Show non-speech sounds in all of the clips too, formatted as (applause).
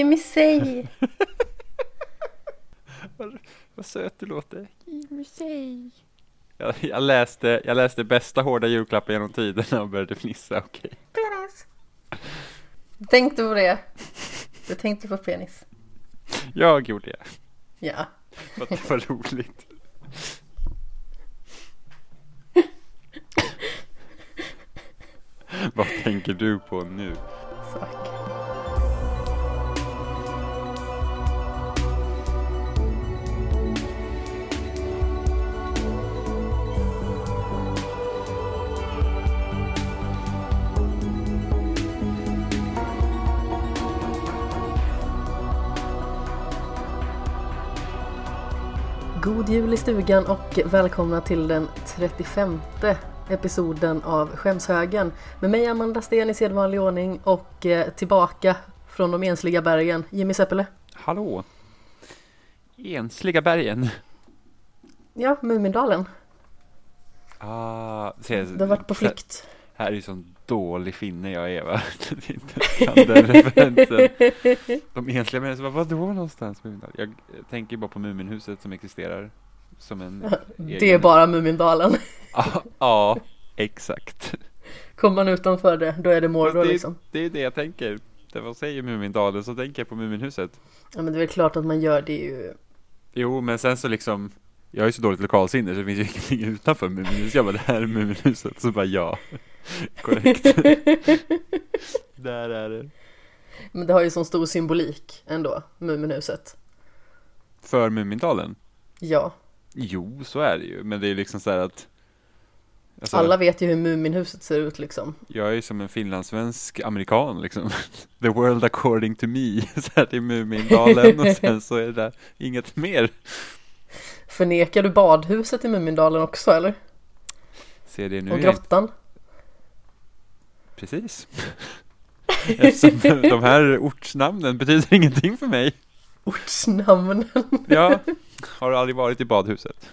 Jimmy säg! (laughs) Vad söt du låter. Jimmy säg! Jag, jag, läste, jag läste bästa hårda julklappen genom tiderna och började fnissa, okej. Penis! Tänkte på det? Du tänkte på penis? Jag gjorde det, Ja. för att det var roligt. (laughs) Vad tänker du på nu? Sak. God jul i stugan och välkomna till den 35 episoden av Skämshögen med mig Amanda Sten i sedvanlig ordning och eh, tillbaka från de ensliga bergen, Jimmy Seppele. Hallå? Ensliga bergen? Ja, Mumindalen. Ah, se, Du har varit på flykt. Här är ju sån dålig finne jag är va? (laughs) Det inte kan den referensen. (laughs) De ensliga människorna, vadå någonstans? Jag tänker bara på Muminhuset som existerar som en Det är bara Mumindalen. (laughs) Ja, ja, exakt. Kommer man utanför det, då är det Mordor det, liksom. det är det jag tänker. När man säger Mumindalen så tänker jag på Muminhuset. Ja men det är väl klart att man gör det ju. Jo, men sen så liksom jag har ju så dåligt lokalsinne så det finns ju ingenting (laughs) utanför Muminhuset. Jag bara, det här är Muminhuset. Så bara, ja. (laughs) Korrekt. (laughs) Där är det. Men det har ju sån stor symbolik ändå, Muminhuset. För Mumindalen? Ja, Jo, så är det ju. Men det är liksom så här att alltså, alla vet ju hur Muminhuset ser ut liksom. Jag är ju som en finlandssvensk amerikan liksom. The world according to me. Så här, det är Mumindalen och sen så är det där inget mer. Förnekar du badhuset i Mumindalen också eller? Se det nu. Och grottan? Precis. (laughs) Eftersom de här ortsnamnen betyder ingenting för mig. Ortsnamnen. (laughs) Jag har aldrig varit i badhuset.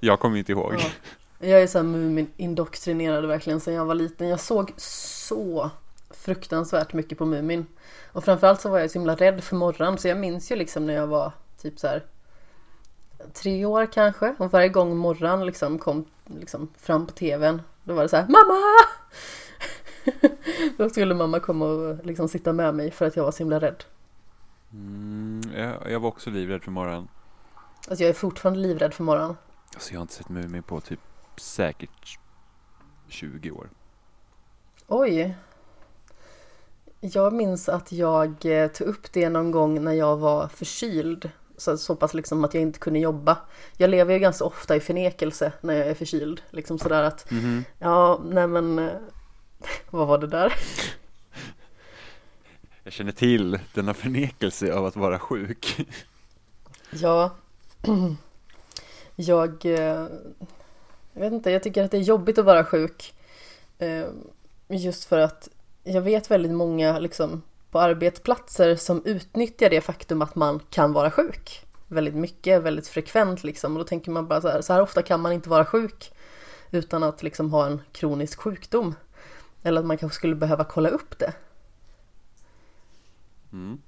Jag kommer inte ihåg. Ja. Jag är så här Mumin-indoktrinerad verkligen sedan jag var liten. Jag såg så fruktansvärt mycket på Mumin. Och framförallt så var jag så himla rädd för morgon så jag minns ju liksom när jag var typ så här tre år kanske och varje gång morgon liksom kom liksom fram på tvn då var det så här mamma! (laughs) då skulle mamma komma och liksom sitta med mig för att jag var så himla rädd. Mm, jag, jag var också livrädd för morgonen. Alltså jag är fortfarande livrädd för morgon. Alltså jag har inte sett Mumin på typ säkert 20 år. Oj. Jag minns att jag eh, tog upp det någon gång när jag var förkyld. Så, så pass liksom att jag inte kunde jobba. Jag lever ju ganska ofta i förnekelse när jag är förkyld. Liksom sådär att, Mhm. ja, nej men, eh, (laughs) vad var det där? Jag känner till denna förnekelse av att vara sjuk. (laughs) Ja, (clears throat) jag, eh, jag vet inte, jag tycker att det är jobbigt att vara sjuk. Just för att jag vet väldigt många liksom, på arbetsplatser som utnyttjar det faktum att man kan vara sjuk. Väldigt mycket, väldigt frekvent liksom. Och då tänker man bara så här, så här ofta kan man inte vara sjuk utan att liksom ha en kronisk sjukdom. Eller att man kanske skulle behöva kolla upp det. Mm.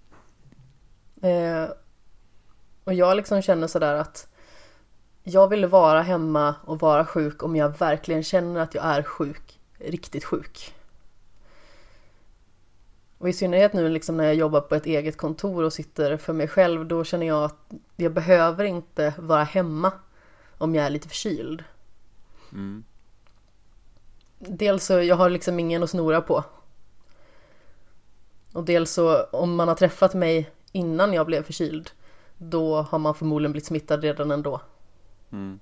Eh, och jag liksom känner sådär att jag vill vara hemma och vara sjuk om jag verkligen känner att jag är sjuk, riktigt sjuk. Och i synnerhet nu liksom när jag jobbar på ett eget kontor och sitter för mig själv, då känner jag att jag behöver inte vara hemma om jag är lite förkyld. Mm. dels så jag har liksom ingen att snora på. Och dels så om man har träffat mig innan jag blev förkyld då har man förmodligen blivit smittad redan ändå. Mm.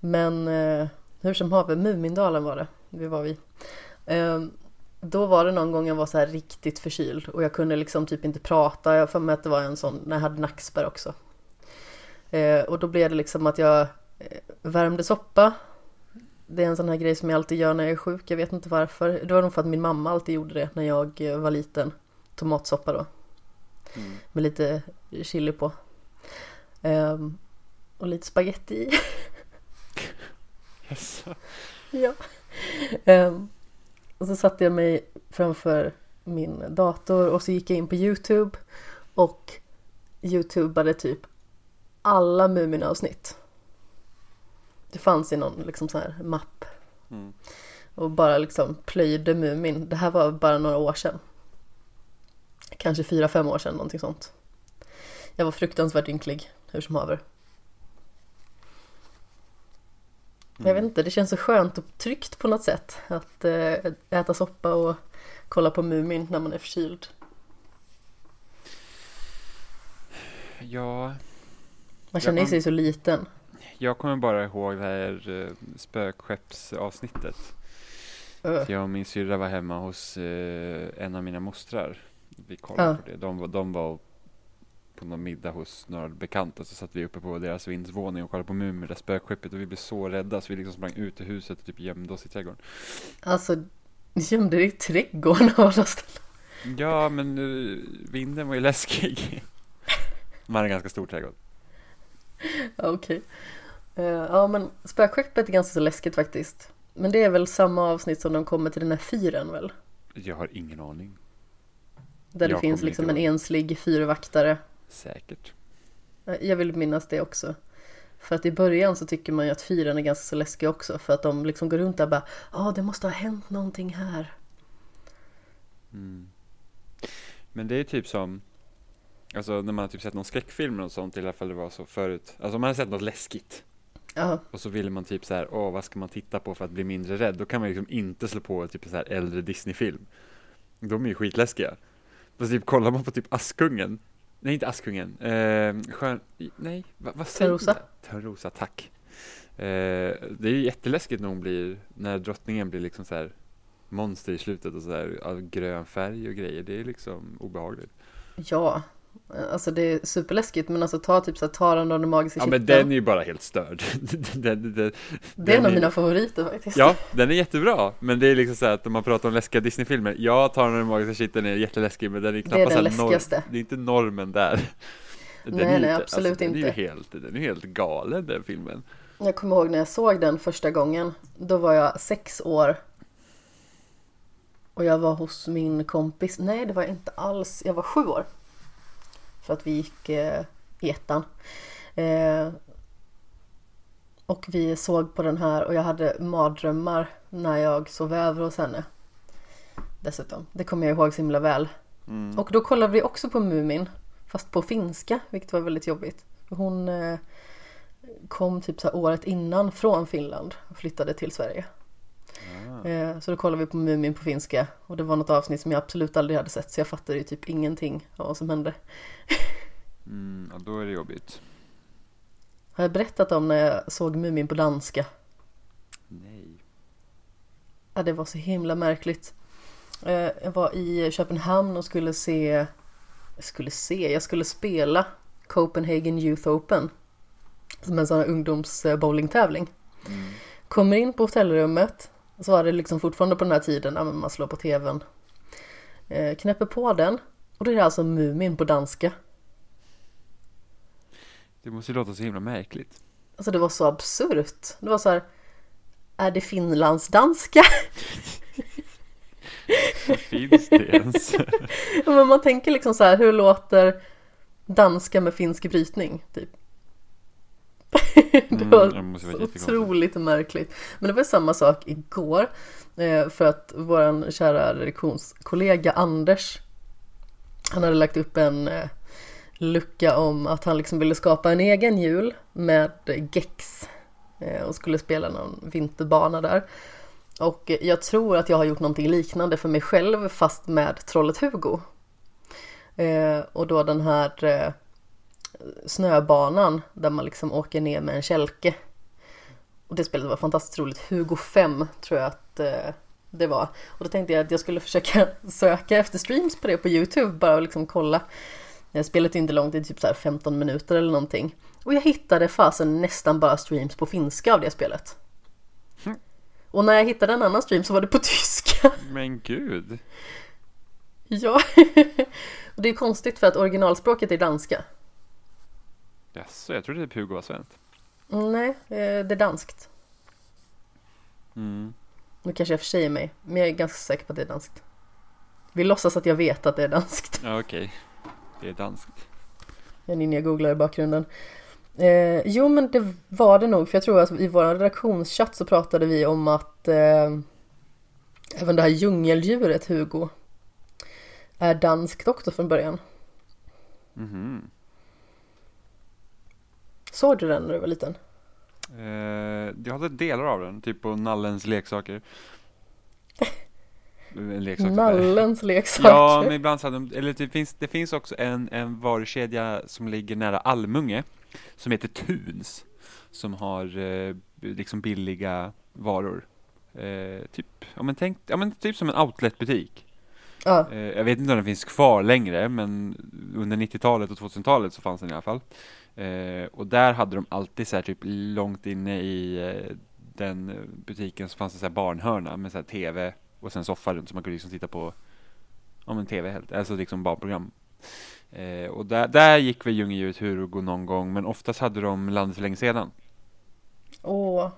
Men eh, hur som haver, Mumindalen var det vi var vid. Eh, då var det någon gång jag var så här riktigt förkyld och jag kunde liksom typ inte prata. Jag får mig att det var en sån när jag hade nackspärr också. Eh, och då blev det liksom att jag eh, värmde soppa. Det är en sån här grej som jag alltid gör när jag är sjuk. Jag vet inte varför. Det var nog för att min mamma alltid gjorde det när jag eh, var liten. Tomatsoppa då. Mm. Med lite chili på. Ehm, och lite spaghetti (laughs) i. Yes. Ja. Ehm, och så satte jag mig framför min dator och så gick jag in på Youtube och Youtubade typ alla Mumin-avsnitt. Det fanns i någon liksom så här mapp Mm. och bara liksom plöjde Mumin. Det här var bara några år sedan. Kanske fyra, fem år sedan, någonting sånt. Jag var fruktansvärt ynklig, hur som haver. Men Jag vet inte, det känns så skönt och tryggt på något sätt att eh, äta soppa och kolla på Mumin när man är förkyld. Ja, Man känner Ja, sig så liten. jag kommer bara ihåg det här uh, spökskeppsavsnittet. Öh. Jag och min syrra var hemma hos eh, en av mina mostrar. Vi kollade Ja. på det. De, de var på någon middag hos några bekanta. Så satt vi uppe på deras vindsvåning och kollade på Mumin, det spökskeppet. Och vi blev så rädda så vi liksom sprang ut ur huset och typ gömde oss i trädgården. Alltså, ni gömde dig i trädgården av alla ställen. Ja, men uh, vinden var ju läskig. (laughs) Man hade en ganska stor trädgård. Okej. Eh, ja, men spökskeppet är ganska så läskigt faktiskt. Men det är väl samma avsnitt som de kommer till den här fyren väl? Jag har ingen aning. Där det Jag finns kommer liksom en ihåg. enslig fyrvaktare. Säkert. Eh, Jag vill minnas det också. För att i början så tycker man ju att fyren är ganska så läskiga också. För att de liksom går runt där och bara Ja, det måste ha hänt någonting här. Mm. Men det är typ som Alltså när man har typ sett någon skräckfilm och sånt i alla fall det var så förut Alltså man har sett något läskigt Ja, Och så ville man typ så här, åh vad ska man titta på för att bli mindre rädd? Då kan man liksom inte slå på typ en så här äldre Disney-film De är ju skitläskiga Fast typ kollar man på typ Askungen Nej inte Askungen, eh, skön, nej va, vad säger Törnrosa. Törnrosa, tack eh, Det är ju jätteläskigt när hon blir, när drottningen blir liksom så här monster i slutet och så här av grön färg och grejer. Det är liksom obehagligt. ja. Alltså det är superläskigt men alltså ta typ så här Taran och den magiska Ja kitteln. men den är ju bara helt störd. (laughs) den, den, den, Det är en av den mina favoriter faktiskt. Ja, den är jättebra. Men det är liksom så här att om man pratar om läskiga Disney-filmer. Ja, Taran och den magiska kitteln är jätteläskig men den är knappast den så här norm, läskigaste. Det är inte normen där. (laughs) Den Nej, är nej, inte- absolut den är ju inte. helt, den är ju helt galen den filmen. Jag kommer ihåg när jag såg den första gången. Då var jag sex år. Och jag var hos min kompis. Nej, det var jag inte alls. Jag var sju år. För att vi gick eh, i ettan. Eh, och vi såg på den här och jag hade mardrömmar när jag sov över hos henne. Dessutom. Det kommer jag ihåg så himla väl. Mm. Och då kollade vi också på Mumin. Fast på finska, vilket var väldigt jobbigt. Hon eh, kom typ så året innan från Finland och flyttade till Sverige. Ah. Eh, så då kollade vi på Mumin på finska. Och det var något avsnitt som jag absolut aldrig hade sett. Så jag fattade ju typ ingenting av vad som hände. (laughs) Mm, ja, då är det jobbigt. Har jag berättat om när jag såg Mumin på danska? Nej. Ja, det var så himla märkligt. Eh, Jag var i Köpenhamn och skulle se, jag skulle se, jag skulle spela Copenhagen Youth Open. Som en sån här ungdomsbowlingtävling. Mm. Kommer in på hotellrummet. Så var det liksom fortfarande på den här tiden, ja, man slår på tvn. Eh, knäpper på den. Och då är det alltså Mumin på danska. Det måste ju låta så himla märkligt. Alltså det var så absurt. Det var så här. Är det finlandsdanska? (laughs) Finns det ens? (laughs) Men man tänker liksom så här, hur låter danska med finsk brytning? Typ. Det Mm, var det vara så jättekonstigt. otroligt märkligt. Men det var samma sak igår. eh, För att våran kära redaktionskollega Anders Han hade lagt upp en eh, lucka om att han liksom ville skapa en egen jul med Gex eh, och skulle spela någon vinterbana där. Och jag tror att jag har gjort någonting liknande för mig själv fast med trollet Hugo. Och då den här snöbanan där man liksom åker ner med en kälke. Och det spelet var fantastiskt roligt. Hugo 5 tror jag att eh, det var. Och då tänkte jag att jag skulle försöka (laughs) söka efter streams på det på Youtube bara och liksom kolla. Spelet är inte långt, det är typ så här 15 minuter eller någonting. Och jag hittade fasen nästan bara streams på finska av det spelet. Hm. Och när jag hittade en annan stream så var det på (laughs) tyska. Men gud. Ja, (laughs) och det är konstigt för att originalspråket är danska. Jaså, jag trodde typ Hugo var svenskt. Mm, Nej, eh, det är danskt. Mm. Nu kanske jag försäger mig, men jag är ganska säker på att det är danskt. Vi låtsas att jag vet att det är danskt. Ja, okej. Det är danskt. Jag Ninja googlar i bakgrunden. Eh, jo men det var det nog, för jag tror att i vår redaktionschatt så pratade vi om att eh, även det här djungeldjuret Hugo är danskt också från början. Mhm. Såg du den när du var liten? Eh, jag hade delar av den, typ på Nallens leksaker. (laughs) Leksak Nallens (laughs) leksaker. Ja, men ibland så hade de, eller det finns, det finns också en, en varukedja som ligger nära Almunge som heter Tuns som har eh, liksom billiga varor. Eh, typ, ja men tänk, ja men typ som en outletbutik. Ja, Eh, jag vet inte om den finns kvar längre, men under 90-talet och 2000-talet så fanns den i alla fall. Eh, och där hade de alltid så här typ långt inne i eh, den butiken så fanns det så här barnhörna med så här tv och sen soffa runt så man kunde liksom titta på ja men tv helt, alltså liksom barnprogram. Eh, och där, där gick väl Djungeldjuret Hugo någon gång, men oftast hade de Landet för länge sedan. åh.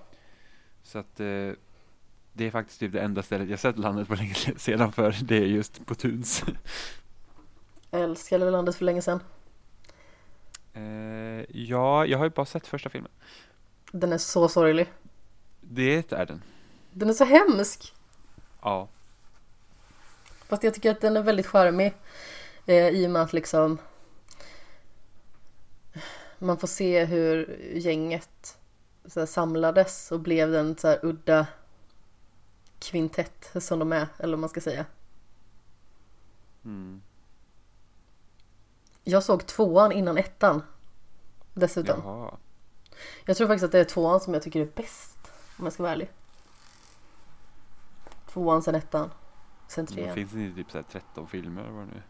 Så att eh, det är faktiskt typ det enda stället jag sett landet för länge (laughs) sedan för, det är just på Tuns. Jag älskade landet för länge sedan. Eh, ja, jag har ju bara sett första filmen. Den är så sorglig. Det är den. Den är så hemsk. Ja. Fast jag tycker att den är väldigt charmig. Eh, I och med att liksom man får se hur gänget så samlades och blev den så udda kvintett som de är, eller vad man ska säga. Mm. Jag såg tvåan innan ettan. Dessutom. Jaha. Jag tror faktiskt att det är tvåan som jag tycker är bäst. Om jag ska vara ärlig. Tvåan, sen ettan. Sen Det trean. finns det typ så här 13 filmer eller vad det nu är.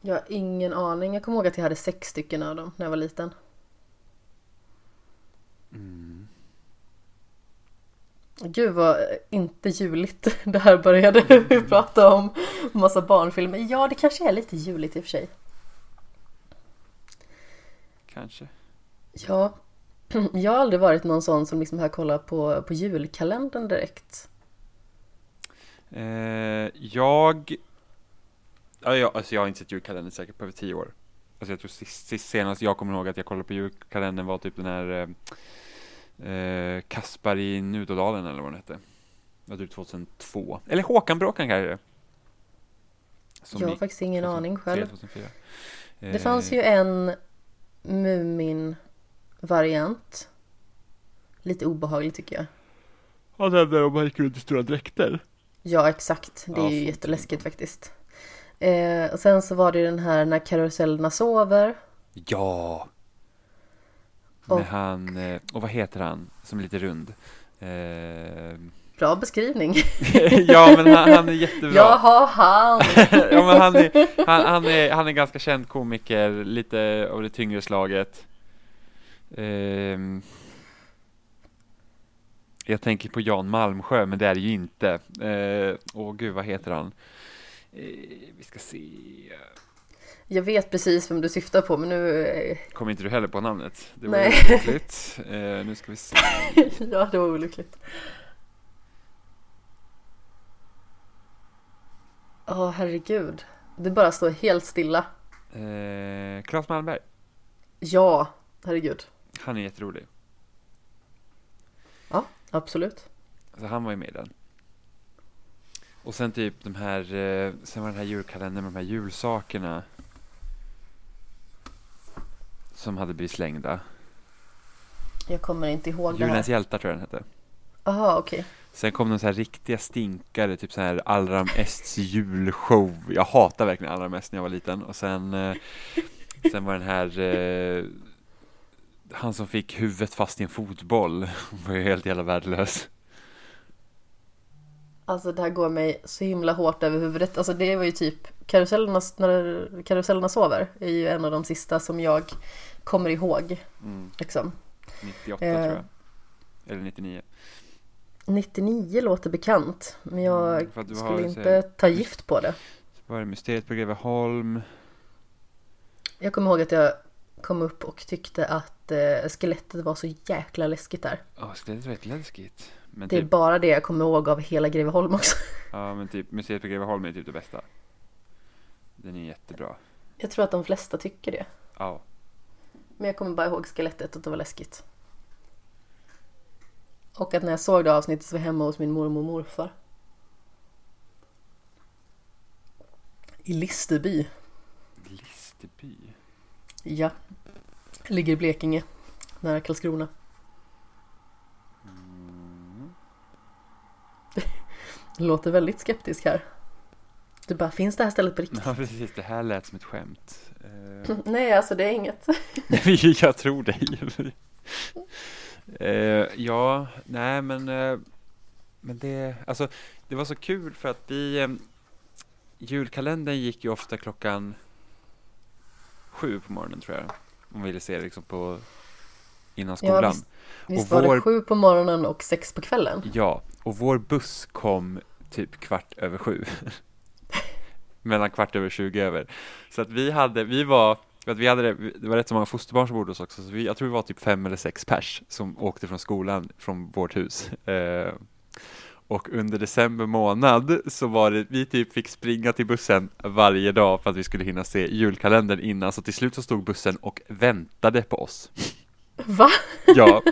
Jag har ingen aning. Jag kommer ihåg att jag hade sex stycken av dem när jag var liten. Mm. Gud vad inte juligt (laughs) det här började. (laughs) Vi prata om massa barnfilmer. Ja, det kanske är lite juligt i och för sig. Kanske. Ja, (clears throat) jag har aldrig varit någon sån som liksom har kollat på, på julkalendern direkt. Eh, jag... Ja, jag, alltså jag har inte sett julkalendern säkert på över 10 år. Alltså jag tror sist, sist senast jag kommer ihåg att jag kollade på julkalendern var typ den här eh, eh, Kaspar i Nudodalen eller vad den hette. Det var typ 2002. Eller Håkan Bråkan kanske. Som jag har faktiskt ingen 2003, aning själv. 2004. Det fanns ju en Mumin-variant. Lite obehaglig tycker jag. Ja, den där de gick runt i stora dräkter. Ja, exakt. Det är Ja, ju jätteläskigt faktiskt. Eh, och sen så var det ju den här när karusellerna sover. Ja! Och- Med han, eh, och vad heter han, som är lite rund? Eh, Bra beskrivning. (laughs) ja men han, han är jättebra. Jaha, han! (laughs) ja, men han, är, han, han, är, han är ganska känd komiker, lite av det tyngre slaget. Ehm, jag tänker på Jan Malmsjö, men det är det ju inte. Eh, åh gud, vad heter han? Eh, vi ska se. Jag vet precis vem du syftar på, men nu... eh, Kommer inte du heller på namnet? Det var Nej. olyckligt. Eh, nu ska vi se. (laughs) ja, det var olyckligt. Åh, herregud. Det bara står helt stilla. Eh, Claes Malmberg. Ja, herregud. Han är jätterolig. Ja, absolut. Alltså han var ju med i den. Och sen typ de här, eh, sen var den här julkalendern med de här julsakerna. Som hade blivit slängda. Jag kommer inte ihåg det Julens här. hjältar tror jag den hette. Jaha, okej. Sen kom de så här riktiga stinkare, typ så här Allram Ests julshow. Jag hatar verkligen Allram Est när jag var liten. Och sen, eh, sen var den här, eh, han som fick huvudet fast i en fotboll, (laughs) var ju helt jävla värdelös. Alltså det här går mig så himla hårt över huvudet. Alltså det var ju typ karusellerna, när karusellerna sover är ju en av de sista som jag kommer ihåg. Mm, Liksom. 98 Eh. tror jag. Eller 99. 99 låter bekant, men jag Mm, skulle inte här- ta gift på det. Så var det Mysteriet på Greveholm. Jag kommer ihåg att jag kom upp och tyckte att eh, skelettet var så jäkla läskigt där. Ja, skelettet var jätteläskigt. Men Det är typ, bara det jag kommer ihåg av hela Greveholm också. ja, men typ Museet på Greveholm är typ det bästa. Den är jättebra. Jag tror att de flesta tycker det. Ja. Men jag kommer bara ihåg skelettet och att det var läskigt. Och att när jag såg det avsnittet så var jag hemma hos min mormor och morfar. I Listerby. Listerby. Ja. Ligger i Blekinge. Nära Karlskrona. Du (laughs) låter väldigt skeptisk här. Du bara, finns det här stället på riktigt? Ja, precis. Det här lät som ett skämt. Eh, (laughs) Nej, alltså det är inget. (laughs) jag tror dig. Eh, ja, nej men, eh, men det, alltså, det var så kul för att vi, eh, julkalendern gick ju ofta klockan sju på morgonen tror jag. Om vi ville se det liksom på, innan Ja, skolan. visst, visst Och var vår- det sju på morgonen och sex på kvällen? Ja, och vår buss kom typ kvart över sju. (laughs) Mellan kvart över 20 över. Så att vi hade, vi var, för att vi hade det, det var rätt så många fosterbarn som bodde hos oss också, så vi, jag tror vi var typ fem eller sex pers som åkte från skolan från vårt hus. (laughs) Eh, och under december månad så var det, vi typ fick springa till bussen varje dag för att vi skulle hinna se julkalendern innan, så till slut så stod bussen och väntade på oss. (laughs) Va? Ja,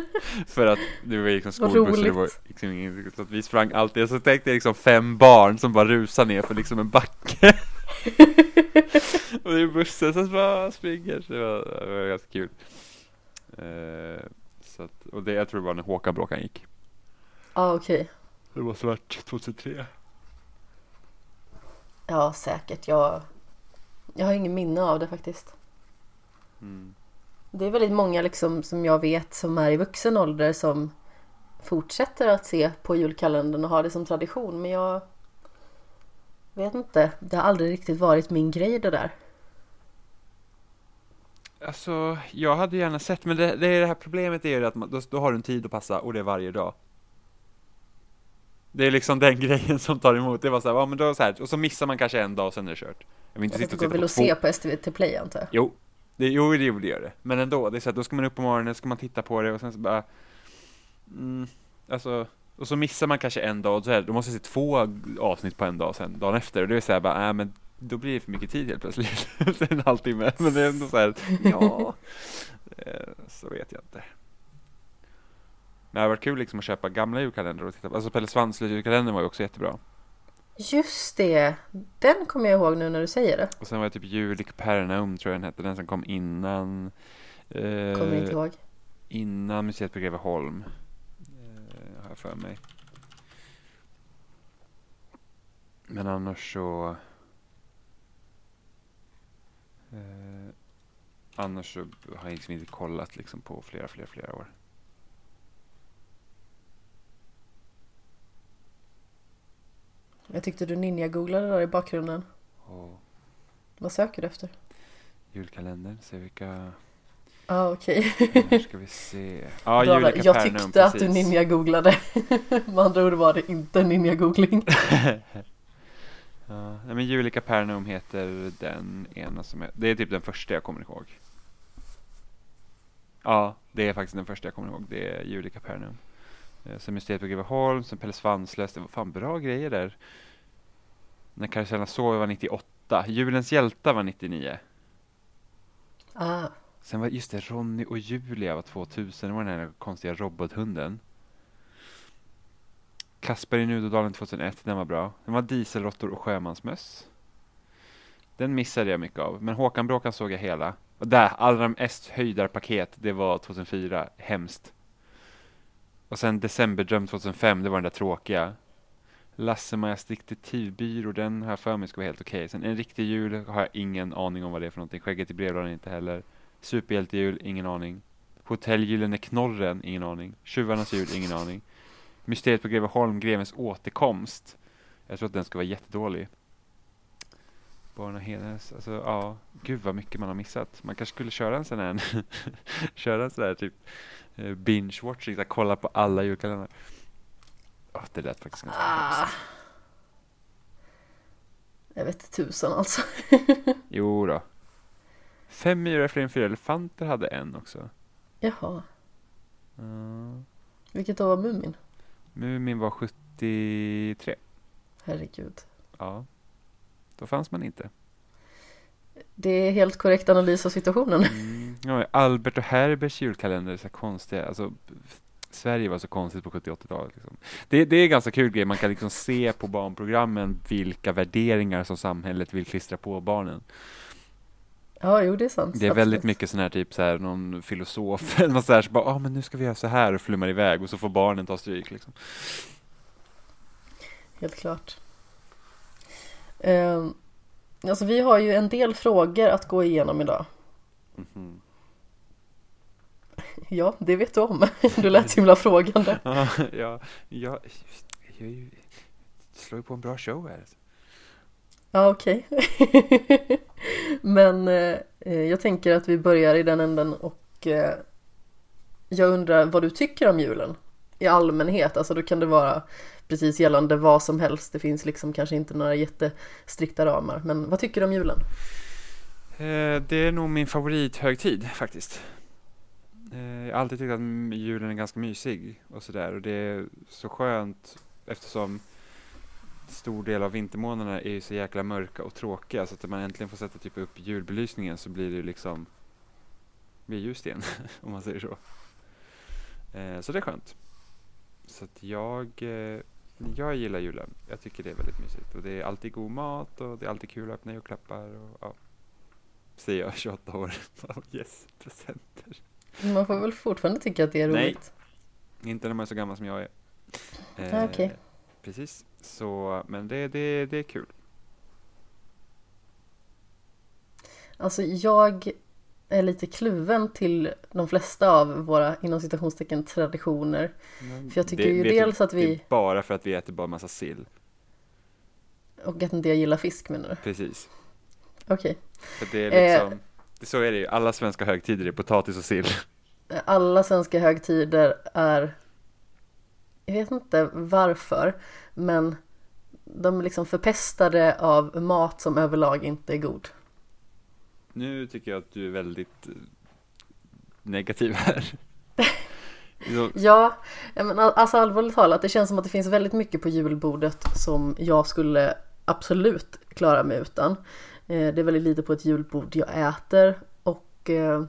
för att det var liksom (laughs) skolbuss det var liksom så att vi sprang alltid, så tänkte jag liksom fem barn som bara rusar ner för liksom en backe Och det är bussen som bara springer, så det var, det var ganska kul eh, så att, Och det, jag tror det var när Håkan Bråkan gick Ja, okej. Det måste varit 2003 Ja, säkert. Jag, jag har ingen minne av det faktiskt. mm. Det är väldigt många liksom som jag vet som är i vuxen ålder som fortsätter att se på julkalendern och har det som tradition. Men jag vet inte. Det har aldrig riktigt varit min grej det där. Alltså, jag hade gärna sett, men det, det, är det här problemet är ju att man, då, då har du en tid att passa och det är varje dag. Det är liksom den (laughs) grejen som tar emot. Det var så här, ja men då så här, och så missar man kanske en dag och sen är det kört. Jag vill inte sitta och titta väl på att två. se på SVT Play antar jag. Jo, det, jo, det det gör det. Men ändå, det är så här, då ska man upp på morgonen, ska man titta på det och sen så bara, mm, alltså, och så missar man kanske en dag och så här, då måste jag se två avsnitt på en dag sen, dagen efter. Och det är så här, bara, äh, men då blir det för mycket tid helt plötsligt. (laughs) en halvtimme. Men det är ändå så här, ja, eh, så vet jag inte. Men det har varit kul liksom att köpa gamla julkalendrar och titta på. Alltså Pelle Svanslös julkalendern var ju också jättebra. Just det! Den kommer jag ihåg nu när du säger det. Och sen var det typ Jul i Kapernaum tror jag den hette, den som kom innan. eh, Kommer inte ihåg. Innan museet på Greveholm. Jag för mig. Men annars så. Eh, annars så har jag liksom inte kollat liksom på flera, flera, flera år. Jag tyckte du ninja-googlade där i bakgrunden. Och Vad söker du efter? julkalendern, se vilka. Ja, ah, okej. Här ska vi se. Ja, Bra Jul i där. jag tyckte att du precis. ninja-googlade. (laughs) Med andra ord var det inte ninja-googling. (laughs) Ja, men Jul i Kapernaum heter den ena som är, det är typ den första jag kommer ihåg. Ja, det är faktiskt den första jag kommer ihåg, det är Jul i Kapernaum. Eh, Sen Mysteriet på Greveholm, sen Pelle Svanslös, det var fan bra grejer där. När Karusellerna sover var 98, Julens hjältar var 99. Ah, Sen var just det, Ronny och Julia var 2000, det var den här konstiga robothunden. Kasper i Nudodalen 2001, den var bra. Den var Dieselråttor och Sjömansmöss. Den missade jag mycket av, men Håkan Bråkan såg jag hela. Och där, Allram mest höjdarpaket, det var 2004, hemskt. Och sen Decemberdröm 2005, det var den där tråkiga. Lasse-Majas detektivbyrå, den har jag för mig ska vara helt okej. Sen En riktig jul har jag ingen aning om vad det är för någonting. Skägget i brevlådan inte heller. Superhjältejul, ingen aning. Hotell Gyllene Knorren, ingen aning. Tjuvarnas jul, ingen aning. Mysteriet på Greveholm, Grevens återkomst. Jag tror att den ska vara jättedålig. Barn och Hedens, alltså ja, gud vad mycket man har missat. Man kanske skulle köra en sån här, (laughs) köra en sån här typ eh, binge-watching, så kolla på alla julkalendrar. Oh, det lät faktiskt ganska Ah. Jag vet tusan alltså. Jo då. Fem myror är fler än fyra elefanter hade en också. Jaha, Uh, vilket då var Mumin? Mumin var 73. Herregud. Ja. Då fanns man inte. Det är helt korrekt analys av situationen. Mm. Ja, Albert och Herberts julkalender är så konstiga. Alltså, Sverige var så konstigt på 70 80-talet. Liksom. Det, det är ganska kul grej. Man kan liksom se på barnprogrammen vilka värderingar som samhället vill klistra på barnen. Ja, jo det är sant. Det är väldigt Absolut. mycket sån här typ så här någon filosof (laughs) eller något så här så bara, ah, men nu ska vi göra så här och flummar iväg och så får barnen ta stryk liksom. Helt klart. Eh, alltså vi har ju en del frågor att gå igenom idag. Mhm. (laughs) Ja, det vet du om. (laughs) Du lät så himla frågande. Ja, ja, ja, jag är ju- slår ju på en bra show här. Ja, okej. (laughs) Men eh, jag tänker att vi börjar i den änden och eh, jag undrar vad du tycker om julen i allmänhet. Alltså då kan det vara precis gällande vad som helst. Det finns liksom kanske inte några jättestrikta ramar. Men vad tycker du om julen? Eh, det är nog min favorithögtid faktiskt. Eh, jag har alltid tyckt att julen är ganska mysig och sådär och det är så skönt eftersom stor del av vintermånaderna är ju så jäkla mörka och tråkiga så att när man äntligen får sätta typ upp julbelysningen så blir det ju liksom blir ljust igen (laughs) om man säger så. Eh, så det är skönt. Så att jag, eh, jag gillar julen. Jag tycker det är väldigt mysigt och det är alltid god mat och det är alltid kul att öppna julklappar och ja. Säger jag 28 år. (laughs) Oh, yes, presenter. Man får väl fortfarande tycka att det är Nej. roligt. Inte när man är så gammal som jag är. Ah, okej. Precis, så men det, det, det är kul. Alltså jag är lite kluven till de flesta av våra inom citationstecken traditioner. Men För jag tycker det, ju vet du, dels att Det är vi, bara för att vi äter bara massa sill. och att inte jag gillar fisk menar du? Precis. Okej. För det är Eh. liksom, det, så är det ju. Alla svenska högtider är potatis och sill. Alla svenska högtider är, jag vet inte varför, men de är liksom förpestade av mat som överlag inte är god. Nu tycker jag att du är väldigt eh, negativ här. (laughs) Ja, men al- alltså allvarligt talat, det känns som att det finns väldigt mycket på julbordet som jag skulle absolut klara mig utan. Eh, Det är väldigt lite på ett julbord jag äter och eh,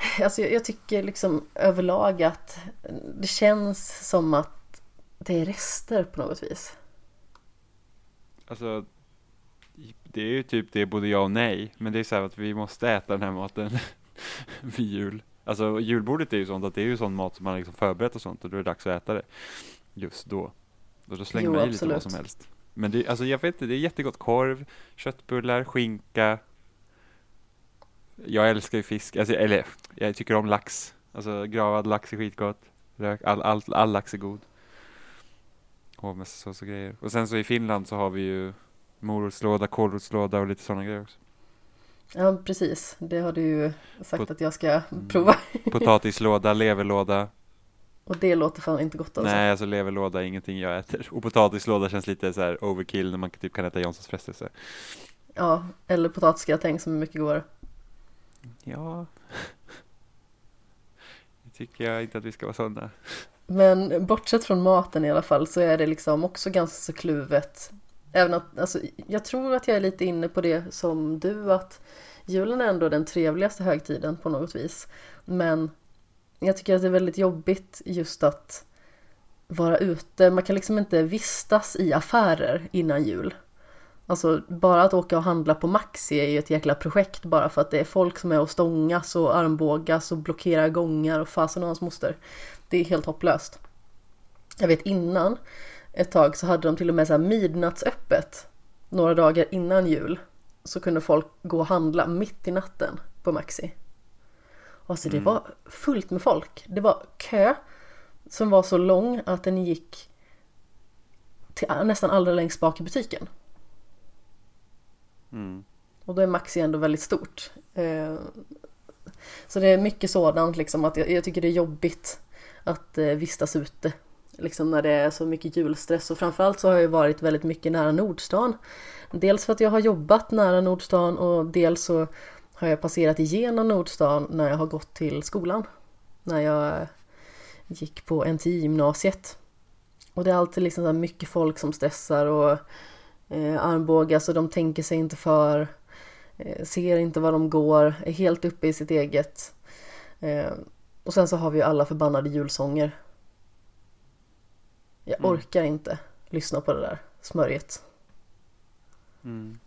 (laughs) alltså jag jag tycker liksom överlag att det känns som att det är rester på något vis. Alltså, det är ju typ det både ja och nej, men det är så här att vi måste äta den här maten (laughs) vid jul. Alltså julbordet är ju sånt att det är ju sån mat som man liksom förberett och sånt och då är det dags att äta det just då. Och då slänger Jo, man i lite vad som helst. Men det, alltså jag vet inte, det är jättegott korv, köttbullar, skinka. Jag älskar ju fisk, alltså, eller jag tycker om lax. Alltså gravad lax är skitgott. Rök, all, all, all lax är god. Hovmästarsås och grejer. Och sen så i Finland så har vi ju morotslåda, kålrotslåda och lite sådana grejer också. Ja, precis. Det har du ju sagt Pot- att jag ska Mm. prova. (laughs) Potatislåda, leverlåda. Och det låter fan inte gott alltså. Nej, alltså leverlåda är ingenting jag äter. Och potatislåda känns lite så här overkill när man typ kan äta Janssons frestelse. Ja, eller potatisgratäng som är mycket godare. Ja. (laughs) Det tycker jag inte att vi ska vara sådana. Men bortsett från maten i alla fall så är det liksom också ganska så kluvet. Även att, alltså, jag tror att jag är lite inne på det som du att julen är ändå den trevligaste högtiden på något vis. Men jag tycker att det är väldigt jobbigt just att vara ute. Man kan liksom inte vistas i affärer innan jul. Alltså bara att åka och handla på Maxi är ju ett jäkla projekt bara för att det är folk som är och stångas och armbågas och blockerar gångar och fasen och hans moster. Det är helt hopplöst. Jag vet innan ett tag så hade de till och med så här midnattsöppet några dagar innan jul. Så kunde folk gå och handla mitt i natten på Maxi. Alltså det var fullt med folk. Det var kö som var så lång att den gick till nästan allra längst bak i butiken. Mm. Och då är Maxi ändå väldigt stort. Eh, så det är mycket sådant liksom att jag, jag tycker det är jobbigt att eh, vistas ute. Liksom när det är så mycket julstress och framförallt så har jag varit väldigt mycket nära Nordstan. Dels för att jag har jobbat nära Nordstan och dels så har jag passerat igenom Nordstan när jag har gått till skolan. När jag gick på NTI-gymnasiet. Och det är alltid liksom så här mycket folk som stressar och eh, armbågas och de tänker sig inte för. Eh, ser inte var de går, är helt uppe i sitt eget. Eh, och sen så har vi ju alla förbannade julsånger. Jag Mm. orkar inte lyssna på det där smörjet. Mm.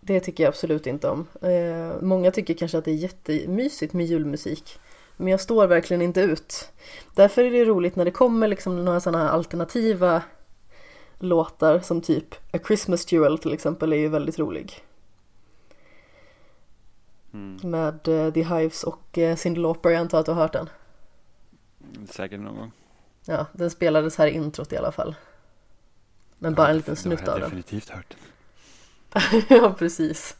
Det tycker jag absolut inte om. Eh, många tycker kanske att det är jättemysigt med julmusik. Men jag står verkligen inte ut. Därför är det roligt när det kommer liksom några sådana här alternativa låtar som typ A Christmas Duel till exempel är ju väldigt rolig. Mm. Med eh, The Hives och eh, Cyndi Lauper, jag antar att du har hört den. Säkert någon gång. Ja, den spelades här i introt i alla fall. Men bara en liten snutt har av jag den. definitivt hört den. (laughs) ja, precis.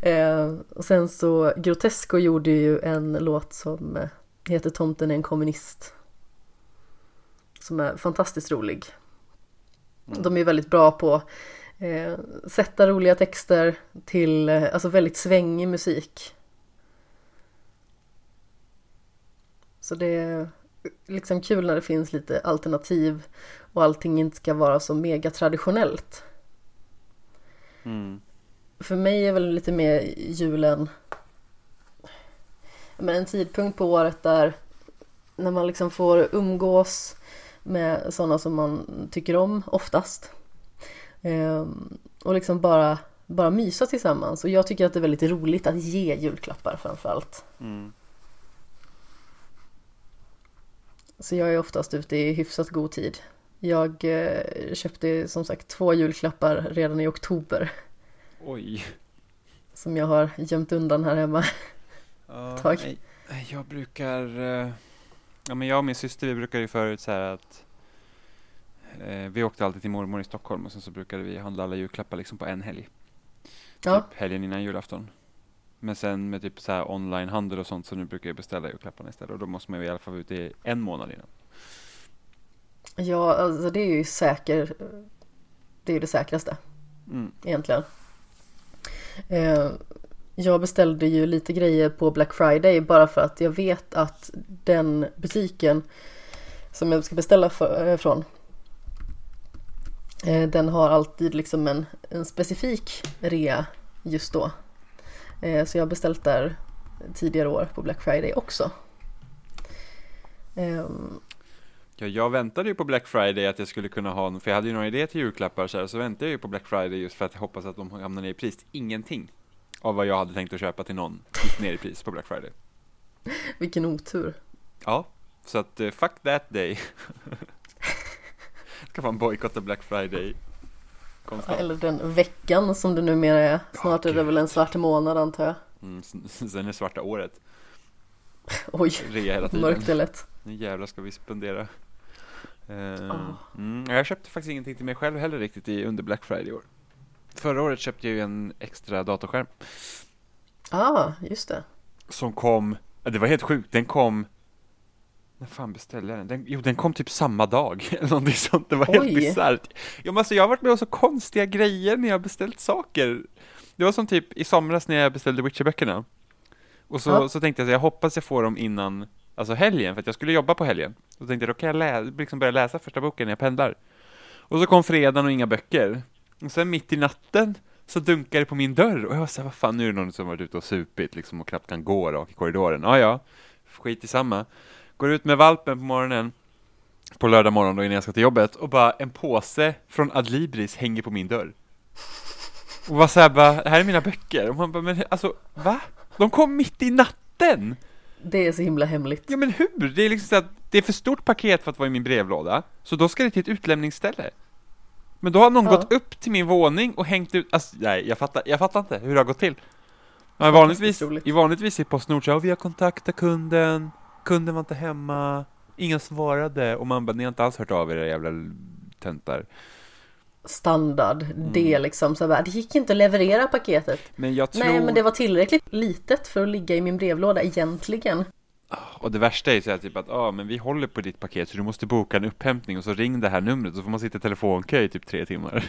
Eh, och sen så Grotesco gjorde ju en låt som eh, heter Tomten är en kommunist. Som är fantastiskt rolig. Mm. De är väldigt bra på eh, sätta roliga texter till eh, alltså väldigt svängig musik. Så det är liksom kul när det finns lite alternativ och allting inte ska vara så mega traditionellt. Mm. För mig är väl lite mer julen men en tidpunkt på året där när man liksom får umgås med sådana som man tycker om oftast. Ehm, och liksom bara, bara mysa tillsammans. Och jag tycker att det är väldigt roligt att ge julklappar framförallt. Mm. Så jag är oftast ute i hyfsat god tid. Jag eh, köpte som sagt två julklappar redan i oktober Oj. som jag har gömt undan här hemma. Nej, nej, Jag brukar, eh, ja men jag och min syster vi brukar ju förut så att eh, vi åkte alltid till mormor i Stockholm och sen så brukade vi handla alla julklappar liksom på en helg. Ja, Typ helgen innan julafton. Men sen med typ så här onlinehandel och sånt så nu brukar jag beställa julklapparna istället och då måste man ju i alla fall vara ute en månad innan. ja alltså det är ju säker, det är ju det säkraste. Mm. egentligen. Eh, jag beställde ju lite grejer på Black Friday bara för att jag vet att den butiken som jag ska beställa för, eh, från eh, den har alltid liksom en, en specifik rea just då. Eh, så jag har beställt där tidigare år på Black Friday också. Ehm. Ja, jag väntade ju på Black Friday att jag skulle kunna ha, för jag hade ju några idéer till julklappar så, här, så väntade jag ju på Black Friday just för att jag hoppas att de hamnar ner i pris. Ingenting av vad jag hade tänkt att köpa till någon gick ner i pris på Black Friday. vilken otur. Ja, så att eh, fuck that day. (laughs) Ska fan bojkotta Black Friday. Konstant. Eller den veckan som det numera är. Snart är det väl en svart månad antar jag. Mm, sen är svarta året, (laughs) Oj, rea hela tiden. mörkt är lätt. Nu jävlar ska vi spendera. Eh, Ah. mm, jag köpte faktiskt ingenting till mig själv heller riktigt i, under Black Friday i år. Förra året köpte jag ju en extra datorskärm Ah, just det. som kom, det var helt sjukt, den kom när fan beställde jag den? den? Jo, den kom typ samma dag (laughs) eller någonting sånt, det var helt Oj. bisarrt. Ja, men alltså, jag har varit med om så konstiga grejer när jag beställt saker. Det var som typ i somras när jag beställde Witcher-böckerna. Och så, Ja. så tänkte jag så jag hoppas jag får dem innan, alltså helgen, för att jag skulle jobba på helgen. Då tänkte jag, då kan jag lä liksom börja läsa första boken när jag pendlar. Och så kom fredagen och inga böcker. Och sen mitt i natten så dunkade det på min dörr och jag var såhär, vad fan, nu är det någon som varit ute och supit liksom och knappt kan gå rakt i korridoren. Ja, ja, skit i samma. Går ut med valpen på morgonen, på lördag morgon då innan jag ska till jobbet och bara en påse från Adlibris hänger på min dörr. Och var såhär bara, det här är mina böcker. Och man bara, men alltså, va? De kom mitt i natten! Det är så himla hemligt. Ja men hur? Det är liksom så att det är för stort paket för att vara i min brevlåda, så då ska det till ett utlämningsställe. Men då har någon Ja. gått upp till min våning och hängt ut, alltså nej jag fattar, jag fattar inte hur det har gått till. Men vanligtvis, i vanligtvis i Postnord så, ja, vi har kontaktat kunden, kunden var inte hemma, ingen svarade och man bara, ni har inte alls hört av er jävla töntar. Standard. Mm. Det liksom så här, det gick inte att leverera paketet. Men jag tror, Nej men det var tillräckligt litet för att ligga i min brevlåda egentligen. Och det värsta är ju så här typ att, ja men vi håller på ditt paket så du måste boka en upphämtning och så ring det här numret så får man sitta i telefonkö i typ tre timmar.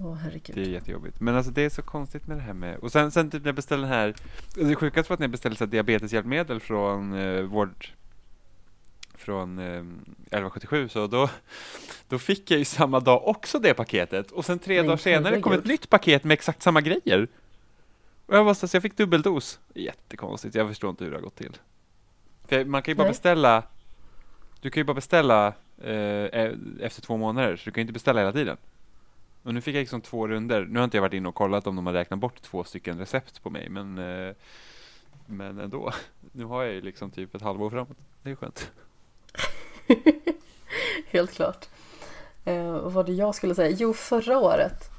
Åh herregud. Det är jättejobbigt. Men alltså det är så konstigt med det här med, och sen, sen typ när jag beställde den här, det sjukaste var att när jag beställde så här diabeteshjälpmedel från eh, vård, från eh, 1177, så då, då fick jag ju samma dag också det paketet, och sen tre Men dagar senare kom ett nytt paket med exakt samma grejer. Och jag var så, så jag fick dubbeldos. Jättekonstigt, jag förstår inte hur det har gått till. För man kan ju bara Nej. beställa, du kan ju bara beställa eh, e- efter två månader, så du kan ju inte beställa hela tiden. Och nu fick jag liksom två runder. Nu har inte jag varit inne och kollat om de har räknat bort två stycken recept på mig, men eh, men ändå. Nu har jag ju liksom typ ett halvår framåt. Det är skönt. (laughs) Helt klart. Eh, vad var det jag skulle säga? Jo, förra året.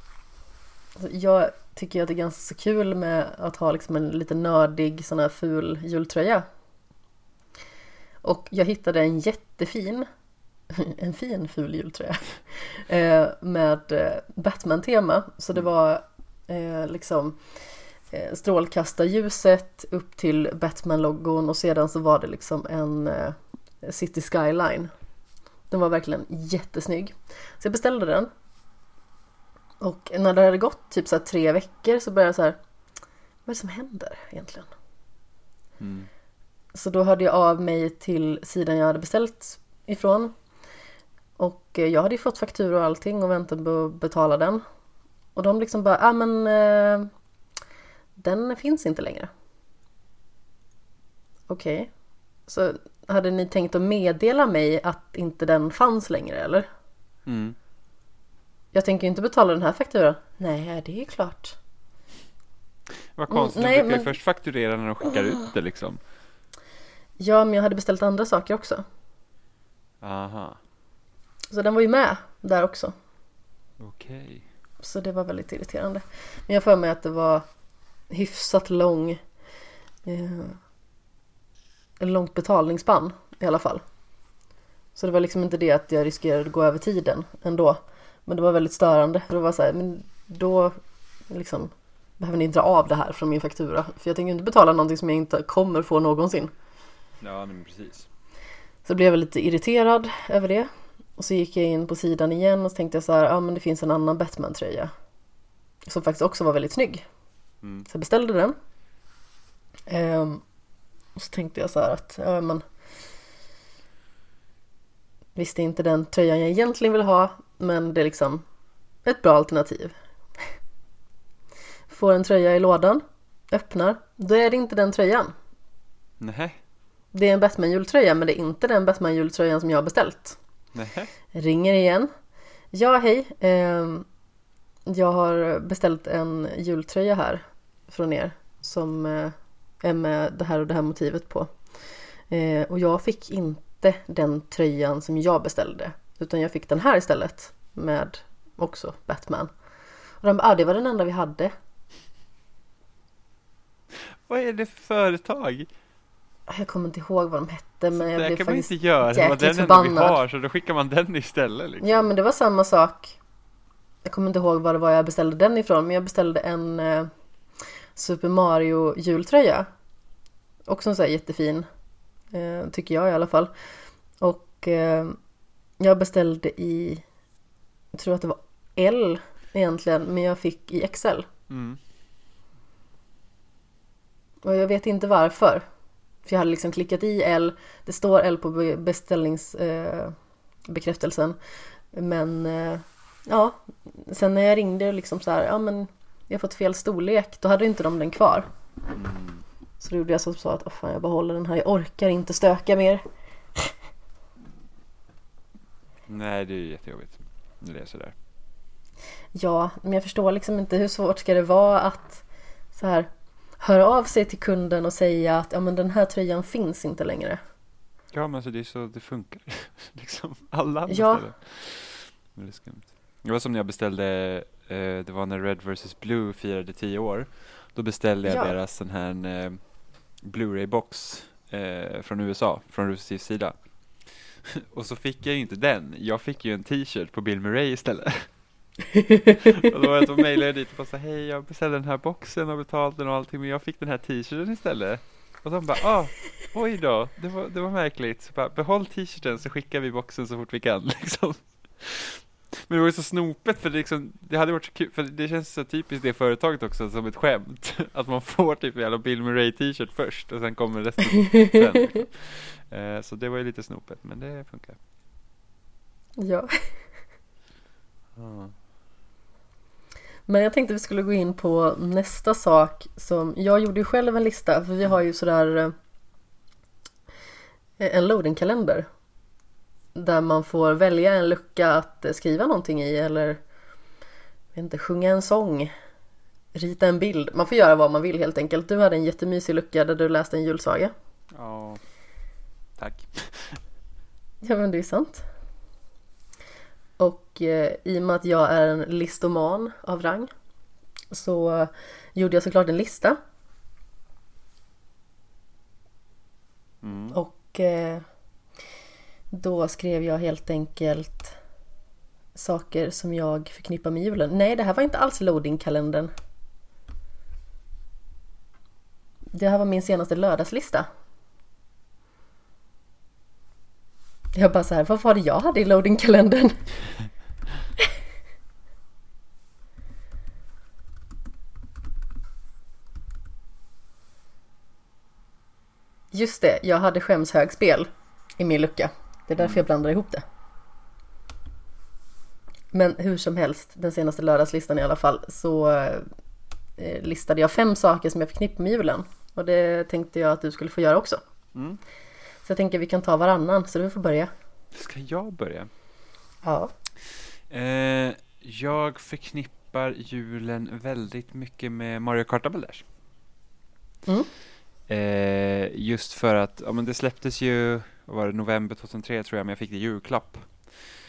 Alltså, jag tycker att det är ganska så kul med att ha liksom en lite nördig sån här ful jultröja. Och jag hittade en jättefin, (laughs) en fin ful jultröja. (laughs) Eh, med eh, Batman-tema. Så det var eh, liksom strålkastarljuset upp till Batman-logon och sedan så var det liksom en City Skyline. Den var verkligen jättesnygg. Så jag beställde den. Och när det hade gått typ så tre veckor så började jag så här. Vad är det som händer egentligen? Mm. Så då hörde jag av mig till sidan jag hade beställt ifrån. Och eh, jag hade ju fått faktura och allting och väntat på att betala den. Och de liksom bara, ah, men eh, den finns inte längre. Okej. Så hade ni tänkt att meddela mig att inte den fanns längre eller? Mm. Jag tänker ju inte betala den här fakturan. Nej, det är klart. Vad Mm, konstigt, nej, de brukar ju men- först fakturera när de skickar ut det liksom. Ja, men jag hade beställt andra saker också. Aha, Så den var ju med där också. okej. Så det var väldigt irriterande. Men jag får mig att det var hyfsat lång eh, långt betalningsspann i alla fall. Så det var liksom inte det att jag riskerade att gå över tiden ändå. Men det var väldigt störande. Det var så här, men då liksom behöver ni dra av det här från min faktura. För jag tänker inte betala någonting som jag inte kommer få någonsin. Ja, men precis. Så blev jag lite irriterad över det. Och så gick jag in på sidan igen och så tänkte jag så här, ja men det finns en annan Batman-tröja. Som faktiskt också var väldigt snygg. Mm. Så jag beställde den. Ehm, och så tänkte jag så här att, ja men. Visst är inte den tröjan jag egentligen vill ha, men det är liksom ett bra alternativ. Får en tröja i lådan, öppnar, då är det inte den tröjan. Nej, Det är en Batman-jultröja, men det är inte den Batman-jultröjan som jag har beställt. nej. Ringer igen. Ja, hej. Ehm, jag har beställt en jultröja här från er som eh, är med det här och det här motivet på. Eh, och jag fick inte den tröjan som jag beställde, utan jag fick den här istället med också Batman. Och de bara, ah, det var den enda vi hade. Vad är det för företag? Jag kommer inte ihåg vad de hette, men jag det blev kan man faktiskt inte göra. Det var jäkligt den enda vi förbannad. har, så då skickar man den istället. Liksom. Ja men det var samma sak. Jag kommer inte ihåg var det var jag beställde den ifrån men jag beställde en eh, Super Mario jultröja. Också en sån här jättefin. Eh, tycker jag i alla fall. Och eh, jag beställde i, jag tror att det var L egentligen men jag fick i XL. Mm. Och jag vet inte varför. För jag hade liksom klickat i L. Det står L på be- beställningsbekräftelsen. Eh, men eh, ja, sen när jag ringde och liksom så här, ja men jag har fått fel storlek. Då hade inte de den kvar. Så då gjorde jag så, att, åh fan jag behåller den här. Jag orkar inte stöka mer. Nej, det är ju jättejobbigt. När det är sådär. Ja, men jag förstår liksom inte hur svårt ska det vara att så här. höra av sig till kunden och säga att ja, men den här tröjan finns inte längre. Ja, men alltså det är så det funkar. (laughs) liksom alla Ja. beställer. Det. Det var som när jag beställde, eh, det var när Red vs Blue firade 10 år. Då beställde jag Ja. deras sån här eh, Blu-ray-box eh, från USA, från Russis sida. (laughs) Och så fick jag ju inte den, jag fick ju en t-shirt på Bill Murray istället. (laughs) och då var jag så mejlade jag dit och bara så hej jag beställde den här boxen och betalt den och allting men jag fick den här t-shirten istället. Och de bara, ah, oj då, det var, det var märkligt. Så bara, behåll t-shirten så skickar vi boxen så fort vi kan (laughs) liksom. Men det var ju så snopet för det, liksom, det hade varit så kul, för det känns så typiskt det företaget också som ett skämt. (laughs) Att man får typ en jävla Bill Murray t-shirt först och sen kommer resten sen. (laughs) Liksom. Eh, så det var ju lite snopet men det funkar. Ja. Men jag tänkte vi skulle gå in på nästa sak som jag gjorde ju själv en lista för vi har ju sådär eh, en loadingkalender där man får välja en lucka att eh, skriva någonting i eller inte, sjunga en sång, rita en bild. Man får göra vad man vill helt enkelt. Du hade en jättemysig lucka där du läste en julsaga. ja, tack. (laughs) Ja men det är sant. Och eh, i och med att jag är en listoman av rang så gjorde jag såklart en lista. Mm. Och eh, då skrev jag helt enkelt saker som jag förknippar med julen. Nej, det här var inte alls loading-kalendern. Det här var min senaste lördagslista. Jag bara så här, vad var det jag hade i loading-kalendern? (laughs) Just det, jag hade skämshögspel i min lucka. Det är därför jag blandar ihop det. Men hur som helst, den senaste lördagslistan i alla fall, så eh, listade jag fem saker som jag förknippar med julen. Och det tänkte jag att du skulle få göra också. Mm. Så jag tänker vi kan ta varannan, så du får börja. Ska jag börja? Ja. Eh, jag förknippar julen väldigt mycket med Mario Kart Double Dash. Mm. Eh, just för att, ja men det släpptes ju, var det, november 2003 tror jag, men jag fick det i julklapp.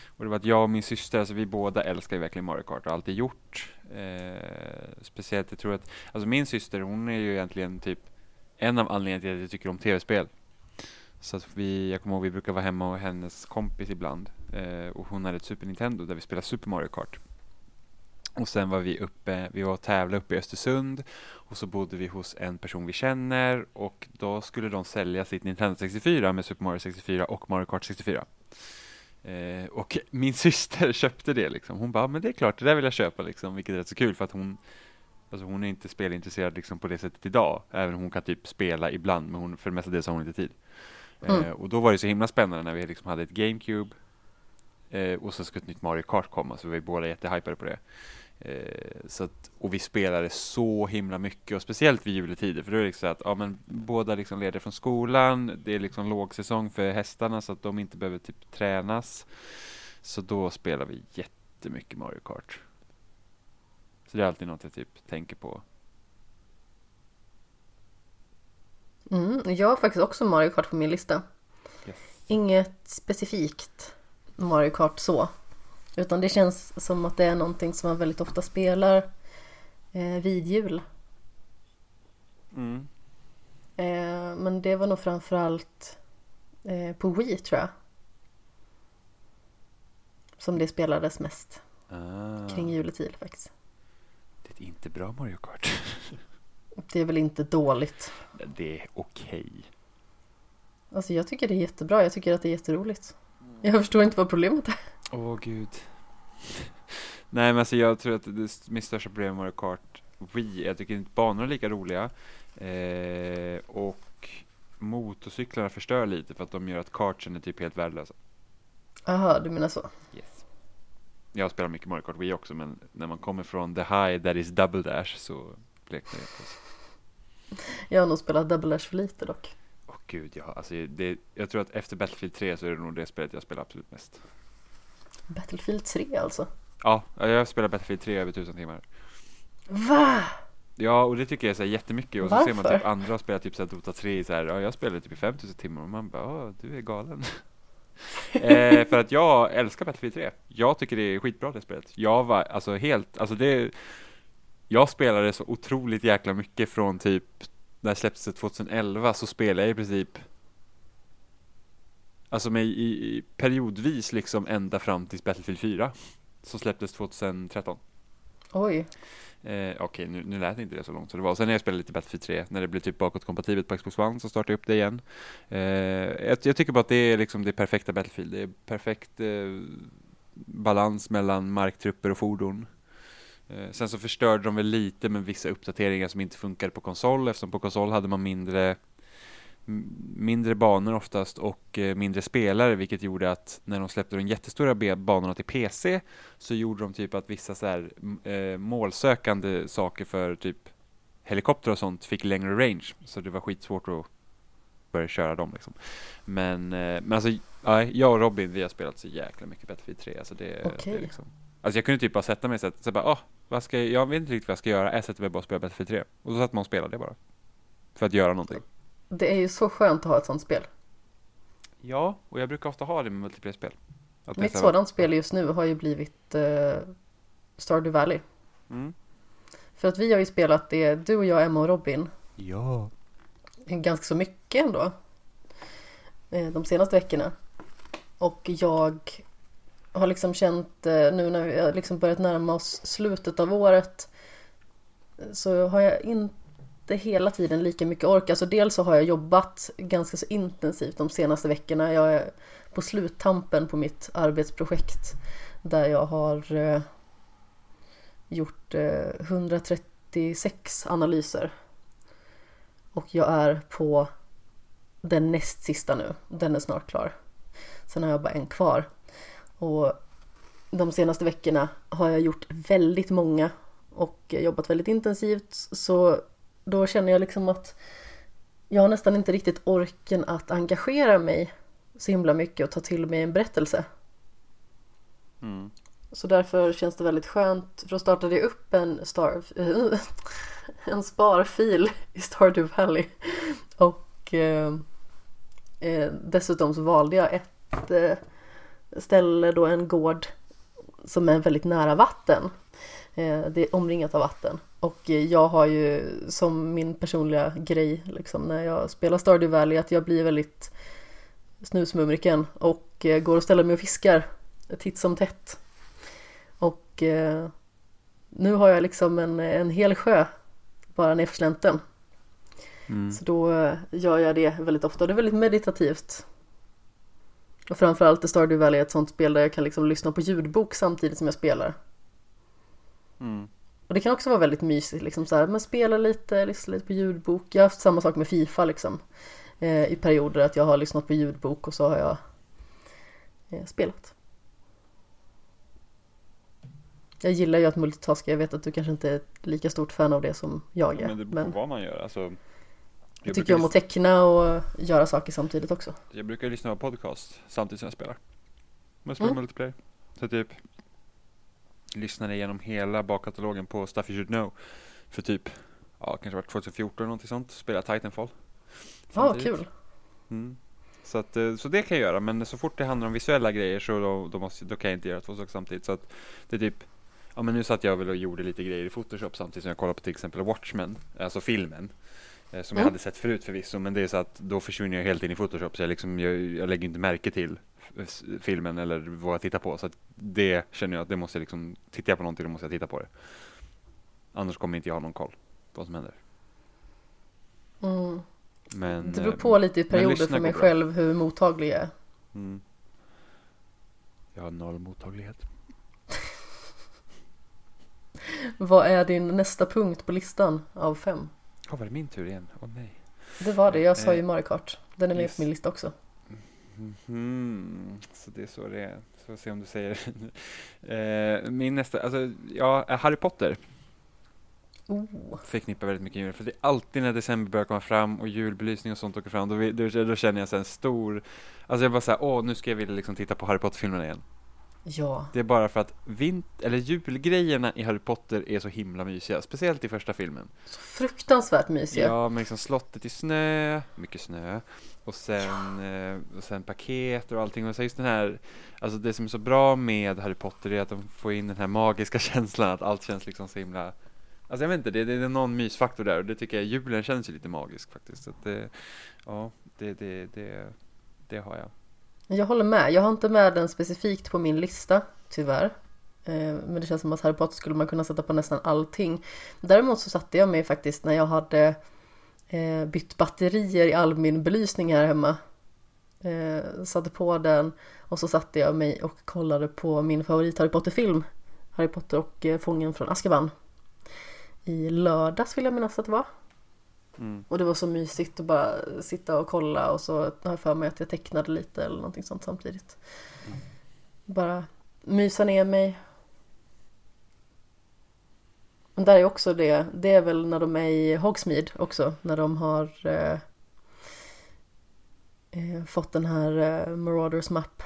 Och det var att jag och min syster, alltså vi båda älskar ju verkligen Mario Kart och har alltid gjort. Eh, speciellt, jag tror att, alltså min syster hon är ju egentligen typ en av anledningarna till att jag tycker om tv-spel. Så att vi, jag kommer ihåg vi brukar vara hemma och hennes kompis ibland. Eh, och hon hade ett Super Nintendo där vi spelade Super Mario Kart. Och sen var vi uppe, vi var och tävlade uppe i Östersund och så bodde vi hos en person vi känner och då skulle de sälja sitt Nintendo 64 med Super Mario 64 och Mario Kart 64. Eh, och (laughs) min syster köpte det liksom. Hon bara, men det är klart, det där vill jag köpa liksom, vilket är rätt så kul för att hon Alltså hon är inte spelintresserad liksom på det sättet idag, även om hon kan typ spela ibland, men hon, för det mesta har hon inte tid. Mm. Eh, och då var det så himla spännande när vi liksom hade ett GameCube eh, och så skulle ett nytt Mario Kart komma, så vi var båda jättehypade på det. Eh, så att, och vi spelade så himla mycket, och speciellt vid juletider, för då är det liksom så att ja, men båda liksom leder från skolan, det är liksom lågsäsong för hästarna så att de inte behöver typ tränas. Så då spelar vi jättemycket Mario Kart. Så det är alltid något jag typ tänker på. Mm, jag har faktiskt också Mario Kart på min lista. Yes. Inget specifikt Mario Kart så. Utan det känns som att det är någonting som man väldigt ofta spelar eh, vid jul. Mm. Eh, men det var nog framförallt eh, på Wii tror jag. Som det spelades mest Ah, kring juletid faktiskt. det är inte bra Mario Kart. (laughs) Det är väl inte dåligt. det är okej. Alltså jag tycker det är jättebra. Jag tycker att det är jätteroligt. Jag förstår inte vad problemet är. Åh gud. Nej men alltså jag tror att det, mitt största problem med Mario Kart Wii, jag tycker inte banorna är lika roliga. Eh, och motorcyklarna förstör lite för att de gör att kartsen är typ helt värdelösa. Jaha, du menar så. Yes. Jag spelar mycket Mario Kart Wii också men när man kommer från the high that is double dash så bleknar det. Jag har nog spelat Double Dash för lite dock. Gud, ja, alltså det, jag tror att efter Battlefield 3 så är det nog det spelet jag spelar absolut mest. Battlefield 3 alltså. Ja, jag spelar Battlefield 3 över tusen timmar. Va? Ja, och det tycker jag är så här jättemycket. Och så ser man Varför? typ andra spela typ så här Dota 3 så här, ja jag spelade typ i 5000 timmar och man bara, "Åh, du är galen. (laughs) eh, för att jag älskar Battlefield 3. Jag tycker det är skitbra det spelet. Jag var alltså helt, alltså det, jag spelade så otroligt jäkla mycket från typ det släpptes det 2011 så spelade jag i princip Alltså med i, i periodvis liksom ända fram till Battlefield 4 Som släpptes 2013 Oj, Eh, Okej, nu, nu lät inte det så långt så det var. Sen när jag spelade lite Battlefield 3, när det blev typ bakåtkompatibelt på Xbox One, så startade jag upp det igen. Eh, jag, jag tycker bara att det är liksom det perfekta Battlefield. Det är perfekt eh, balans mellan marktrupper och fordon. Eh, sen så förstörde de väl lite med vissa uppdateringar som inte funkade på konsol, eftersom på konsol hade man mindre mindre banor oftast och eh, mindre spelare vilket gjorde att när de släppte de jättestora banorna till PC så gjorde de typ att vissa så här, eh, målsökande saker för typ helikopter och sånt fick längre range så det var skitsvårt att börja köra dem liksom. Men, eh, men alltså ja, jag och Robin vi har spelat så jäkla mycket Battlefield 3 alltså det, det Okej. är liksom Alltså jag kunde typ bara sätta mig och så, bara, ah, vad ska jag, jag vet inte riktigt vad jag ska göra, jag sätter mig bara och spelar Battlefield 3 och så satt man och spelade det bara För att göra någonting det är ju så skönt att ha ett sånt spel. Ja, och jag brukar ofta ha det med multiplayer-spel Mitt sådant spel just nu har ju blivit eh, Stardew Valley. mm. För att vi har ju spelat det, du och jag, Emma och Robin, Ja ganska så mycket ändå. eh, De senaste veckorna. Och jag har liksom känt eh, nu när vi har liksom börjat närma oss slutet av året så har jag inte hela tiden lika mycket ork. Alltså dels så har jag jobbat ganska så intensivt de senaste veckorna. Jag är på sluttampen på mitt arbetsprojekt där jag har eh, gjort eh, 136 analyser. Och jag är på den näst sista nu. Den är snart klar. Sen har jag bara en kvar. Och de senaste veckorna har jag gjort väldigt många och jobbat väldigt intensivt. Så då känner jag liksom att jag har nästan inte riktigt orken att engagera mig så himla mycket och ta till mig en berättelse. mm. Så därför känns det väldigt skönt. För då startade jag upp en, star, (laughs) en sparfil i Stardew Valley. Och eh, eh, dessutom så valde jag ett eh, ställe då en gård som är väldigt nära vatten. Eh, det är omringat av vatten. Och jag har ju som min personliga grej liksom när jag spelar Stardew Valley att jag blir väldigt snusmumriken och eh, går och ställer mig och fiskar titt som tätt. Och eh, nu har jag liksom en, en hel sjö bara nerför slänten. Mm. Så då gör jag det väldigt ofta. Det är väldigt meditativt. Och framförallt är Stardew Valley ett sånt spel där jag kan liksom lyssna på ljudbok samtidigt som jag spelar. Mm. Och det kan också vara väldigt mysigt, liksom så här, men spela lite, lyssna lite på ljudbok. Jag har haft samma sak med Fifa liksom. Eh, I perioder att jag har lyssnat på ljudbok och så har jag eh, spelat. Jag gillar ju att multitaska, jag vet att du kanske inte är ett lika stort fan av det som jag är. Men det beror Men på vad man gör. Alltså, jag, tycker om att teckna och göra saker samtidigt också. jag brukar lyssna på podcast samtidigt som jag spelar. Men jag spelar Mm. multiplayer. Så typ lyssnade igenom hela bakkatalogen på Stuff You Should Know för typ, ja kanske var 2014 eller någonting sånt. Spela Titanfall. Ja, samtidigt. kul. Mm. Så, att, eh, så det kan jag göra, men så fort det handlar om visuella grejer så då, då, måste, då kan jag inte göra två saker samtidigt. Så att det är typ, ja men nu satt jag väl och gjorde lite grejer i Photoshop samtidigt som jag kollade på till exempel Watchmen, alltså filmen. Eh, Som jag Mm. hade sett förut förvisso, men det är så att då försvinner jag helt in i Photoshop så jag, liksom, jag, jag lägger inte märke till filmen eller vad jag tittar på. Så att det känner jag att det måste jag liksom, tittar jag på någonting då måste jag titta på det. Annars kommer inte jag ha någon koll på vad som händer. Mm. Men, Det beror eh, på lite i perioder för mig själv hur mottaglig jag är. Mm. Jag har noll mottaglighet. (laughs) Vad är din nästa punkt på listan av fem? Ja, var det min tur igen? Åh nej. Det var det, jag sa ju Eh, Mario Kart. Den är med yes. på min lista också. Mhm, Så det är så det är. Så se om du säger. (laughs) eh, min nästa, alltså, ja, Harry Potter Oh. förknippar väldigt mycket jul. För det är alltid när december börjar komma fram och julbelysning och sånt åker fram. Då, då, då känner jag så en stor, alltså jag bara såhär, åh nu ska jag vilja liksom titta på Harry Potter-filmerna igen. Ja, Det är bara för att vint eller julgrejerna i Harry Potter är så himla mysiga, speciellt i första filmen. så fruktansvärt mysiga. Ja, med liksom slottet i snö, mycket snö, och sen, eh, och sen paket och allting. Och så just den här, alltså det som är så bra med Harry Potter är att de får in den här magiska (laughs) känslan, att allt känns liksom så himla Alltså jag vet inte, det, det är någon mysfaktor där och det tycker jag, julen känns ju lite magisk faktiskt. Så att det, ja, det, det, det, det har jag. Jag håller med. Jag har inte med den specifikt på min lista, tyvärr. Eh, men det känns som att Harry Potter skulle man kunna sätta på nästan allting. Däremot så satte jag mig faktiskt när jag hade eh, bytt batterier i all min belysning här hemma. Eh, satte på den och så satte jag mig och kollade på min favorit Harry Potter-film. Harry Potter och Fången från Azkaban. I lördags vill jag minnas att det var. Mm. Och det var så mysigt att bara sitta och kolla och så har jag för mig att jag tecknade lite eller någonting sånt samtidigt. Bara mysa ner mig. Men där är också det, det är väl när de är i Hogsmeade också, när de har eh, eh, fått den här eh, Marauders Map.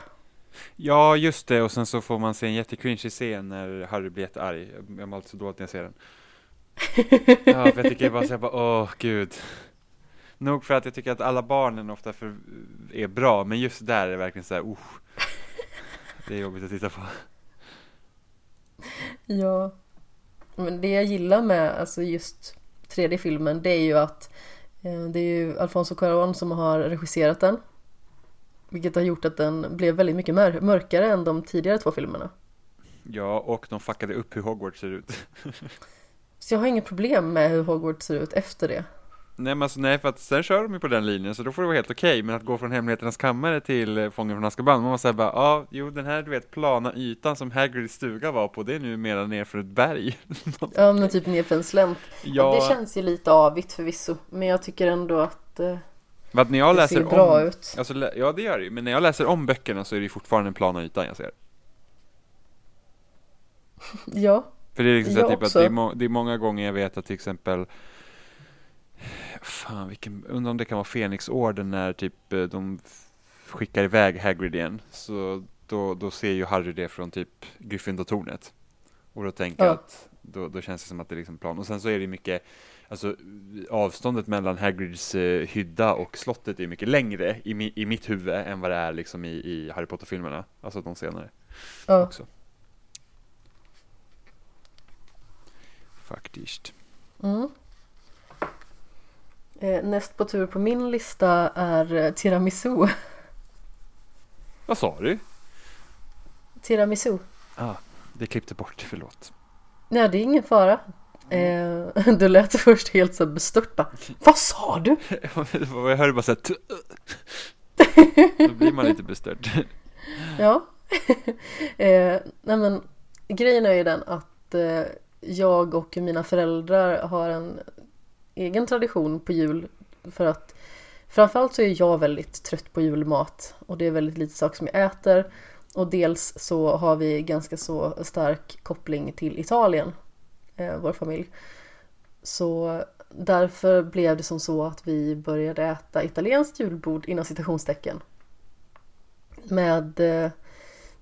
Ja, just det, och sen så får man se en jättecringy scen när Harry blir jättearg. Jag jag mår alltid så dåligt när jag ser den. Ja, för jag tycker bara så jag bara, åh gud. Nog för att jag tycker att alla barnen ofta för, är bra, men just där är det verkligen så här, uh. Det är jobbigt att titta på. Ja. Men det jag gillar med alltså just tredje filmen det är ju att eh, det är ju Alfonso Cuarón som har regisserat den. Vilket har gjort att den blev väldigt mycket mör- mörkare än de tidigare två filmerna. Ja, och de fuckade upp hur Hogwarts ser ut. (laughs) Så jag har inget problem med hur Hogwarts ser ut efter det. Nej men alltså nej för att sen kör de ju på den linjen så då får det vara helt okej men att gå från Hemligheternas kammare till eh, Fången från Azkaban man måste säga bara ja jo den här du vet plana ytan som Hagrids stuga var på det är nu mera ner för ett berg Ja men typ nerför en slänt. Ja, Det känns ju lite avigt förvisso. Men jag tycker ändå att eh, men när jag det läser ser bra om ut. alltså, Ja det gör det ju, men när jag läser om böckerna så är det ju fortfarande en plana ytan jag ser Ja. För det är liksom så typ att det är, må- det är många gånger jag vet att till exempel Fan vilken, undrar om det kan vara Fenixorden när typ eh, de skickar iväg Hagrid igen. Så då, då ser ju Harry det från typ Gryffindor-tornet. Och då tänker Ja. jag att då, då känns det som att det är liksom plan. Och sen så är det mycket Alltså avståndet mellan Hagrids eh, hydda och slottet är mycket längre i, mi, i mitt huvud än vad det är liksom i, i Harry Potter-filmerna. Alltså de senare ja. också Faktiskt Mm. Eh, näst på tur på min lista är eh, tiramisu. (laughs) Vad sa du? tiramisu. Ah, det klippte bort, förlåt. Nej det är ingen fara. Eh, (laughs) du lät först helt så bestört bara, Vad sa du? (laughs) jag hörde bara såhär t- Då blir man lite bestört. Ja. eh, nej men grejen är ju den att eh, jag och mina föräldrar har en egen tradition på jul för att framförallt så är jag väldigt trött på julmat och det är väldigt lite saker som jag äter och dels så har vi ganska så stark koppling till Italien, eh, vår familj. Så därför blev det som så att vi började äta italienskt julbord inom citationstecken. Med eh,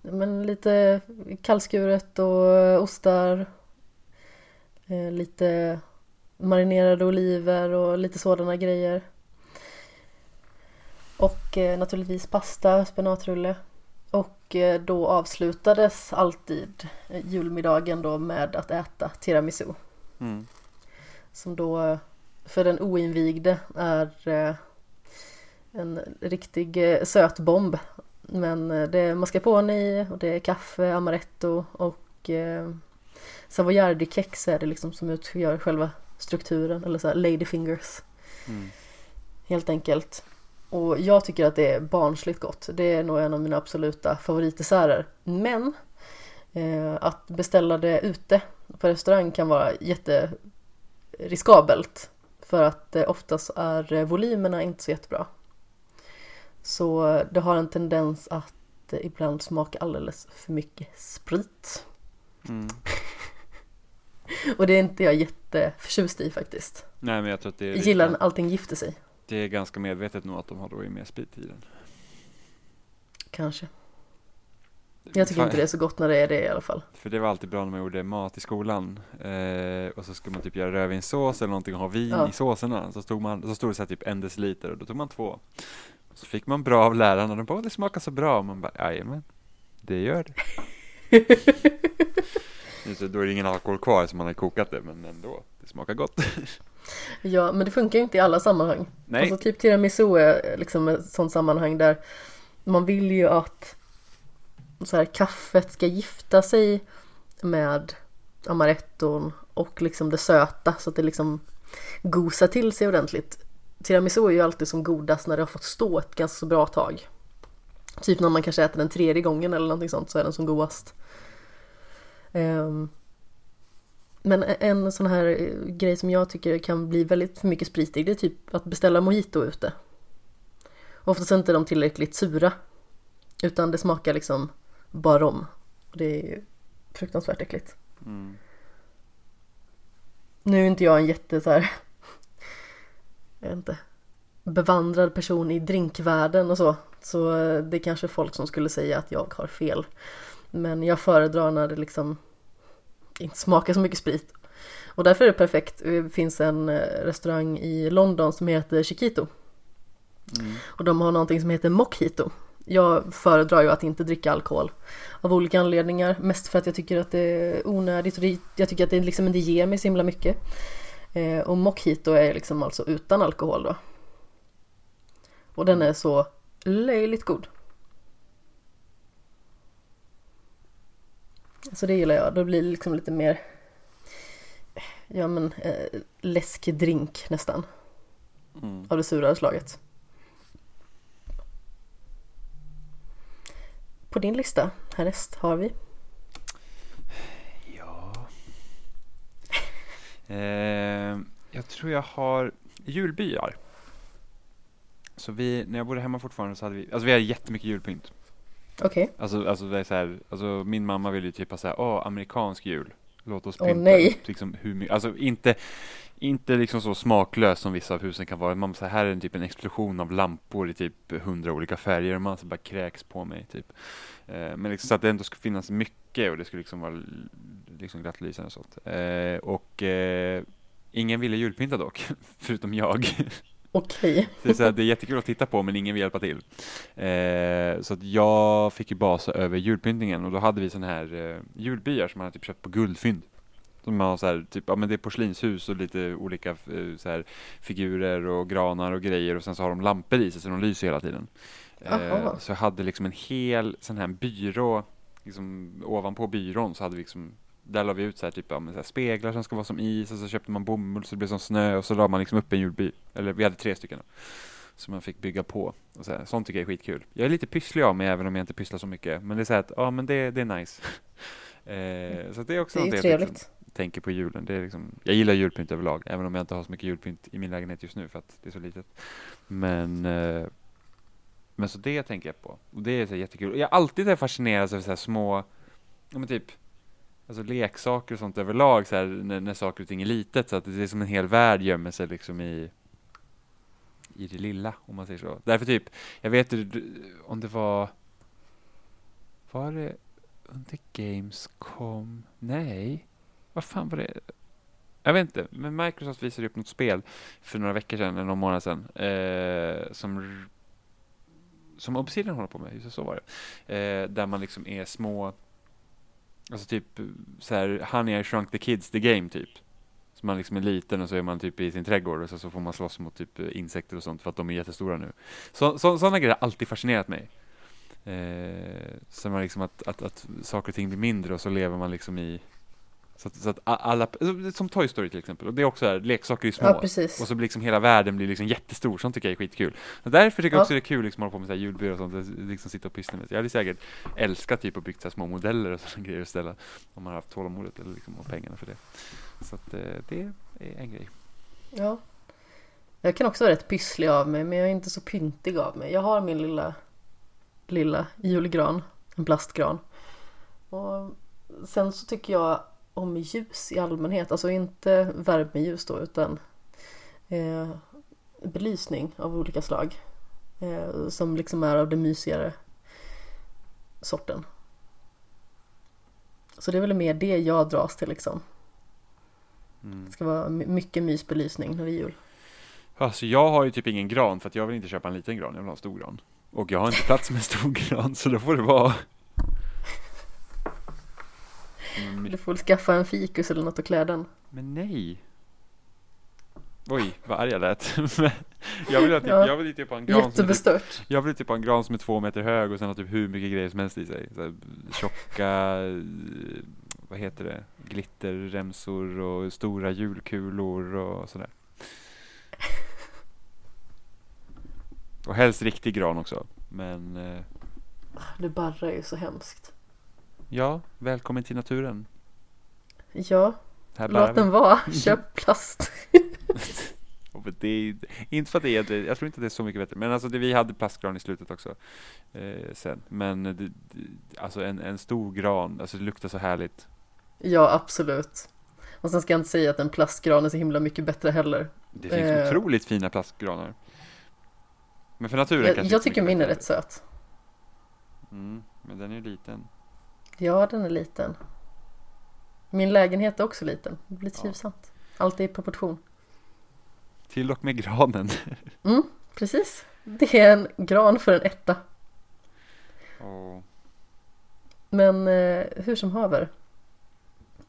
men lite kallskuret och ostar. Eh, lite marinerade oliver och lite sådana grejer. Och eh, naturligtvis pasta, spenatrulle. Och eh, då avslutades alltid eh, julmiddagen då med att äta tiramisu. Mm. Som då eh, för den oinvigde är eh, en riktig eh, sötbomb. Men det är mascarpone i och det är kaffe, amaretto och savoyardi-kex är det liksom som utgör själva strukturen. Eller så här ladyfingers Mm. helt enkelt. Och jag tycker att det är barnsligt gott. Det är nog en av mina absoluta favoritdesserter. Men eh, att beställa det ute på restaurang kan vara jätteriskabelt. För att eh, oftast är volymerna inte så jättebra. Så eh, det har en tendens att eh, ibland smaka alldeles för mycket sprit. Mm. (laughs) Och det är inte jag jätteförtjust i faktiskt. Nej men jag tror att det är, gillar när allting gifter sig. det är ganska medvetet nog att de har då i mer sprit i den. Kanske. Jag tycker Fan. inte (laughs) det är så gott när det är det i alla fall. För det var alltid bra när man gjorde mat i skolan. Eh, och så skulle man typ göra rödvinssås eller någonting och ha vin Ja. i såserna. Så stod, man, så stod det så här typ en deciliter och då tog man två. Så fick man bra av lärarna. De bara, "Åh, det smakar så bra. Och man bara, jajamän, det gör det. (laughs) Just det, Då är det ingen alkohol kvar som man har kokat det, men ändå, det smakar gott. (laughs) Ja, men det funkar ju inte i alla sammanhang. Nej, Alltså typ tiramisu är liksom ett sånt sammanhang där man vill ju att så här, kaffet ska gifta sig med amaretton och liksom det söta så att det liksom gosar till sig ordentligt. Tiramisu är ju alltid som godast när det har fått stå ett ganska så bra tag. Typ när man kanske äter den tredje gången eller någonting sånt så är den som godast. Ehm, men en sån här eh, grej som jag tycker kan bli väldigt för mycket spritig det är typ att beställa mojito ute. Oftast är inte de tillräckligt sura. Utan det smakar liksom bara rom. Det är fruktansvärt äckligt. mm. Nu är inte jag en jätte så här, jag vet inte, bevandrad person i drinkvärlden och så. Så eh, det är kanske folk som skulle säga att jag har fel. Men jag föredrar när det liksom inte smakar så mycket sprit. Och därför är det perfekt. Det finns en eh, restaurang i London som heter Chiquito. Mm. Och de har någonting som heter Mojito. Jag föredrar ju att inte dricka alkohol. Av olika anledningar. Mest för att jag tycker att det är onödigt och jag tycker att det liksom inte ger mig så himla mycket. Eh, och Mojito är liksom alltså utan alkohol då. Och den är så löjligt god. Så det gillar jag. Då blir det liksom lite mer Ja men eh, läskdrink nästan. Mm. Av det surare slaget. På din lista härnäst har vi Ja. Eh, jag tror jag har julbyar. Så vi, när jag bodde hemma fortfarande så hade vi, alltså vi hade jättemycket julpynt. Okej. Alltså, alltså det är så här, alltså min mamma ville ju typ ha så här, åh, amerikansk jul. Låt oss pynta nej. upp liksom hur mycket, alltså inte, inte liksom så smaklöst som vissa av husen kan vara. Man så här är en typ en explosion av lampor i typ hundra olika färger och man så bara kräks på mig typ. Eh, men liksom så att det ändå skulle finnas mycket och det skulle liksom vara liksom glatt lysande och sånt. Eh, och eh, ingen ville julpynta dock, (laughs) förutom jag. Okej. Så det, är så här, det är jättekul att titta på men ingen vill hjälpa till. Eh, så att jag fick ju basa över julpyntningen och då hade vi sån här eh, julbyar som man hade typ köpt på guldfynd. Som har så här, typ, ja men det är porslinshus och lite olika eh, så här, figurer och granar och grejer och sen så har de lampor i sig så de lyser hela tiden. Eh, så jag hade liksom en hel sån här byrå, liksom ovanpå byrån så hade vi liksom där la vi ut så här, typ, ja, men så här speglar som ska vara som is och så köpte man bomull så det blev som snö och så la man liksom upp en julby. Eller vi hade tre stycken. då. Som man fick bygga på. Och så här, sånt tycker jag är skitkul. Jag är lite pysslig av mig även om jag inte pysslar så mycket. Men det är så här att, ja men det, det är nice. (laughs) eh, så det är också Det är något jag liksom trevligt. tänker på julen. Det är liksom, jag gillar julpynt överlag, även om jag inte har så mycket julpynt i min lägenhet just nu för att det är så litet. Men, eh, men så det tänker jag på. Och det är så jättekul. Och jag har alltid är fascinerad av så här små, ja men typ, alltså leksaker och sånt överlag så här, när, när saker och ting är litet. Så att det är som en hel värld gömmer sig liksom i i det lilla, om man säger så. Därför typ, jag vet inte om det var, var det under Gamescom? Nej, vad fan var det? Jag vet inte, men Microsoft visade upp något spel för några veckor sedan, eller någon månad sedan, eh, som som Obsidian håller på med, just så var det. Eh, där man liksom är små, alltså typ så här, Honey I Shrunk the Kids, the game typ. Så man liksom är liten och så är man typ i sin trädgård och så, så får man slåss mot typ insekter och sånt för att de är jättestora nu. Så, så, sådana grejer har alltid fascinerat mig. Eh, så man liksom att, att, att saker och ting blir mindre och så lever man liksom i så att, så att alla, som Toy Story till exempel, och det är också här, leksaker är små. Ja. Och så blir liksom hela världen blir liksom jättestor, sånt tycker jag är skitkul. Och därför tycker jag Ja. också det är kul liksom att hålla på med så här julbyar och sånt, liksom sitta och pyssla med. Jag hade säkert älskat typ att bygga så små modeller och (laughs) sådana grejer ställa, om man har haft tålamodet eller liksom, och pengarna för det. Så att eh, det är en grej. Ja. Jag kan också vara rätt pysslig av mig men jag är inte så pyntig av mig. Jag har min lilla lilla julgran, en plastgran. Och sen så tycker jag om ljus i allmänhet, alltså inte värmeljus då utan eh, belysning av olika slag. Eh, som liksom är av den mysigare sorten. Så det är väl mer det jag dras till liksom. Mm. Det ska vara my- mycket mysbelysning när det är jul. Alltså jag har ju typ ingen gran för att jag vill inte köpa en liten gran, jag vill ha en stor gran. Och jag har inte plats med en stor gran så då får det vara Mm, Du får väl skaffa en fikus eller något att klä den. Men nej Oj, vad arg jag lät. (laughs) Jag vill ha typ, Ja. jag vill typ ha en gran som är typ, Jättebestört. Jag vill typ ha en gran som är två meter hög och sen har typ hur mycket grejer som helst i sig. Så här, tjocka, eh, vad heter det, glitterremsor och stora julkulor och sådär. Och helst riktig gran också. Men eh, Det barrar ju så hemskt. Ja, välkommen till naturen. Ja, låt den vara. (laughs) Köp plast. Det är, inte för att det är, jag tror inte att det är så mycket bättre, men alltså det, vi hade plastgran i slutet också eh, sen. Men det, det, alltså en, en stor gran, alltså det luktar så härligt. Ja, absolut. Och sen ska jag inte säga att en plastgran är så himla mycket bättre heller. Det finns Eh. otroligt fina plastgranar. Men för naturen Jag, kanske jag tycker min är rätt söt. Mm, men den är ju liten. Ja, den är liten. Min lägenhet är också liten. Det blir trivsamt. Allt är i proportion. Till och med granen. (laughs) Mm, precis. Det är en gran för en etta. Och, Men eh, hur som haver.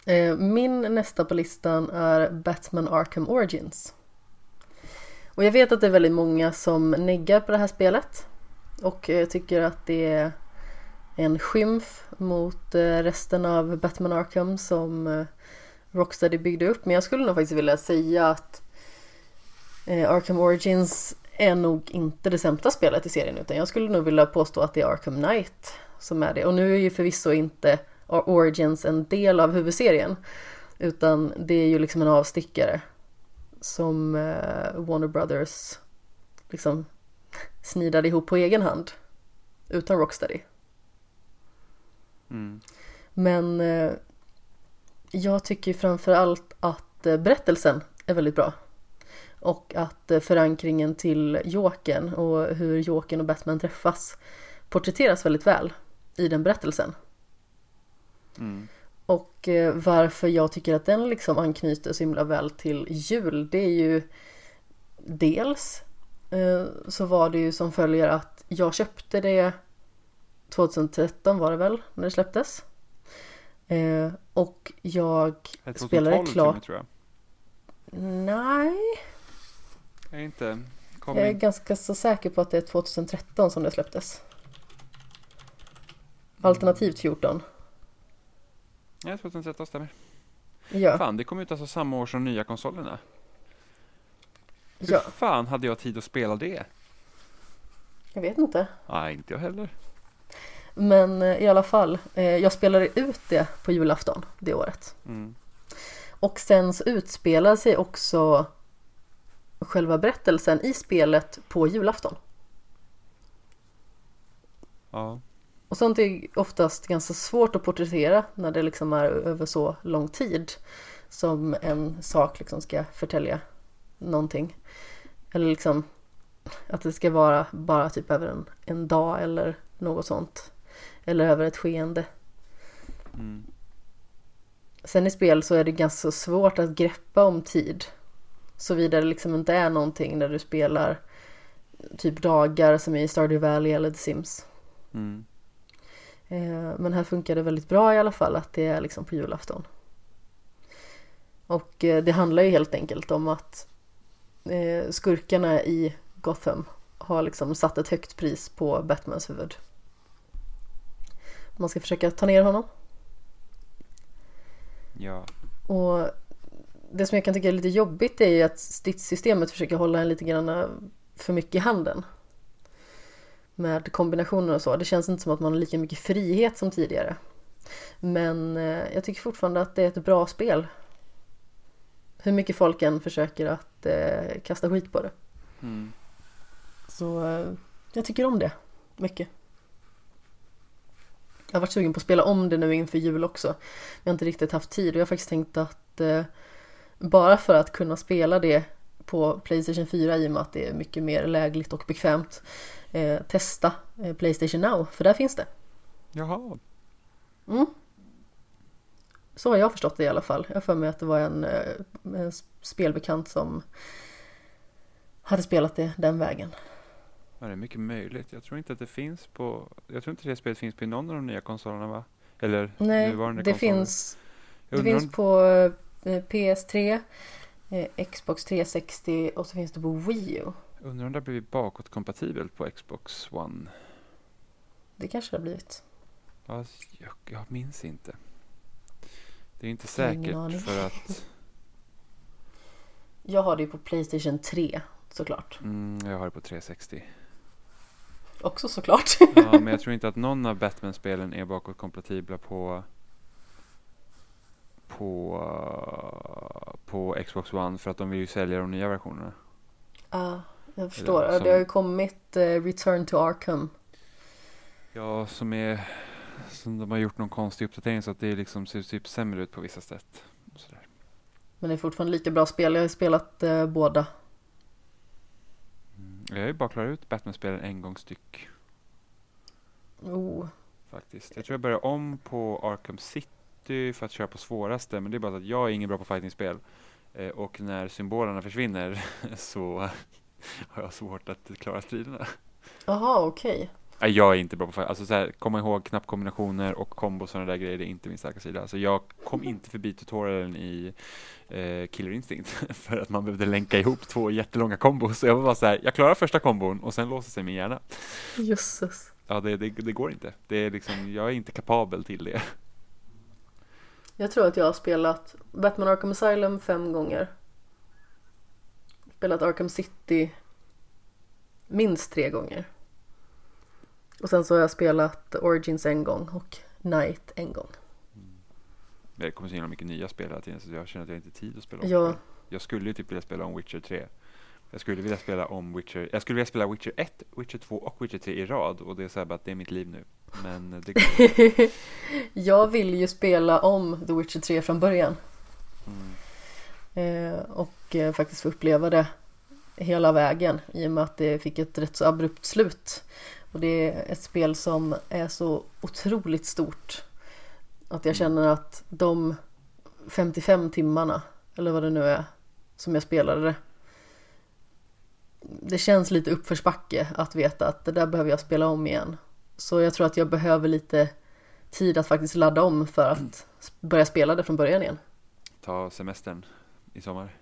Eh, min nästa på listan är Batman Arkham Origins. Och jag vet att det är väldigt många som neggar på det här spelet. Och eh, tycker att det en skymf mot eh, resten av Batman Arkham som eh, Rocksteady byggde upp. Men jag skulle nog faktiskt vilja säga att eh, Arkham Origins är nog inte det sämsta spelet i serien utan jag skulle nog vilja påstå att det är Arkham Knight som är det. Och nu är ju förvisso inte Origins en del av huvudserien utan det är ju liksom en avstickare som Warner Brothers liksom (laughs) snidade ihop på egen hand utan Rocksteady mm, Men eh, jag tycker framför allt att eh, berättelsen är väldigt bra. Och att eh, förankringen till Jokern och hur Jokern och Batman träffas porträtteras väldigt väl i den berättelsen. mm, Och varför jag tycker att den liksom anknyter så himla väl till jul, det är ju dels så var det ju som följer att jag köpte det 2013 var det väl när det släpptes. Eh, och jag spelade 2012 till och klart. tror jag. Nej, Jag är inte, kom jag är in. ganska så säker på att det är 2013 som det släpptes. Alternativt 14. Ja, 2013 stämmer. Ja, Fan, det kom ut alltså samma år som nya konsolerna. Hur ja, fan hade jag tid att spela det? jag vet inte. Nej, inte jag heller. Men eh, i alla fall, eh, jag spelade ut det på julafton det året. Mm. Och sen så utspelar sig också själva berättelsen i spelet på julafton. Ja. Och sånt är oftast ganska svårt att porträttera när det liksom är över så lång tid som en sak liksom ska förtälja någonting. Eller liksom att det ska vara bara typ över en, en dag eller något sånt. Eller över ett skeende. Mm. Sen i spel så är det ganska svårt att greppa om tid. Såvida det liksom inte är någonting där du spelar typ dagar som i Stardew Valley eller The Sims. Mm. Eh, Men här funkar det väldigt bra i alla fall att det är liksom på julafton. Och eh, det handlar ju helt enkelt om att eh, skurkarna i Gotham har liksom satt ett högt pris på Batmans huvud. Man ska försöka ta ner honom. Ja. Och det som jag kan tycka är lite jobbigt är ju att stridssystemet försöker hålla en lite grann för mycket i handen. Med kombinationer och så. Det känns inte som att man har lika mycket frihet som tidigare. Men eh, jag tycker fortfarande att det är ett bra spel. Hur mycket folk än försöker att eh, kasta skit på det. Mm. Så eh, jag tycker om det mycket. Jag har varit sugen på att spela om det nu inför jul också. Men jag har inte riktigt haft tid och jag har faktiskt tänkt att eh, bara för att kunna spela det på Playstation 4 i och med att det är mycket mer lägligt och bekvämt eh, testa eh, Playstation Now, för där finns det. Jaha. Mm. Så har jag förstått det i alla fall. Jag har för mig att det var en, eh, en spelbekant som hade spelat det den vägen. Ja, det är mycket möjligt. Jag tror inte att det finns på, jag tror inte det spelet finns på någon av de nya konsolerna va? Eller Nej, nuvarande det konsoler. finns, det finns på eh, PS3, eh, Xbox 360 och så finns det på Wii U. Undrar om det har blivit bakåtkompatibelt på Xbox One? Det kanske det har blivit. Ja, jag, jag minns inte. Det är inte säkert för att (laughs) Jag har det ju på Playstation 3 såklart. mm, jag har det på 360. Också såklart. Ja, (laughs) men jag tror inte att någon av Batman-spelen är bakåtkompatibla på på, uh, på Xbox One för att de vill ju sälja de nya versionerna. Ja, jag förstår. Eller som- Det har ju kommit eh, Return to Arkham. Ja, som är som de har gjort någon konstig uppdatering så att det liksom ser typ sämre ut på vissa sätt. Men det är fortfarande lika bra spel. Jag har spelat eh, båda. Jag har ju bara klarat ut Batman-spelen en gång styck Oh. faktiskt. Jag tror jag började om på Arkham City för att köra på svåraste men det är bara så att jag är ingen bra på fightingspel. Eh, och när symbolerna försvinner (laughs) så (laughs) har jag svårt att klara striderna. Jaha, okej. Nej, jag är inte bra på fight. Alltså så här, komma ihåg knappkombinationer och kombo och sådana där grejer det är inte min starka sida. Alltså jag kom inte förbi tutorialen i eh, Killer Instinct (laughs) för att man behövde länka ihop två jättelånga kombos. Så jag var bara så här, jag klarar första kombon och sen låser sig min hjärna. Jösses. Ja, det, det, det går inte. Det är liksom, jag är inte kapabel till det. Jag tror att jag har spelat Batman Arkham Asylum fem gånger. Spelat Arkham City minst tre gånger. Och sen så har jag spelat Origins en gång och Night en gång. Det kommer så himla mycket nya spel hela tiden så jag känner att jag inte har tid att spela om Ja. Jag skulle ju typ vilja spela om Witcher 3. Jag skulle vilja spela om Witcher, jag skulle vilja spela Witcher 1, Witcher 2 och Witcher 3 i rad och det är så här bara att det är mitt liv nu. Men det går (laughs) jag vill ju spela om The Witcher 3 från början. mm. Eh, och eh, faktiskt få uppleva det hela vägen i och med att det fick ett rätt så abrupt slut. Och det är ett spel som är så otroligt stort att jag känner att de 55 timmarna, eller vad det nu är, som jag spelade det. Det känns lite uppförsbacke att veta att det där behöver jag spela om igen. Så jag tror att jag behöver lite tid att faktiskt ladda om för att börja spela det från början igen. Ta semestern i sommar.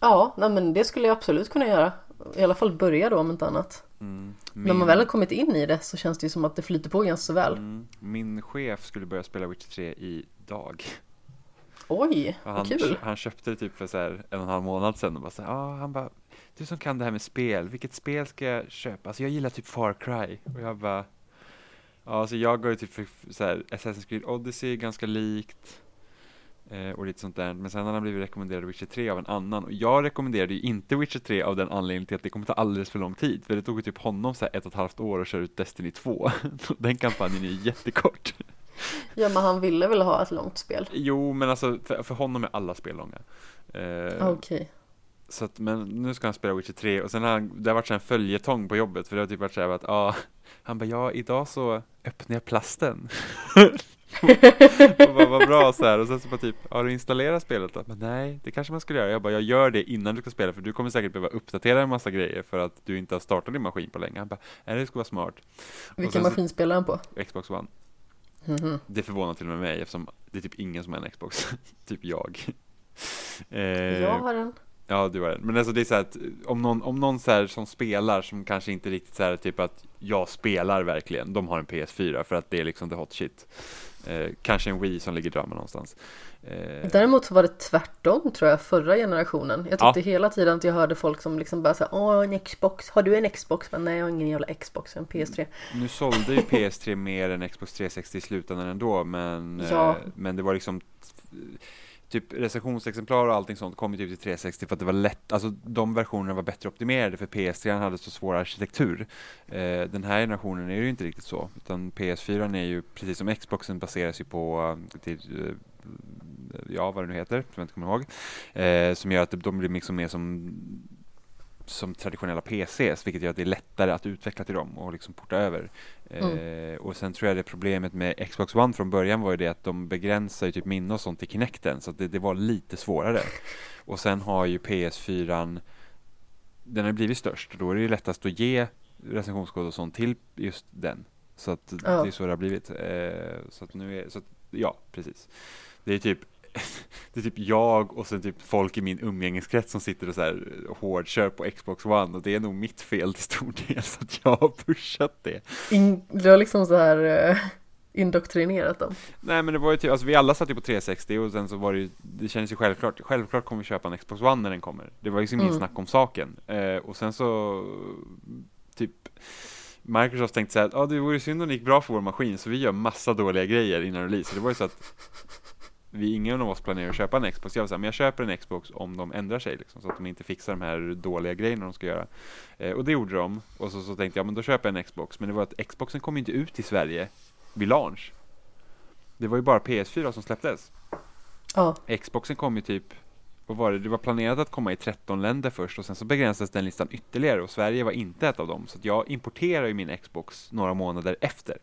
Ja, nej men det skulle jag absolut kunna göra. I alla fall börja då om inte annat. Mm. När man väl har kommit in i det så känns det ju som att det flyter på ganska så väl. mm, min chef skulle börja spela Witcher 3 idag. Oj, Och vad han, kul! han köpte det typ för så en och en halv månad sedan och bara så här, ah, han bara, du som kan det här med spel, vilket spel ska jag köpa? Alltså jag gillar typ Far Cry. Och jag bara, ja alltså jag går ju typ för så här, Assassin's Creed Odyssey ganska likt. Eh, och lite sånt där. Men sen har han blivit rekommenderad Witcher 3 av en annan. Och jag rekommenderade ju inte Witcher 3 av den anledningen till att det kommer ta alldeles för lång tid. För det tog ju typ honom så här ett och ett halvt år att köra ut Destiny 2. (laughs) den kampanjen är jättekort. Ja, men han ville väl ha ett långt spel? Jo, men alltså för, för honom är alla spel långa. Eh, Okej. Så att, men nu ska han spela Witcher 3 och sen har han, det har varit så en följetong på jobbet för det har typ varit så här att ja, han bara ja idag så öppnar jag plasten. (laughs) och bara vad bra så här och sen så bara typ, har du installerat spelet då? Men nej, det kanske man skulle göra. Jag bara, jag gör det innan du ska spela för du kommer säkert behöva uppdatera en massa grejer för att du inte har startat din maskin på länge. Han bara, nej det skulle vara smart. Vilken maskin spelar han på? Xbox One. Mhm. Det förvånar till och med mig eftersom det är typ ingen som har en Xbox. (laughs) typ jag. Eh, Jag har en. Ja, du har den. Men alltså det är så här att om någon, om någon så här som spelar som kanske inte riktigt så här typ att jag spelar verkligen, de har en PS4 för att det är liksom the hot shit. Eh, kanske en Wii som ligger i drömmen någonstans. Eh, Däremot så var det tvärtom tror jag förra generationen. Jag tyckte hela tiden att jag hörde folk som liksom bara såhär Åh en Xbox, har du en Xbox? Men nej jag har ingen jävla Xbox, jag har en PS3. nu sålde ju PS3 mer än Xbox 360 i slutändan ändå, men, Ja. eh, men det var liksom typ recensionsexemplar och allting sånt kom ju typ till 360 för att det var lätt, alltså de versionerna var bättre optimerade för PS3 hade så svår arkitektur. Eh, den här generationen är det ju inte riktigt så, utan PS4 är ju precis som Xboxen baseras ju på eh, till, eh, ja vad det nu heter, som jag inte kommer ihåg, eh, som gör att de blir liksom mer som som traditionella PCs, vilket gör att det är lättare att utveckla till dem och liksom porta över. Mm. Eh, och sen tror jag det problemet med Xbox One från början var ju det att de begränsar ju typ minne och sånt till Kinecten, så det, det var lite svårare. Och sen har ju PS4 den har blivit störst, då är det ju lättast att ge recensionskod och sånt till just den. Så att Ja. det är så det har blivit. Eh, så att nu är, så att, ja, precis. Det är typ (laughs) det är typ jag och sen typ folk i min umgängeskrets som sitter och så här hårdkör på Xbox One och det är nog mitt fel till stor del så att jag har pushat det. In, du har liksom så här eh, indoktrinerat dem. Nej men det var ju typ, alltså vi alla satt ju på 360 och sen så var det ju, det kändes ju självklart, självklart kommer vi köpa en Xbox One när den kommer. Det var ju liksom Mm. snack om saken. Eh, och sen så, typ, Microsoft tänkte så här, ja ah, det vore synd om det gick bra för vår maskin så vi gör massa dåliga grejer innan release. Så det var ju så att vi, ingen av oss planerar att köpa en Xbox. Jag var så här, men jag köper en Xbox om de ändrar sig liksom, så att de inte fixar de här dåliga grejerna de ska göra. Eh, och det gjorde de. Och så, så tänkte jag, men då köper jag en Xbox. Men det var att Xboxen kom inte ut i Sverige vid launch. Det var ju bara PS4 som släpptes. Ja, Xboxen kom ju typ, vad var det, det var planerat att komma i 13 länder först och sen så begränsades den listan ytterligare och Sverige var inte ett av dem. Så jag importerar ju min Xbox några månader efter.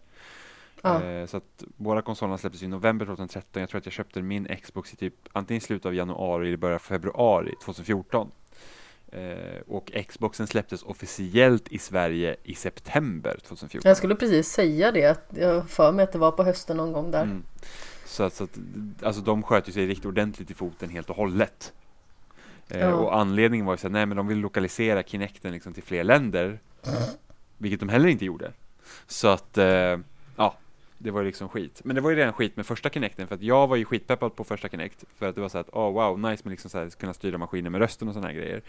Ja. Eh, så att båda konsolerna släpptes i november 2013. Jag tror att jag köpte min Xbox i typ antingen i slutet av januari eller början av februari 2014. Eh, och Xboxen släpptes officiellt i Sverige i september 2014. Jag skulle precis säga det, att jag för mig att det var på hösten någon gång där. Mm. Så, att, så att, alltså de sköt ju sig riktigt ordentligt i foten helt och hållet. Eh, Ja. Och anledningen var ju så att nej men de vill lokalisera Kinecten liksom till fler länder. Vilket de heller inte gjorde. Så att, eh, det var ju liksom skit. Men det var ju redan skit med första Kinecten för att jag var ju skitpeppad på första Kinect. För att det var så att, oh wow, nice med liksom så här, kunna styra maskinen med rösten och sådana här grejer.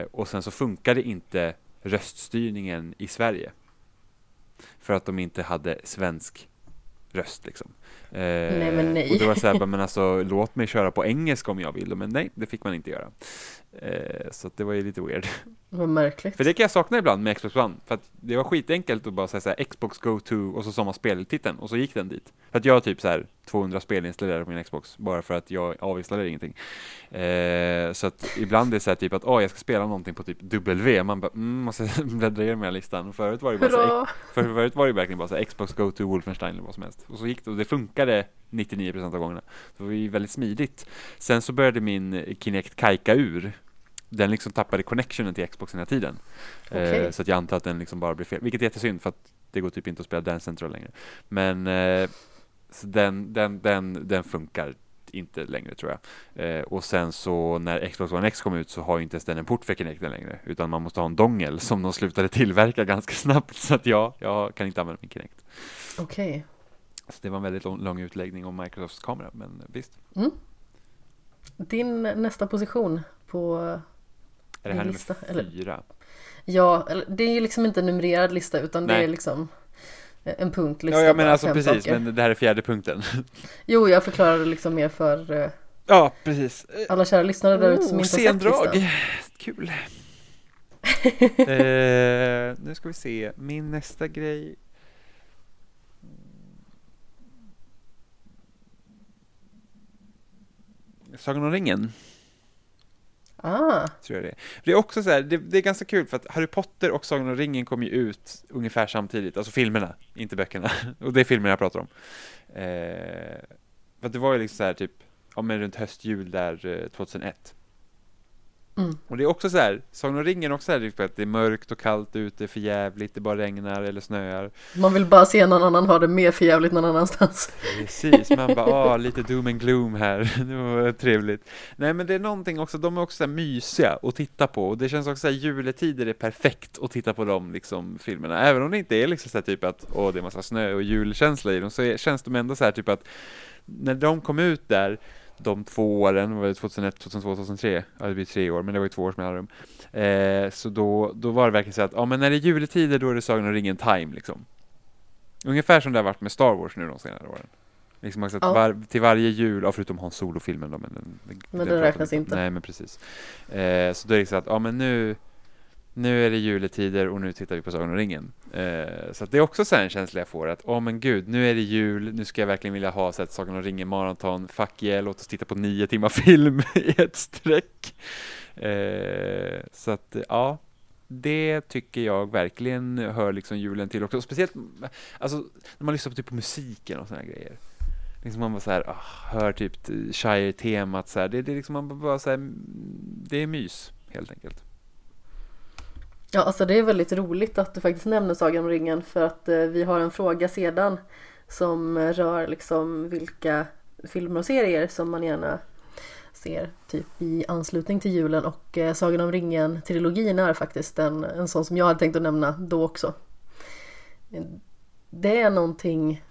Eh, och sen så funkade inte röststyrningen i Sverige. För att de inte hade svensk röst liksom. Eh, Nej, men nej. Och det var så här, (laughs) men alltså låt mig köra på engelska om jag vill, men nej, det fick man inte göra. Eh, så det var ju lite weird. (laughs) Vad märkligt. För det kan jag sakna ibland med Xbox One, för att det var skitenkelt att bara säga så här, Xbox Go To och så sa man speltiteln och så gick den dit. För att jag har typ så här 200 spel installerade på min Xbox, bara för att jag avinstallerar ingenting. Eh, så att ibland är det så här typ att, åh jag ska spela någonting på typ W, man bara, mm, måste (laughs) bläddra igenom hela listan. Förut var det bara så här, (laughs) för förut var det verkligen bara så här, Xbox Go To Wolfenstein eller vad som helst. Och så gick det, och det funkade 99% av gångerna. Så det var ju väldigt smidigt. Sen så började min Kinect kajka ur. Den liksom tappade connectionen till Xboxen hela tiden. Eh, Okej. så att jag antar att den liksom bara blev fel. Vilket är jättesynd för att det går typ inte att spela Dance Central längre. Men eh, den, den, den, den funkar inte längre tror jag. Eh, och sen så när Xbox One X kom ut så har ju inte ens den en port för Kinecten längre. Utan man måste ha en dongel som de slutade tillverka ganska snabbt. (laughs) Så att ja, jag kan inte använda min Kinect. Okej. Så det var en väldigt lång, lång utläggning om Microsofts kamera, men visst. Din nästa position på... Är det här Din nummer lista, eller? fyra? Ja, det är ju liksom inte en numrerad lista utan det Nej. är liksom en punktlista. Ja, ja men bara, alltså precis, saker. men det här är fjärde punkten. Jo, jag förklarade liksom mer för eh, ja, precis. alla kära lyssnare där ute som Oh, inte har sett listan. Kul. (laughs) eh, nu ska vi se, min nästa grej. Sagan om ringen, Ah, tror jag det är. Det är också så här, det, det är ganska kul för att Harry Potter och Sagan om ringen kom ju ut ungefär samtidigt, alltså filmerna, inte böckerna. (laughs) Och det är filmerna jag pratar om. Eh, för att det var ju liksom så här typ, ja men runt höst, jul där eh, 2001. Mm. Och det är också så här, Sagan om ringen är också så här, typ att det är mörkt och kallt ute, för jävligt, det bara regnar eller snöar. man vill bara se någon annan ha det mer för jävligt någon annanstans. Precis, man bara, ah, lite doom and gloom här, (laughs) det var trevligt. Nej men det är någonting också, de är också så här mysiga att titta på och det känns också så här, juletider är perfekt att titta på de liksom filmerna. Även om det inte är liksom så här typ att, åh det är massa snö och julkänsla i dem, så är, känns de ändå så här typ att när de kom ut där, de två åren, var det 2001, 2002, 2003? Ja det blir tre år, men det var ju två års mellanrum. Eh, så då, då var det verkligen så att, ja men när det är juletider då är det Sagan om ringen time liksom. Ungefär som det har varit med Star Wars nu de senare åren. Liksom också att Ja. var, till varje jul, ja, förutom Han Solo-filmen då, men den, Men den den räknas inte. Nej, men precis. Eh, så då är det så att, ja men nu, nu är det juletider och nu tittar vi på Sagan om ringen. Eh, så att det är också så en känsla jag får att, åh men gud, nu är det jul, nu ska jag verkligen vilja ha så ett Sagan om ringen maraton, fuck yeah, låt oss titta på nio timmar film (laughs) i ett streck. Eh, så att eh, ja, det tycker jag verkligen hör liksom julen till också. Speciellt alltså, när man lyssnar på, typ på musiken och sådana grejer. Liksom man bara så här, oh, hör typ Shire-temat så här. Det, det liksom man bara så här, mm, det är mys helt enkelt. Ja, alltså det är väldigt roligt att du faktiskt nämner Sagan om ringen för att eh, vi har en fråga sedan som rör liksom vilka filmer och serier som man gärna ser typ i anslutning till julen och eh, Sagan om ringen-trilogin är faktiskt en, en sån som jag hade tänkt att nämna då också. Det är någonting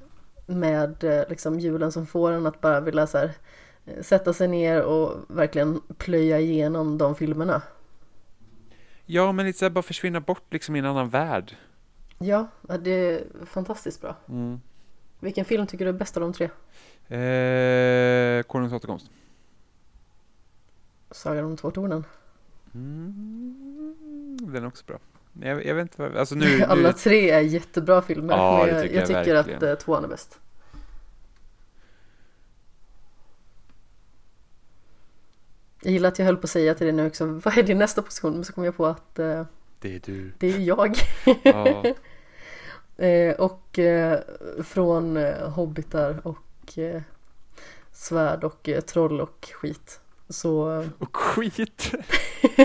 med eh, liksom julen som får en att bara vilja så här, eh, sätta sig ner och verkligen plöja igenom de filmerna. Ja, men lite så här bara försvinna bort liksom i en annan värld. Ja, det är fantastiskt bra. Mm. Vilken film tycker du är bäst av de tre? Eh, Konungens återkomst. Sagan om två tornen. Mm, den är också bra. Jag, jag vet inte alltså nu, (laughs) Alla nu... tre är jättebra filmer. Ja, men jag, tycker jag, jag tycker att verkligen. eh, tvåan är bäst. Jag gillar att jag höll på att säga till dig nu också, vad är din nästa position? Men så kom jag på att eh, Det är du. det är jag. (laughs) Ja. (laughs) Eh, och eh, från eh, hobbitar och eh, svärd och eh, troll och skit. Så, Och skit. (laughs)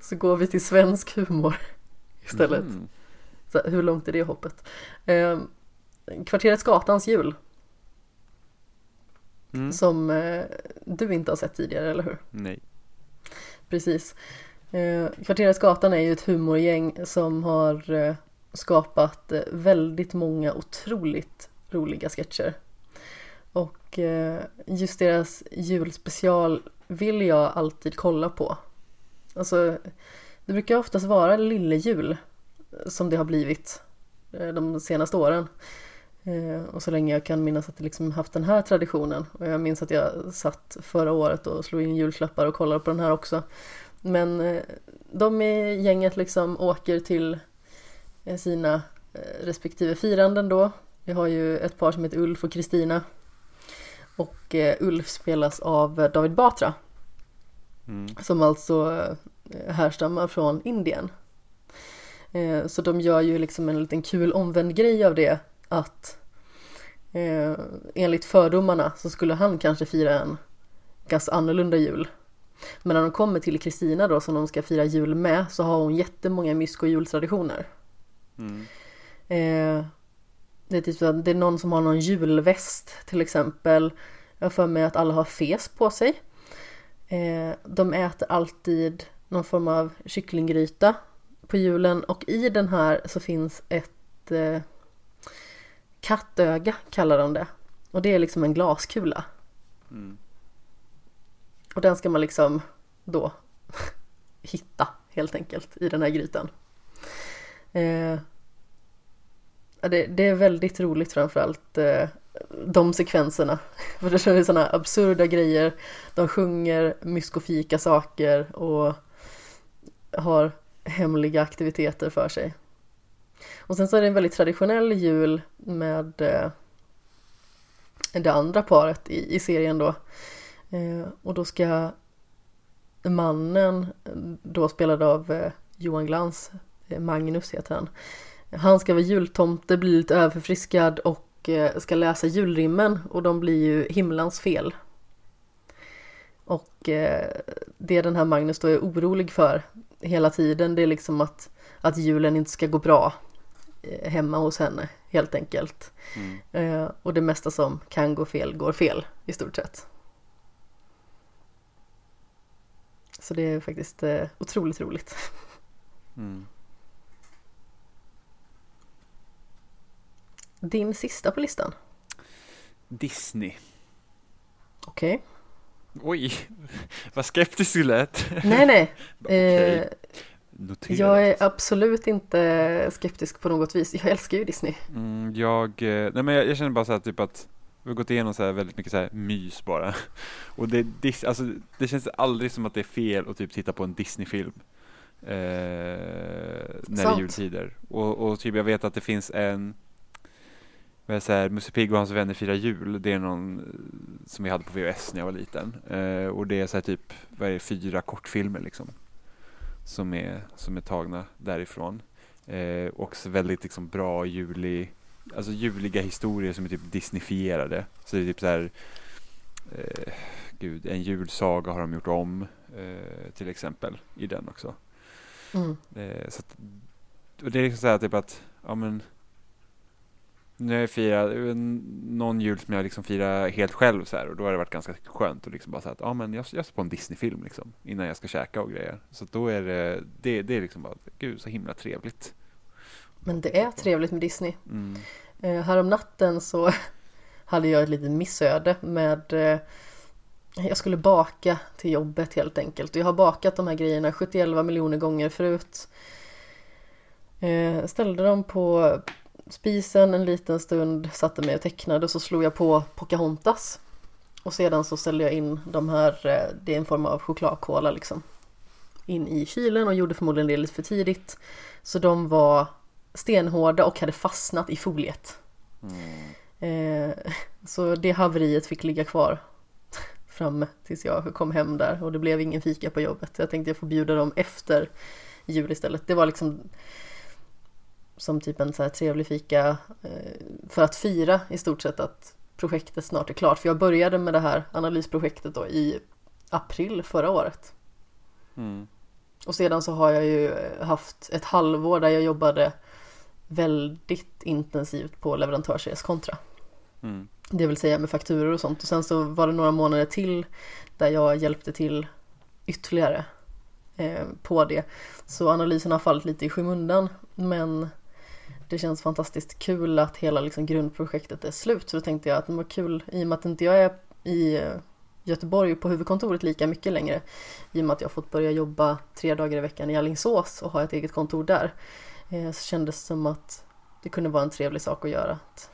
så går vi till svensk humor istället. Mm. Så, hur långt är det hoppet? Kvarteret Skatans jul Mm. som eh, du inte har sett tidigare, eller hur? Nej. Precis. Eh, Kvarteret Skatan är ju ett humorgäng som har eh, skapat eh, väldigt många otroligt roliga sketcher. Och eh, just deras julspecial vill jag alltid kolla på. Alltså, det brukar oftast vara lillejul som det har blivit eh, de senaste åren. Eh, Och så länge jag kan minnas att det liksom haft den här traditionen. Och jag minns att jag satt förra året och slog in julklappar och kollade på den här också. Men eh, de i gänget liksom åker till eh, sina respektive firanden då. Vi har ju ett par som heter Ulf och Kristina. Och Ulf spelas av David Batra. Mm. Som alltså härstammar från Indien. Så de gör ju liksom en liten kul omvänd grej av det att eh, enligt fördomarna så skulle han kanske fira en ganska annorlunda jul. Men när de kommer till Kristina då som de ska fira jul med så har hon jättemånga mysko och jultraditioner. Mm. Eh, det är typ så att det är någon som har någon julväst till exempel. Jag har för mig att alla har fes på sig. Eh, de äter alltid någon form av kycklinggryta på julen och i den här så finns ett eh, kattöga kallar de det. Och det är liksom en glaskula. Mm. Och den ska man liksom då (laughs) hitta helt enkelt i den här grytan. Eh, det, det är väldigt roligt framförallt eh, de sekvenserna. (laughs) För det är sådana absurda grejer. De sjunger myskofika saker och har hemliga aktiviteter för sig. Och sen så är det en väldigt traditionell jul med eh, det andra paret i, i serien då. Eh, och då ska mannen, eh, då spelad av Johan Glans, Magnus heter han. Han ska vara jultomte, bli lite överförfriskad och ska läsa julrimmen och de blir ju himlans fel. Och det den här Magnus då är orolig för hela tiden det är liksom att, att julen inte ska gå bra eh, hemma hos henne helt enkelt. Mm. Eh, och det mesta som kan gå fel går fel i stort sett. Så det är faktiskt eh, otroligt roligt. Mm. Din sista på listan? Disney. Okej. Oj, (laughs) vad skeptisk du lät. Nej, nej. (laughs) Okej. Eh, Noterat. jag är absolut inte skeptisk på något vis. Jag älskar ju Disney. Mm, jag, eh, nej men jag, jag känner bara så här typ att vi har gått igenom så här väldigt mycket så här mys bara. (laughs) Och det, det, alltså, det känns aldrig som att det är fel att typ titta på en Disney-film. Eh, när det är jultider. Och, och typ jag vet att det finns en Men så här, Musse Pigg och hans vänner firar jul, det är någon eh, som jag hade på VHS när jag var liten. Eh, och det är så här typ, vad är det, fyra kortfilmer liksom. Som är, som är tagna därifrån. Eh, också väldigt liksom bra julig, alltså juliga historier som är typ disneyfierade. Så det är typ så här, eh, gud, en julsaga har de gjort om eh, till exempel i den också. Mm. Eh, så att, och det är liksom så här typ att, ja men nu har jag firat någon jul som jag liksom firar helt själv så här och då har det varit ganska skönt att liksom bara säga att ja men jag, jag ser på en Disney-film liksom innan jag ska käka och grejer. Så då är det, det, det är liksom bara, gud så himla trevligt. Men det är trevligt med Disney. Mm. Eh, härom natten så (laughs) hade jag ett litet missöde med eh, jag skulle baka till jobbet helt enkelt. Jag har bakat de här grejerna 71 miljoner gånger förut. Eh, ställde dem på spisen en liten stund, satte mig och tecknade och så slog jag på Pocahontas. Och sedan så ställde jag in de här, eh, det är en form av chokladkola liksom. In i kylen och gjorde förmodligen det lite för tidigt. Så de var stenhårda och hade fastnat i foliet. Mm. Eh, så det haveriet fick ligga kvar fram tills jag kom hem där och det blev ingen fika på jobbet. Jag tänkte jag får bjuda dem efter jul istället. Det var liksom som typ en så här trevlig fika eh, för att fira i stort sett att projektet snart är klart. För jag började med det här analysprojektet då i april förra året. Mm. Och sedan så har jag ju haft ett halvår där jag jobbade väldigt intensivt på leverantörsreskontra. Mm. Det vill säga med fakturor och sånt. Och sen så var det några månader till där jag hjälpte till ytterligare eh, på det. Så analysen har fallit lite i skymundan. Men det känns fantastiskt kul att hela liksom, grundprojektet är slut. Så då tänkte jag att det var kul i och med att inte jag är i eh, Göteborg på huvudkontoret lika mycket längre. I och med att jag fått börja jobba tre dagar i veckan i Alingsås och ha ett eget kontor där. Eh, så kändes det som att det kunde vara en trevlig sak att göra. Att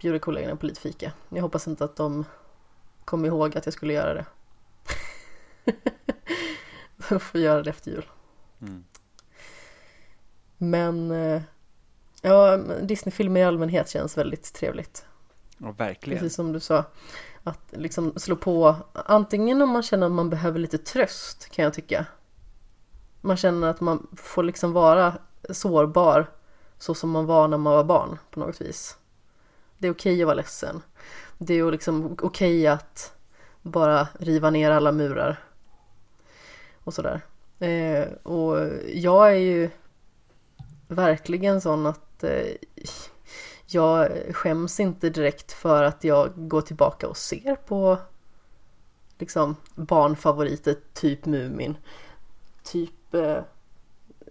bjuda kollegorna på lite fika. Jag hoppas inte att de kom ihåg att jag skulle göra det. (laughs) Jag får göra det efter jul. Mm. Men eh, ja, Disney-filmer i allmänhet känns väldigt trevligt. Ja, verkligen. Precis som du sa. Att liksom slå på, antingen om man känner att man behöver lite tröst kan jag tycka. Man känner att man får liksom vara sårbar så som man var när man var barn på något vis. Det är okej att vara ledsen. Det är liksom okej att bara riva ner alla murar. Och sådär. Eh, och jag är ju verkligen sån att eh, jag skäms inte direkt för att jag går tillbaka och ser på liksom barnfavoriter, typ Mumin. Typ eh,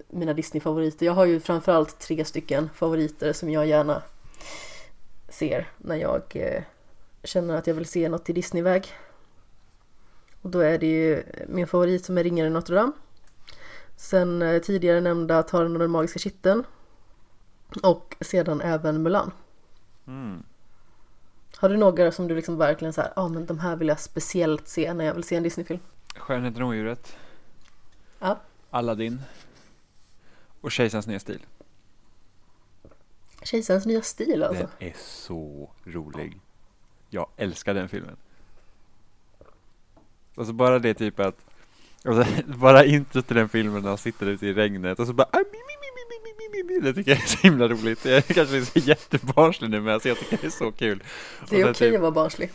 mina Disney-favoriter. Jag har ju framförallt tre stycken favoriter som jag gärna ser när jag eh, känner att jag vill se något i Disney-väg. Och då är det ju min favorit som är Ringaren Notre Dame. Sen eh, tidigare nämnda Taren och den magiska kitteln. Och sedan även Mulan. Mm. Har du några som du liksom verkligen så här, ja ah, men de här vill jag speciellt se när jag vill se en Disney-film? Skönheten och odjuret. Ja. Aladdin. Och Kejsarens nya stil. Kejsarens nya stil alltså. Den är så rolig. Jag älskar den filmen. Alltså bara det typ att alltså, (laughs) bara introt till den filmen när han sitter ute i regnet och så bara "Ah, mi, mi, mi, mi, mi, mi, mi, mi." Det tycker jag är så himla roligt. Jag kanske är så jättebarnslig nu men alltså, jag tycker det är så kul. Det är okej sen typ- att vara barnslig.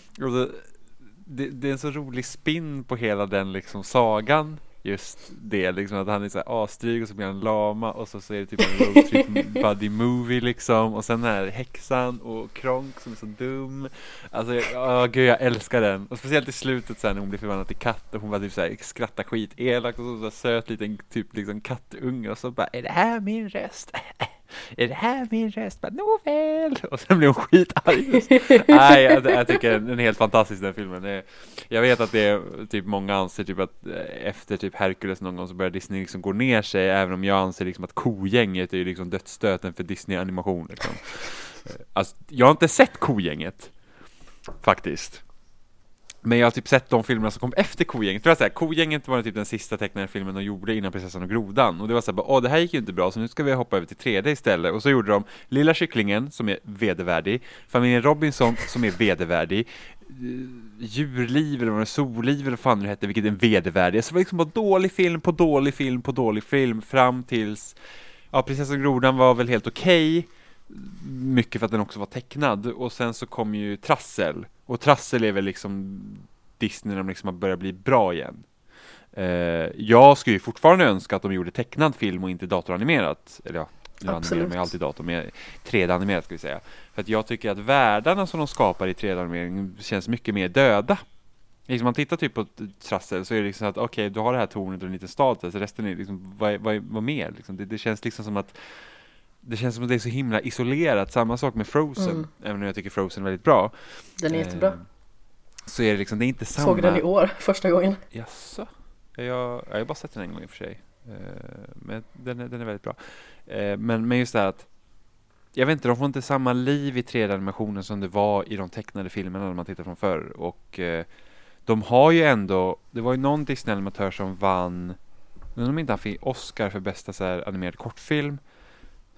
det, det är en så rolig spin på hela den liksom sagan Just det liksom att han är såhär asdryg och så blir han lama och så, så är det typ en roadtrip (laughs) buddy movie liksom. Och sen är häxan och Kronk som är så dum. Alltså, ja gud jag älskar den. Och speciellt i slutet sen när hon blir förvandlad till katt och hon bara typ såhär skrattar skit elakt och så, så söt liten typ liksom kattunge och så bara är det här min röst? (laughs) Är det här min röst? Nåväl! (laughs) Och sen blir hon skitarg. (laughs) Nej, jag, jag tycker den är helt fantastisk den filmen. Jag vet att det är typ många anser typ att eh, efter typ Hercules någon gång så börjar Disney liksom gå ner sig, även om jag anser liksom att kogänget är ju liksom dödsstöten för Disney animation liksom. (laughs) Eh, Alltså, jag har inte sett kogänget. Faktiskt. Men jag har typ sett de filmerna som kom efter Kogänget. För jag säga, Kogänget var typ den sista tecknade filmen de gjorde innan Prinsessan och Grodan. Och det var såhär, åh det här gick ju inte bra så nu ska vi hoppa över till 3D istället. Och så gjorde de Lilla Kycklingen som är vedervärdig, Familjen Robinson som är vedervärdig, eh, Djurliv eller vad det Solliv eller vad fan det hette, vilket är en vedervärdig. Så det var liksom bara dålig film på dålig film på dålig film fram tills, ja Prinsessan och Grodan var väl helt okej. Okay mycket för att den också var tecknad och sen så kom ju Trassel och Trassel är väl liksom Disney när de liksom har börjat bli bra igen. Eh, jag skulle ju fortfarande önska att de gjorde tecknad film och inte datoranimerat. Eller ja, nu animerar man ju alltid dator, men 3D-animerat ska vi säga. För att jag tycker att världarna som de skapar i 3D-animering känns mycket mer döda. Liksom man tittar typ på Trassel så är det liksom att okej, okay, du har det här tornet och en liten stad, så resten är liksom, vad, vad, vad mer? Liksom, det, det känns liksom som att det känns som att det är så himla isolerat, samma sak med Frozen, mm. även om jag tycker Frozen är väldigt bra. Den är eh, jättebra. Så är det liksom, det är inte samma. Såg den i år, (laughs) första gången. Jaså? Jag, jag har bara sett den en gång i och för sig. Eh, men den är, den är väldigt bra. Eh, men, men just det här att jag vet inte, de får inte samma liv i 3D-animationen som det var i de tecknade filmerna när man tittar från förr. Och eh, de har ju ändå, det var ju någon Disney-animatör som vann, undrar om inte han fick Oscar för bästa så här, animerad kortfilm.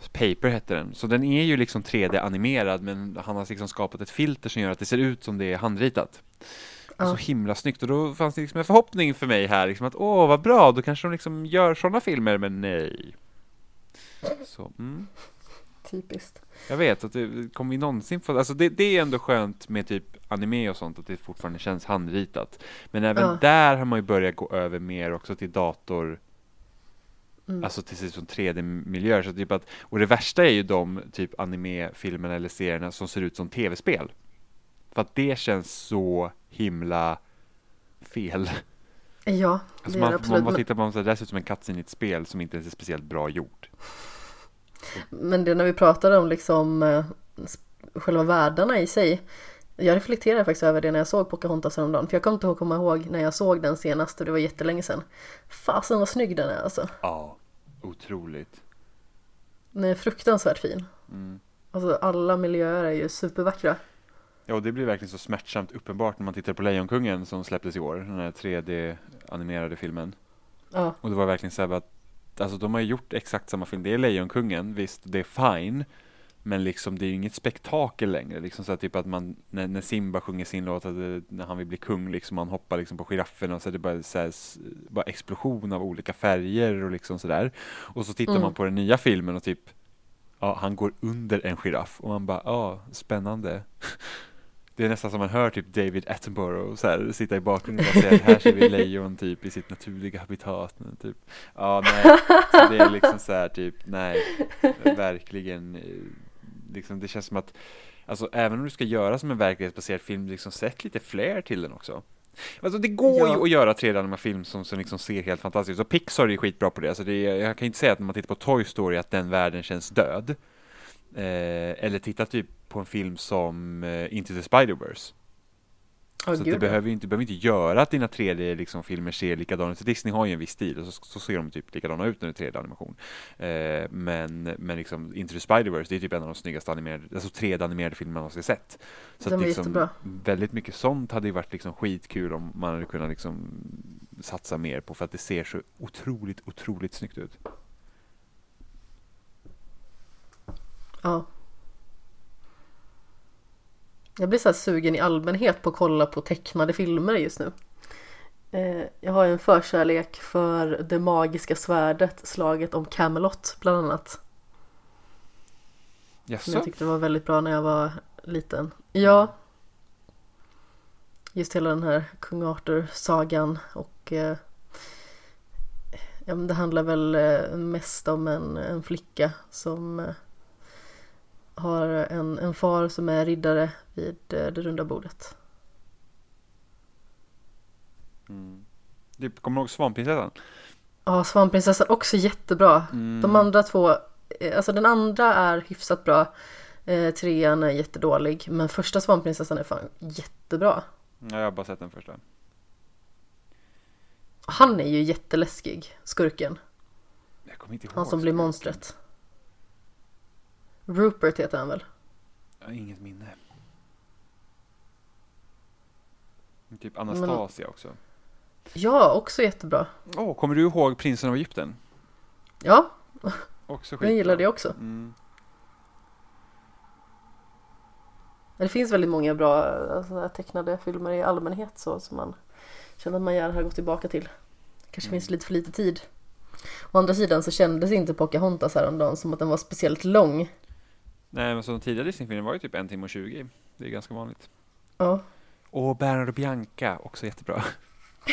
Paper hette den. Så den är ju liksom 3D-animerad men han har liksom skapat ett filter som gör att det ser ut som det är handritat. Ja. Så himla snyggt och då fanns det liksom en förhoppning för mig här liksom att åh vad bra, då kanske de liksom gör sådana filmer men nej. Så, mm. Typiskt. Jag vet att det kommer vi någonsin få, alltså det, det, är ändå skönt med typ anime och sånt att det fortfarande känns handritat. Men även ja. där har man ju börjat gå över mer också till dator Mm. Alltså till som 3D-miljöer. Så typ att, och det värsta är ju de typ anime-filmerna eller serierna som ser ut som tv-spel. För att det känns så himla fel. Ja, alltså det man, är absolut. Man bara tittar på det där ser ut som en cutscene i ett spel som inte är speciellt bra gjort. Men det när vi pratade om liksom eh, själva världarna i sig. Jag reflekterar faktiskt över det när jag såg Pocahontas häromdagen. För jag kommer inte ihåg, komma ihåg när jag såg den senast och det var jättelänge sedan. Fasen vad snygg den är alltså. Ja, otroligt. Den är fruktansvärt fin. Mm. Alltså alla miljöer är ju supervackra. Ja, och det blir verkligen så smärtsamt uppenbart när man tittar på Lejonkungen som släpptes i år, den här 3D-animerade filmen. Ja. Och det var verkligen så här att, alltså de har gjort exakt samma film, det är Lejonkungen, visst, det är fine, men liksom det är ju inget spektakel längre, liksom så typ att man, när, när Simba sjunger sin låt, att det, när han vill bli kung, liksom man hoppar liksom på giraffen och så är det bara, så här, bara explosion av olika färger och liksom sådär. Och så tittar mm. man på den nya filmen och typ, ja, han går under en giraff och man bara, ja, spännande. (laughs) Det är nästan som man hör typ David Attenborough så här, sitta i bakgrunden och säga här ser vi (laughs) lejon typ i sitt naturliga habitat. Typ. Ja, nej, så det är liksom så här typ, nej, verkligen eh, liksom, det känns som att, alltså även om du ska göra som en verklighetsbaserad film, liksom sätt lite flair till den också. Alltså det går ja. ju att göra 3D-film som, som liksom ser helt fantastiskt och Pixar är ju skitbra på det. Alltså det är, jag kan inte säga att när man tittar på Toy Story att den världen känns död. Eh, eller titta typ på en film som eh, Into the Spider-Verse. Oh, så det behöver inte, behöver inte göra att dina 3D-filmer liksom, ser likadana ut. Disney har ju en viss stil och så, så ser de typ likadana ut när det är 3D-animation. Eh, men, men liksom Into the Spider-Verse, det är typ en av de snyggaste animerade, alltså 3D-animerade filmerna man har sett. Så de att, liksom, väldigt mycket sånt hade ju varit liksom skitkul om man hade kunnat liksom satsa mer på för att det ser så otroligt, otroligt snyggt ut. Ja. Jag blir så sugen i allmänhet på att kolla på tecknade filmer just nu. Eh, jag har en förkärlek för Det magiska svärdet, slaget om Camelot bland annat. Jaså? Som jag tyckte var väldigt bra när jag var liten. Ja. Just hela den här kung Arthur-sagan och eh, ja, det handlar väl eh, mest om en, en flicka som har en, en far som är riddare vid eh, det runda bordet. Mm. Du kommer ihåg Svanprinsessan? Ja, Svanprinsessan också jättebra. Mm. De andra två, eh, alltså den andra är hyfsat bra. Eh, trean är jättedålig, men första Svanprinsessan är fan jättebra. Ja, jag har bara sett den första. Han är ju jätteläskig, skurken. Jag kommer inte ihåg Han som blir monstret. Rupert heter han väl? Jag har inget minne. Typ Anastasia också. Ja, också jättebra. Åh, kommer du ihåg Prinsen av Egypten? Ja, Också jag gillar det också. Mm. Det finns väldigt många bra alltså, tecknade filmer i allmänhet så som man känner att man gärna har gått tillbaka till. Kanske Mm. finns lite för lite tid. Å andra sidan så kändes inte Pocahontas häromdagen som att den var speciellt lång. Nej, men så de tidigare Disney-filmerna var ju typ en timme och 20. Det är ganska vanligt. Ja, Och Bernhard och Bianca, också jättebra. (laughs)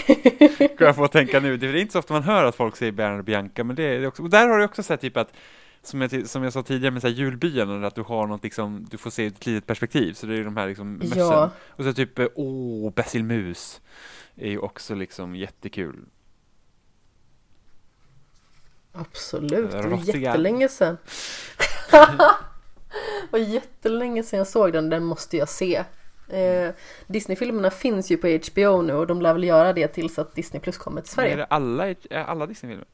Kan jag få att tänka nu, det är inte så ofta man hör att folk säger Bernhard och Bianca, men det är det också. Och där har du också sett typ att, som jag, som jag sa tidigare med så här julbyarna, att du har något liksom, du får se ett litet perspektiv, så det är de här liksom mössen. ja, Och så typ, eh, åh, Basil Mus är ju också liksom jättekul. absolut. Det var jättelänge sedan. (laughs) det var jättelänge sedan jag såg den, den måste jag se. Eh, Disney-filmerna finns ju på HBO nu och de lär väl göra det tills att Disney Plus kommer till Är Sverige. det alla, är alla Disney-filmer?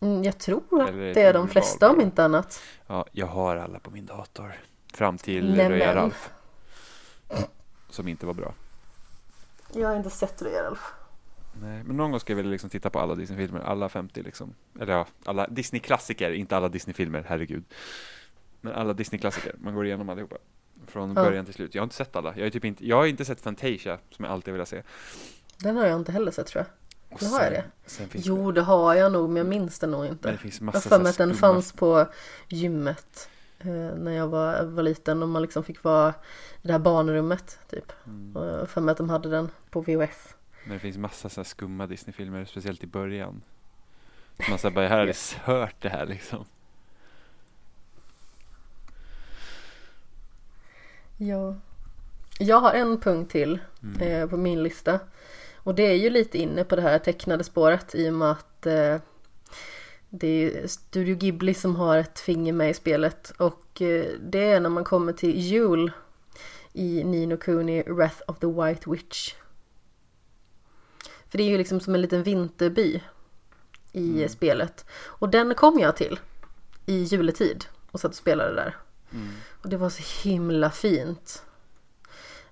Mm, jag tror att Eller är det är de flesta om inte annat. Ja, jag har alla på min dator. Fram till Nämen. Röja Ralf. Som inte var bra. Jag har inte sett det Ralf. Nej, men någon gång ska jag väl liksom titta på alla Disney-filmer, alla 50 liksom. Eller ja, alla Disney-klassiker, inte alla Disney-filmer, herregud. Men alla Disney-klassiker, man går igenom allihopa. Från Ja. början till slut. Jag har inte sett alla. Jag, är typ inte, jag har inte sett Fantasia, som jag alltid vill se. Den har jag inte heller sett tror jag. Och Det har jag det? Sen Jo, det, har jag nog, men jag minns den nog men inte. det finns Jag massa har för mig att den fanns på gymmet eh, när jag var, var liten och man liksom fick vara i det här barnrummet typ. Mm. Och jag för mig att de hade den på VHS. Men det finns massa så skumma Disney-filmer, speciellt i början. Man säger bara, jag har aldrig (laughs) hört det här liksom. Ja. Jag har en punkt till Mm. eh, på min lista. Och det är ju lite inne på det här tecknade spåret i och med att eh, det är Studio Ghibli som har ett finger med i spelet. Och eh, det är när man kommer till jul i Nino Kuni Wrath of the White Witch. För det är ju liksom som en liten vinterby i Mm. spelet. Och den kom jag till i juletid och satt och spelade där. Mm. Och det var så himla fint.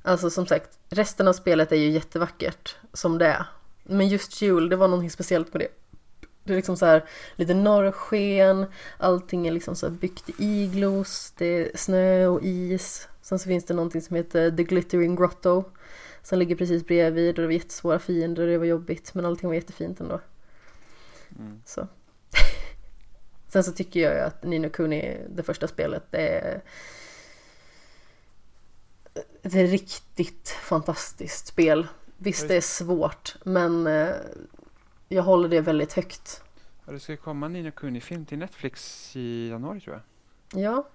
Alltså som sagt, resten av spelet är ju jättevackert som det är. Men just jul, det var någonting speciellt med det. Det är liksom så här lite norrsken, allting är liksom så byggt i iglos, det är snö och is. Sen så finns det någonting som heter The Glittering Grotto. Som ligger precis bredvid och det var jättesvåra fiender och det var jobbigt men allting var jättefint ändå. Mm. Så. (laughs) Sen så tycker jag ju att Nino Kuni, det första spelet, det är ett riktigt fantastiskt spel. Visst, det är svårt, men eh, jag håller det väldigt högt. Det ska komma en Nino Kuni-film till Netflix i januari tror jag. Ja,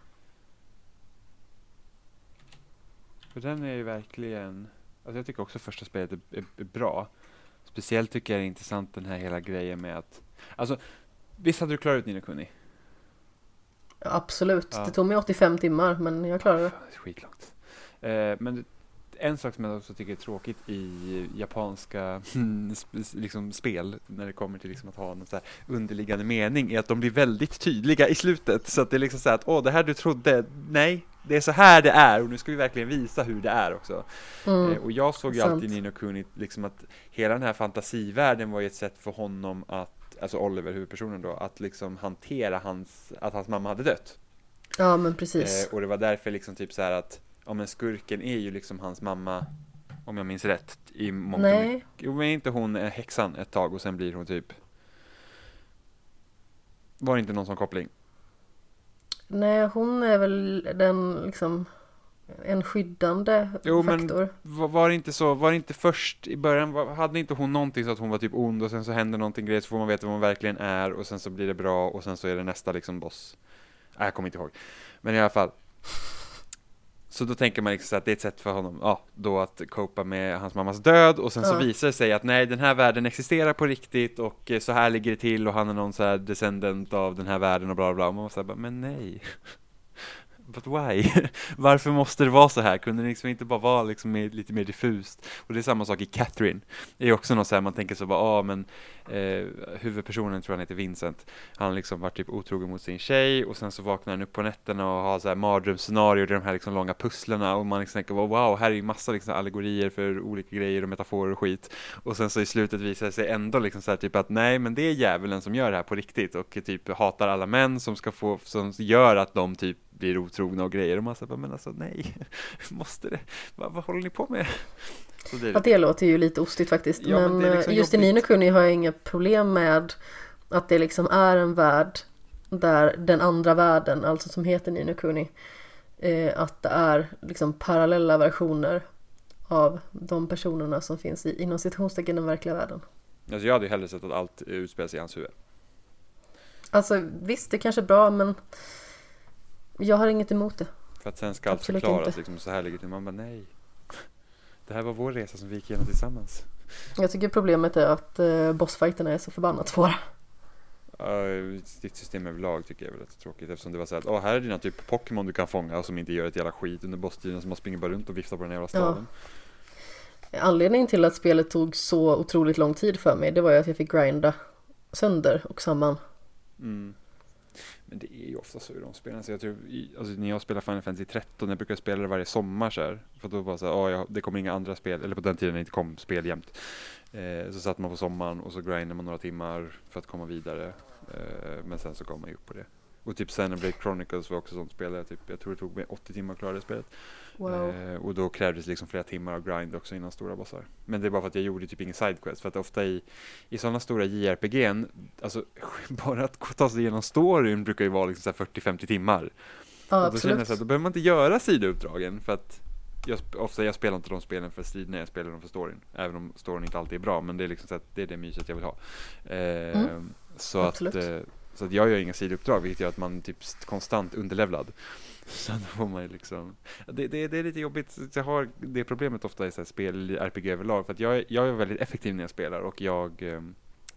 För den är ju verkligen, alltså jag tycker också första spelet är, är, är bra. Speciellt tycker jag det är intressant den här hela grejen med att, alltså visst hade du klarat ut Nino Kuni? absolut. Ja. Det tog mig 85 timmar, men jag klarade det. Fan, det är skitlångt. Eh, men en sak som jag också tycker är tråkigt i japanska sp- liksom spel när det kommer till liksom att ha någon så underliggande mening är att de blir väldigt tydliga i slutet så att det är liksom så här att åh det här du trodde, nej det är så här det är och nu ska vi verkligen visa hur det är också. Mm. Eh, och jag såg ju alltid Nino Kuni liksom att hela den här fantasivärlden var ju ett sätt för honom att, alltså Oliver huvudpersonen då, att liksom hantera hans, att hans mamma hade dött. Ja, men precis. Eh, och det var därför liksom typ så här att, ja men skurken är ju liksom hans mamma, om jag minns rätt, i mångt. Nej, Jo men är inte hon eh, häxan ett tag och sen blir hon typ Var det inte någon sån koppling? nej, hon är väl den liksom en skyddande Jo, men- faktor. Var, var det inte så, var det inte först i början, var, hade inte hon någonting så att hon var typ ond och sen så händer någonting grejer så får man veta vad hon verkligen är och sen så blir det bra och sen så är det nästa liksom boss. Nej, jag kommer inte ihåg. Men i alla fall. Så då tänker man liksom att det är ett sätt för honom, ja, då att copa med hans mammas död och sen så Ja. visar det sig att nej, den här världen existerar på riktigt och eh, så här ligger det till och han är någon så här descendent av den här världen och bla bla. Och man måste bara, men nej but why? (laughs) Varför måste det vara så här? Kunde det liksom inte bara vara liksom mer, lite mer diffust? Och det är samma sak i Catherine. Det är också något så här, man tänker så bara, ja ah, men eh, huvudpersonen tror han heter Vincent. Han liksom varit typ otrogen mot sin tjej och sen så vaknar han upp på nätterna och har så här mardrömsscenarier, de här liksom långa pusslerna och man liksom tänker, wow, här är ju massa liksom allegorier för olika grejer och metaforer och skit. Och sen så i slutet visar det sig ändå liksom så här typ att nej, men det är djävulen som gör det här på riktigt och typ hatar alla män som ska få, som gör att de typ blir otrogna och grejer och man säger men alltså nej, (laughs) måste det, vad, vad håller ni på med? Så det, ja, det låter ju lite ostigt faktiskt. Ja, men, men liksom just jobbigt. i Nino Kuni har jag inga problem med att det liksom är en värld där den andra världen, alltså som heter Nino Kuni, eh, att det är liksom parallella versioner av de personerna som finns i inom citationstecken den verkliga världen. Alltså jag hade ju hellre sett att allt utspelar sig i hans huvud. Alltså visst, det kanske är bra men jag har inget emot det. För att sen ska allt förklaras liksom så här ligger till. Man bara nej. (laughs) Det här var vår resa som vi gick igenom tillsammans. Jag tycker problemet är att eh, bossfighterna är så förbannat svåra. Uh, ditt system överlag tycker jag är väldigt tråkigt eftersom det var så att oh, här är dina typ Pokémon du kan fånga som inte gör ett jävla skit under bosstiden som man springer bara runt och viftar på den jävla staden. Ja. Anledningen till att spelet tog så otroligt lång tid för mig det var ju att jag fick grinda sönder och samman. Mm. Men det är ju ofta så i de spelen. Så jag tror, alltså, när jag spelar Final Fantasy 13, jag brukar spela det varje sommar så här, För då bara det så här, oh, jag, det kommer inga andra spel, eller på den tiden det inte kom spel jämt. Eh, så satt man på sommaren och så grindade man några timmar för att komma vidare. Eh, men sen så kom man ju upp på det. Och typ Xenoblade Chronicles var också sånt spel. Typ, jag tror det tog mig 80 timmar att klara det spelet. Wow. Eh, och då krävdes liksom flera timmar av grind också innan stora bossar. Men det är bara för att jag gjorde typ ingen sidequest. För att ofta i, i sådana stora JRPG'n, alltså (laughs) bara att ta sig igenom storyn brukar ju vara liksom 40-50 timmar. Ja, och då känner jag så att då behöver man inte göra sidouppdragen. För att jag, ofta, jag spelar inte de spelen för striderna, jag spelar dem för storyn. Även om storyn inte alltid är bra, men det är liksom så att det är det myset jag vill ha. Eh, mm. Så Absolut. att eh, så att jag gör inga sidouppdrag vilket gör att man typ konstant underlevlad. (laughs) Så då får man liksom, det, det, det är lite jobbigt, jag har det problemet ofta i så spel, RPG överlag, för att jag, jag är väldigt effektiv när jag spelar och jag, ehm,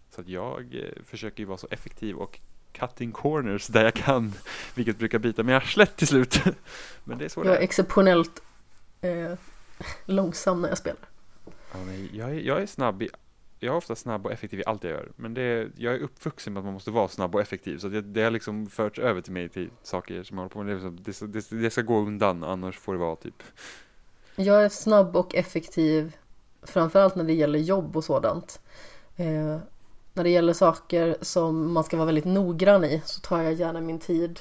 så att jag eh, försöker ju vara så effektiv och cutting corners där jag kan, (laughs) vilket brukar bita mig i arslet till slut. (laughs) Men det är så Jag är exceptionellt eh, långsam när jag spelar. Ja, men jag, är, jag är snabb i jag är ofta snabb och effektiv i allt jag gör. Men det, jag är uppvuxen med att man måste vara snabb och effektiv. Så det, det har liksom förts över till mig till saker som jag håller på med. Det, liksom, det, det, det ska gå undan, annars får det vara typ. Jag är snabb och effektiv, framförallt när det gäller jobb och sådant. Eh, när det gäller saker som man ska vara väldigt noggrann i så tar jag gärna min tid.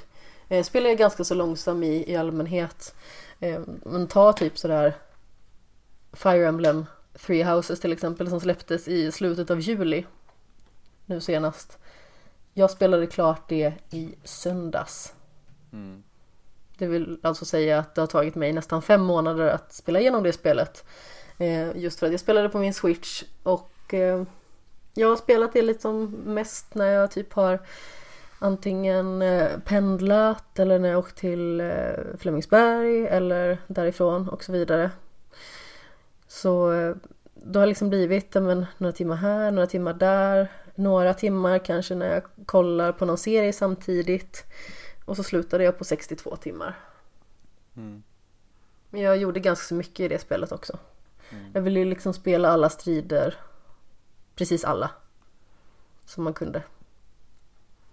Eh, spelar jag ganska så långsam i, i allmänhet. Eh, men ta typ sådär Fire Emblem Three Houses till exempel som släpptes i slutet av juli. Nu senast. Jag spelade klart det i söndags. Mm. Det vill alltså säga att det har tagit mig nästan fem månader att spela igenom det spelet. Eh, just för att jag spelade på min switch och eh, jag har spelat det liksom mest när jag typ har antingen eh, pendlat eller när jag åkt till Flemingsberg eller därifrån och så vidare. Så eh, det har liksom blivit men, några timmar här, några timmar där, några timmar kanske när jag kollar på någon serie samtidigt. Och så slutade jag på 62 timmar. Mm. Men jag gjorde ganska så mycket i det spelet också. Mm. Jag ville ju liksom spela alla strider, precis alla, som man kunde.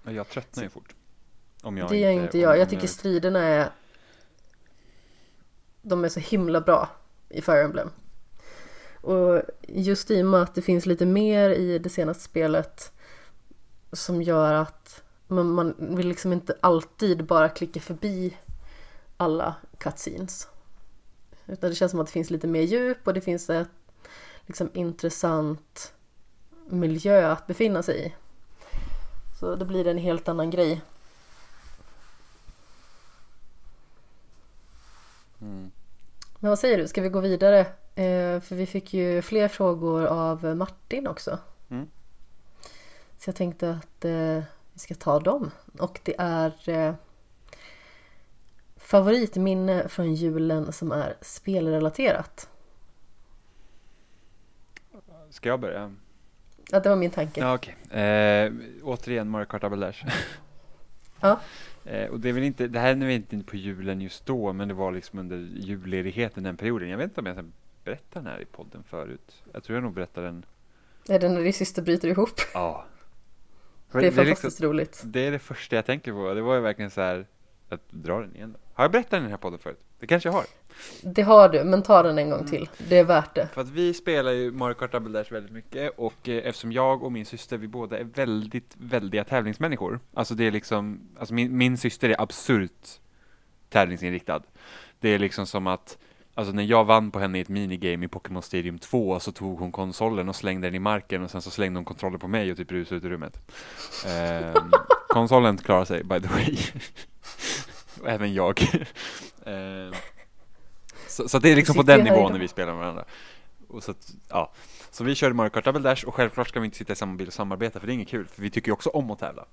Jag tröttnar ju fort. Om jag det gör inte jag. Jag tycker striderna är de är så himla bra i Fire Emblem. Och just i och med att det finns lite mer i det senaste spelet som gör att man, man vill liksom inte alltid bara klicka förbi alla cutscenes. Utan det känns som att det finns lite mer djup och det finns ett liksom intressant miljö att befinna sig i. Så då blir det en helt annan grej. Mm. Men vad säger du, ska vi gå vidare? Eh, för vi fick ju fler frågor av Martin också. Mm. Så jag tänkte att eh, vi ska ta dem. Och det är eh, favoritminne från julen som är spelrelaterat. Ska jag börja? Ja, det var min tanke. Ja, okay. eh, återigen Mario Kart Double Dash. Ja. Eh, och det är väl inte, det här är väl inte på julen just då, men det var liksom under julledigheten den perioden. Jag vet inte om jag berättade den här i podden förut. Jag tror jag nog berättade den. Är det när din syster bryter ihop? Ja. Det är liksom- fantastiskt roligt. det är det första jag tänker på. Det var ju verkligen så här, att dra den igen. Har jag berättat den i här podden förut? Det kanske jag har. Det har du, men ta den en gång till. Det är värt det. För att vi spelar ju Mario Kart Double Dash väldigt mycket och eh, eftersom jag och min syster, vi båda är väldigt, väldiga tävlingsmänniskor. Alltså det är liksom, alltså min, min syster är absurt tävlingsinriktad. Det är liksom som att, alltså när jag vann på henne i ett minigame i Pokémon Stadium 2 så tog hon konsolen och slängde den i marken och sen så slängde hon kontrollen på mig och typ rusade ut ur rummet. Ehm, (laughs) konsolen klarar sig by the way. Även jag. (laughs) Ehm, så, så det är liksom på den nivån när vi spelar med varandra. Och så, att, ja. så vi körde Mario Kart Double Dash och självklart ska vi inte sitta i samma bil och samarbeta för det är inget kul, för vi tycker ju också om att tävla.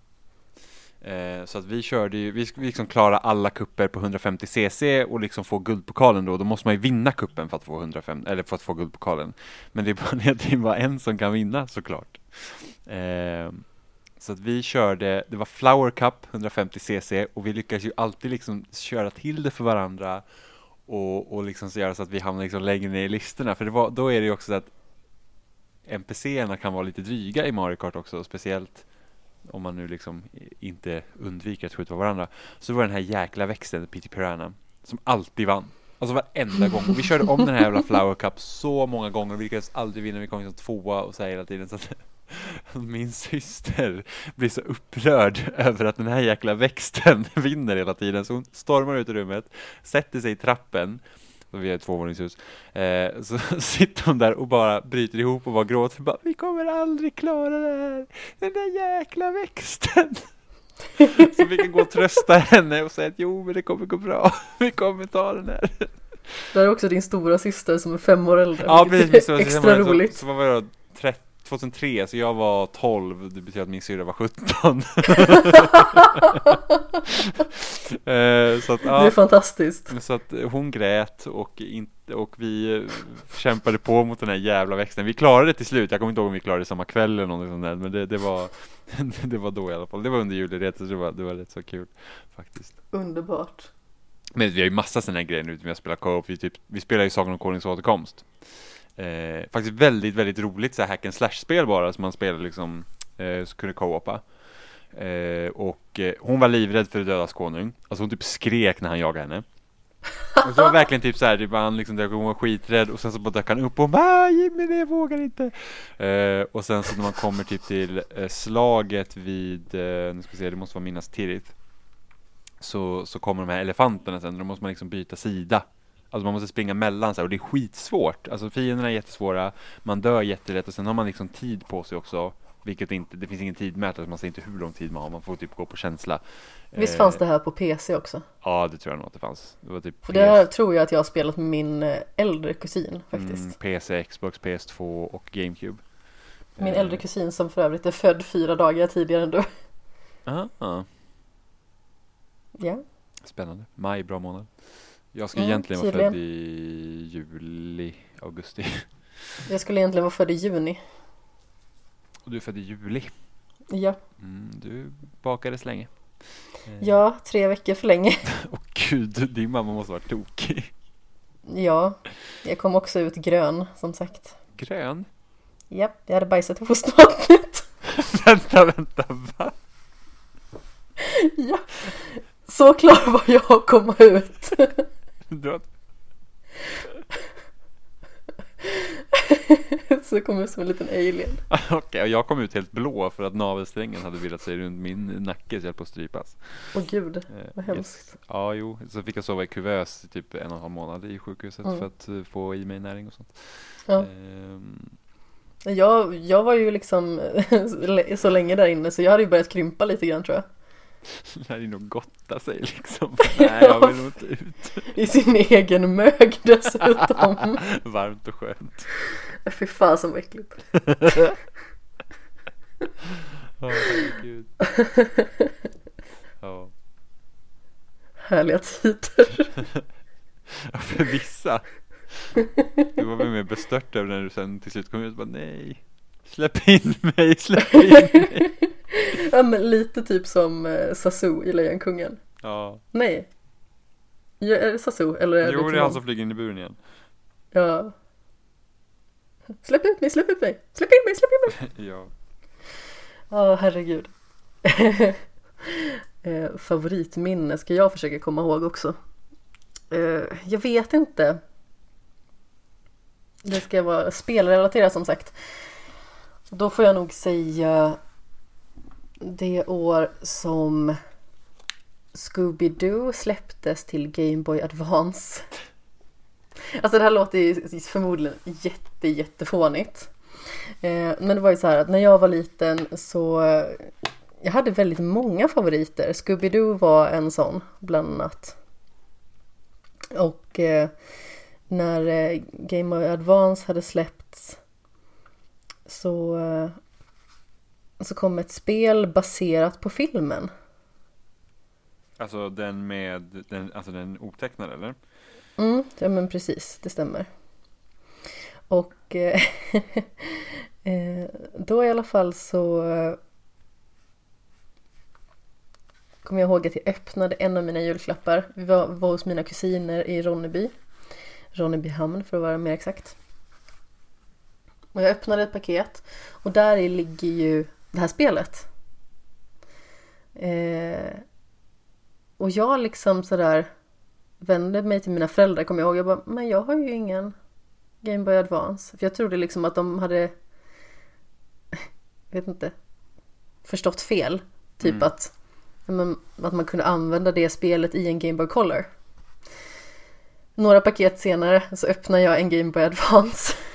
Eh, så att vi körde ju, vi, liksom klara alla kupper på 150 cc och liksom få guldpokalen då, då måste man ju vinna kuppen för att få 105, eller för att få guldpokalen. Men det är bara (laughs) det är bara en som kan vinna såklart. Eh, så att vi körde, det var Flower Cup 150 cc och vi lyckades ju alltid liksom köra till det för varandra och, och liksom så göra så att vi hamnade liksom längre ner i listorna. För det var, då är det ju också så att NPCerna kan vara lite dryga i Mario Kart också, speciellt om man nu liksom inte undviker att skjuta på varandra. Så det var den här jäkla växten, Peter Piranha, som alltid vann. Alltså varenda gång. Och vi körde om den här jävla Flower Cup så många gånger och vi lyckades aldrig vinna. Vi kom liksom tvåa och så här hela tiden. Så att (laughs) min syster blir så upprörd (laughs) över att den här jäkla växten (laughs) vinner hela tiden. Så hon stormar ut ur rummet, sätter sig i trappen vi är ett tvåvåningshus. Eh, så sitter hon där och bara bryter ihop och bara gråter. Bara, vi kommer aldrig klara det här. Den där jäkla växten. så vi kan gå och trösta henne och säga att jo, men det kommer gå bra. vi kommer ta den här. Där är också din stora syster som är fem år äldre. Ja, precis. är Så, Extra så, roligt. Så vad var jag då? 30 2003, så jag var 12, det betyder att min syrra var 17. (laughs) eh, så att, Det ja, är fantastiskt. så att hon grät och, inte, och vi eh, kämpade på mot den här jävla växten. Vi klarade det till slut, jag kommer inte ihåg om vi klarade det samma kväll eller någonting sånt där, men det, det, var, (laughs) det var då i alla fall. Det var under julledigheten, så det var, det var rätt så kul faktiskt. Underbart. Men vi har ju massa sådana här grejer nu, vi har spelat co-op, vi, typ, vi spelar ju Sagan om Konungens återkomst. Eh, faktiskt väldigt, väldigt roligt så här hack and slash-spel bara, som man spelade liksom, eh, så kunde co-opa. Eh, och eh, hon var livrädd för dödas konung, alltså hon typ skrek när han jagade henne. Och så var det verkligen typ såhär, typ han liksom, hon var skiträdd och sen så bara dök han upp och bara "Ah, Jimmy det vågar inte. Eh, och sen så när man kommer typ till eh, slaget vid, eh, nu ska vi se, det måste vara Minas Tirith. Så, så kommer de här elefanterna sen, då måste man liksom byta sida. Alltså man måste springa mellan så här, och det är skitsvårt. Alltså fienderna är jättesvåra, man dör jättelätt och sen har man liksom tid på sig också. Vilket inte, det finns ingen tidmätare, så man ser inte hur lång tid man har, man får typ gå på känsla. Visst Eh, fanns det här på PC också? Ja, det tror jag nog att det fanns. Det var typ För det här tror jag att jag har spelat med min eh, äldre kusin faktiskt. Mm, PC, Xbox, PS2 och GameCube. Min Eh, äldre kusin som för övrigt är född fyra dagar tidigare än du. Ja, spännande. Maj, bra månad. Jag ska Mm, egentligen vara född i juli, augusti. (laughs) jag skulle egentligen vara född i juni. Och du är född i juli. Ja, Mm, du bakades länge. Eh, ja tre veckor för länge. (laughs) Åh gud, din mamma måste vara tokig. Ja, jag kom också ut grön som sagt. Grön? Ja, jag hade bajsat i fostervattnet. (laughs) vänta, vänta, va? ja, så klar var jag att komma ut. (laughs) Har... så jag kom ut som en liten alien. Okej, och jag kom ut helt blå för att navelsträngen hade bildat sig runt min nacke så jag höll på att strypas. Åh gud, Eh, vad hemskt. Ja, jo, så fick jag sova i kuvös i typ en och en halv månad i sjukhuset Mm. för att eh, få i mig näring och sånt. Ja. Ehm, Jag, jag var ju liksom (laughs) så länge där inne så jag hade ju börjat krympa lite grann tror jag. Det här är nog gotta sig liksom. (laughs) Nej, jag vill inte ut. I sin egen mög dessutom. (laughs) Varmt och skönt. Fy fan så äckligt. (laughs) Åh, herregud. Ja. Härliga tider. Ja, för vissa. Du var väl mer bestört över när du sen till slut kom ut och bara nej. Släpp in mig, släpp in mig. (laughs) ja, men lite typ som eh, Sasu i Lejonkungen. Ja. Nej. Ja, är det Sasu eller är Jo, det är Timon? han som flyger in i buren igen. Ja. Släpp ut mig, släpp ut mig, släpp in mig, släpp in mig. (laughs) Ja. Ja, herregud. (laughs) eh, favoritminne ska jag försöka komma ihåg också. Eh, jag vet inte. Det ska vara spelrelaterat som sagt. Då får jag nog säga det år som Scooby-Doo släpptes till Game Boy Advance. Alltså det här låter ju förmodligen jätte jättefånigt. Eh, men det var ju så här att när jag var liten så eh, jag hade väldigt många favoriter. Scooby-Doo var en sån bland annat. Och eh, när Game Boy Advance hade släppts så, så kom ett spel baserat på filmen. Alltså den med, den, alltså den otecknade eller? Mm, ja men precis, det stämmer. Och (laughs) eh, eh, då i alla fall så eh, kommer jag ihåg att jag öppnade en av mina julklappar. Vi var, var hos mina kusiner i Ronneby. Ronnebyhamn för att vara mer exakt. Och jag öppnade ett paket och där i ligger ju det här spelet. Eh, och jag liksom sådär vände mig till mina föräldrar kommer jag ihåg. Jag bara, men jag har ju ingen Game Boy Advance. För jag trodde liksom att de hade, vet inte, förstått fel. Typ Mm. att, men, att man kunde använda det spelet i en Game Boy Color. Några paket senare så öppnar jag en Game Boy Advance. (laughs)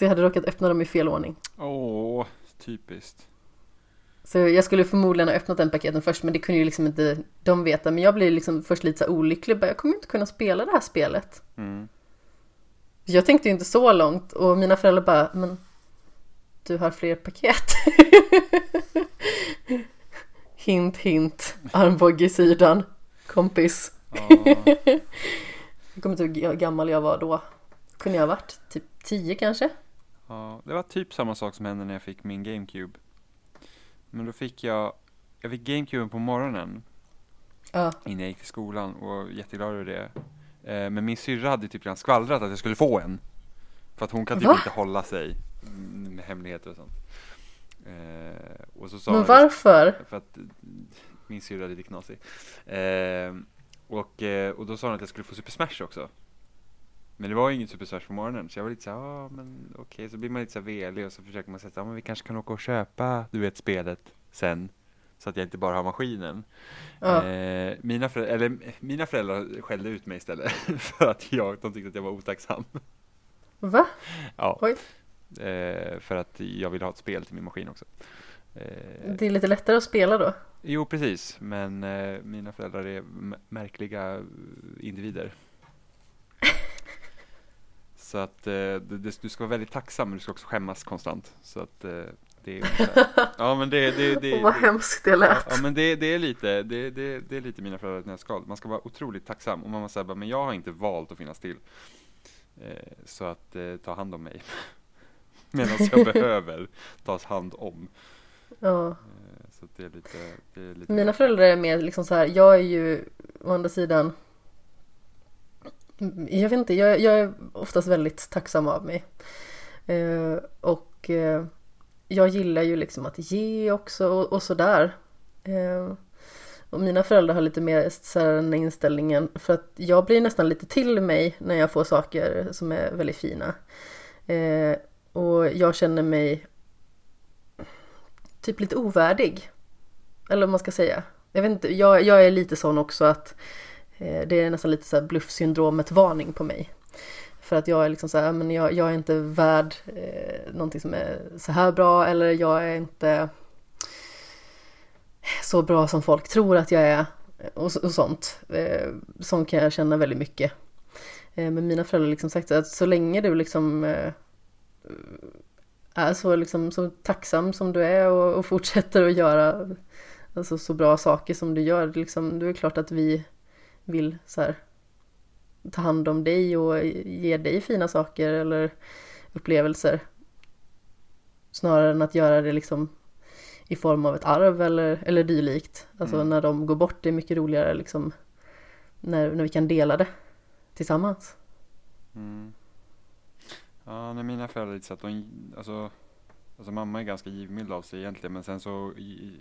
Så jag hade råkat öppna dem i fel ordning. Åh, typiskt. Så jag skulle förmodligen ha öppnat den paketen först men det kunde ju liksom inte de veta. Men jag blev liksom först lite så olycklig. Jag kommer inte kunna spela det här spelet. Mm. Jag tänkte ju inte så långt och mina föräldrar bara, men du har fler paket. (laughs) hint hint, armbåge i sidan, kompis. Ja, Jag kommer inte ihåg hur gammal jag var då. Kunde jag ha varit typ 10 kanske? Ja, det var typ samma sak som hände när jag fick min GameCube. Men då fick jag, jag fick GameCuben på morgonen Ja. innan jag gick till skolan och var jätteglad över det. Eh, Men min syrra hade typ redan skvallrat att jag skulle få en. För att hon kan typ Va? inte hålla sig med hemligheter och sånt. Eh, och så sa Men hon- varför? För att min syrra är lite knasig. Eh, och, och då sa hon att jag skulle få Super Smash också. Men det var ju inget Super Smash på morgonen så jag var lite såhär, ja men okej, så blir man lite såhär velig och så försöker man säga, ja men vi kanske kan åka och köpa, du vet, spelet sen. Så att jag inte bara har maskinen. Ja. Eh, mina, föräldrar, eller, mina föräldrar skällde ut mig istället (laughs) för att jag, de tyckte att jag var otacksam. Va? Ja, Oj. eh, för att jag ville ha ett spel till min maskin också. Eh, Det är lite lättare att spela då. Jo, precis. Men eh, mina föräldrar är märkliga eh, individer. Så att eh, det, det, du ska vara väldigt tacksam men du ska också skämmas konstant. Så att eh, det är (laughs) Ja men det, det, det, Åh, vad det, hemskt det lät. ja men det, det är lite, det, det, det är lite mina föräldrar när jag ska. Man ska vara otroligt tacksam och man måste säga men jag har inte valt att finnas till. Eh, så att ta hand om mig. (laughs) Medan jag (laughs) behöver tas hand om. Ja. Så det är lite, det är lite Mina föräldrar är mer liksom så här, jag är ju å andra sidan jag vet inte, jag, jag är oftast väldigt tacksam av mig. Eh, och eh, jag gillar ju liksom att ge också och, och sådär. Eh, och mina föräldrar har lite mer så här den inställningen för att jag blir nästan lite till mig när jag får saker som är väldigt fina. Eh, och jag känner mig typ lite ovärdig. Eller vad man ska säga. Jag vet inte, jag, jag är lite sån också att Eh, det är nästan lite så här bluffsyndromet varning på mig. För att jag är liksom så här, men jag, jag är inte värd eh, någonting som är så här bra eller jag är inte så bra som folk tror att jag är och, och sånt. Eh, sånt kan jag känna väldigt mycket. Eh, men mina föräldrar har liksom sagt att så länge du liksom eh, är så, liksom, så tacksam som du är och, och fortsätter att göra alltså, så bra saker som du gör. Liksom, då är det klart att vi vill så här, ta hand om dig och ge dig fina saker eller upplevelser. Snarare än att göra det liksom i form av ett arv eller, eller dylikt. Alltså Mm. när de går bort, det är mycket roligare liksom när, när vi kan dela det tillsammans. Mm. Ja, när mina föräldrar lite så att de, alltså, alltså mamma är ganska givmild av sig egentligen men sen så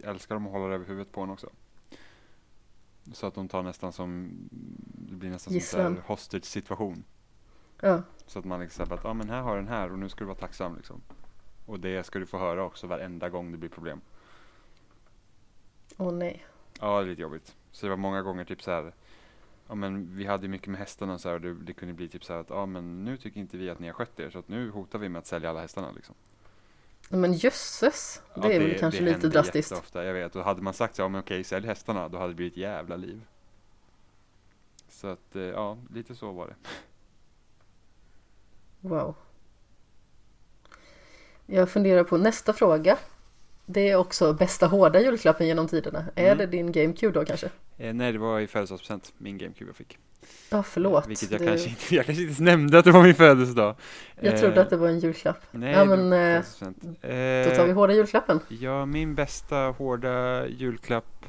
älskar de att hålla det över huvudet på en också. Så att de tar nästan som, det blir nästan som Gisslan. en hostage situation. Ja, Så att man liksom säger att, ja men här har den här och nu ska du vara tacksam liksom. Och det ska du få höra också varenda gång det blir problem. åh nej. Ja, det är lite jobbigt. Så det var många gånger typ så här. Ja men vi hade ju mycket med hästarna och så här och det, det kunde bli typ så här att ja men nu tycker inte vi att ni har skött er så att nu hotar vi med att sälja alla hästarna liksom. Men jösses, det Ja, är väl kanske lite drastiskt. jätteofta, jag vet. Och hade man sagt så, ja men okej sälj hästarna, då hade det blivit ett jävla liv. Så att eh, ja, lite så var det. Wow. Jag funderar på nästa fråga. Det är också bästa hårda julklappen genom tiderna. Är Mm. det din GameCube då kanske? Eh, nej, det var i födelsedagspresent, min GameCube jag fick. Ja, förlåt. Vilket jag Du- kanske inte, (laughs) jag kanske inte nämnde att det var min födelsedag. jag Eh, trodde att det var en julklapp. Nej, Ja, men, eh, födelsedagspresent. Då tar vi Eh, hårda julklappen. Ja, min bästa hårda julklapp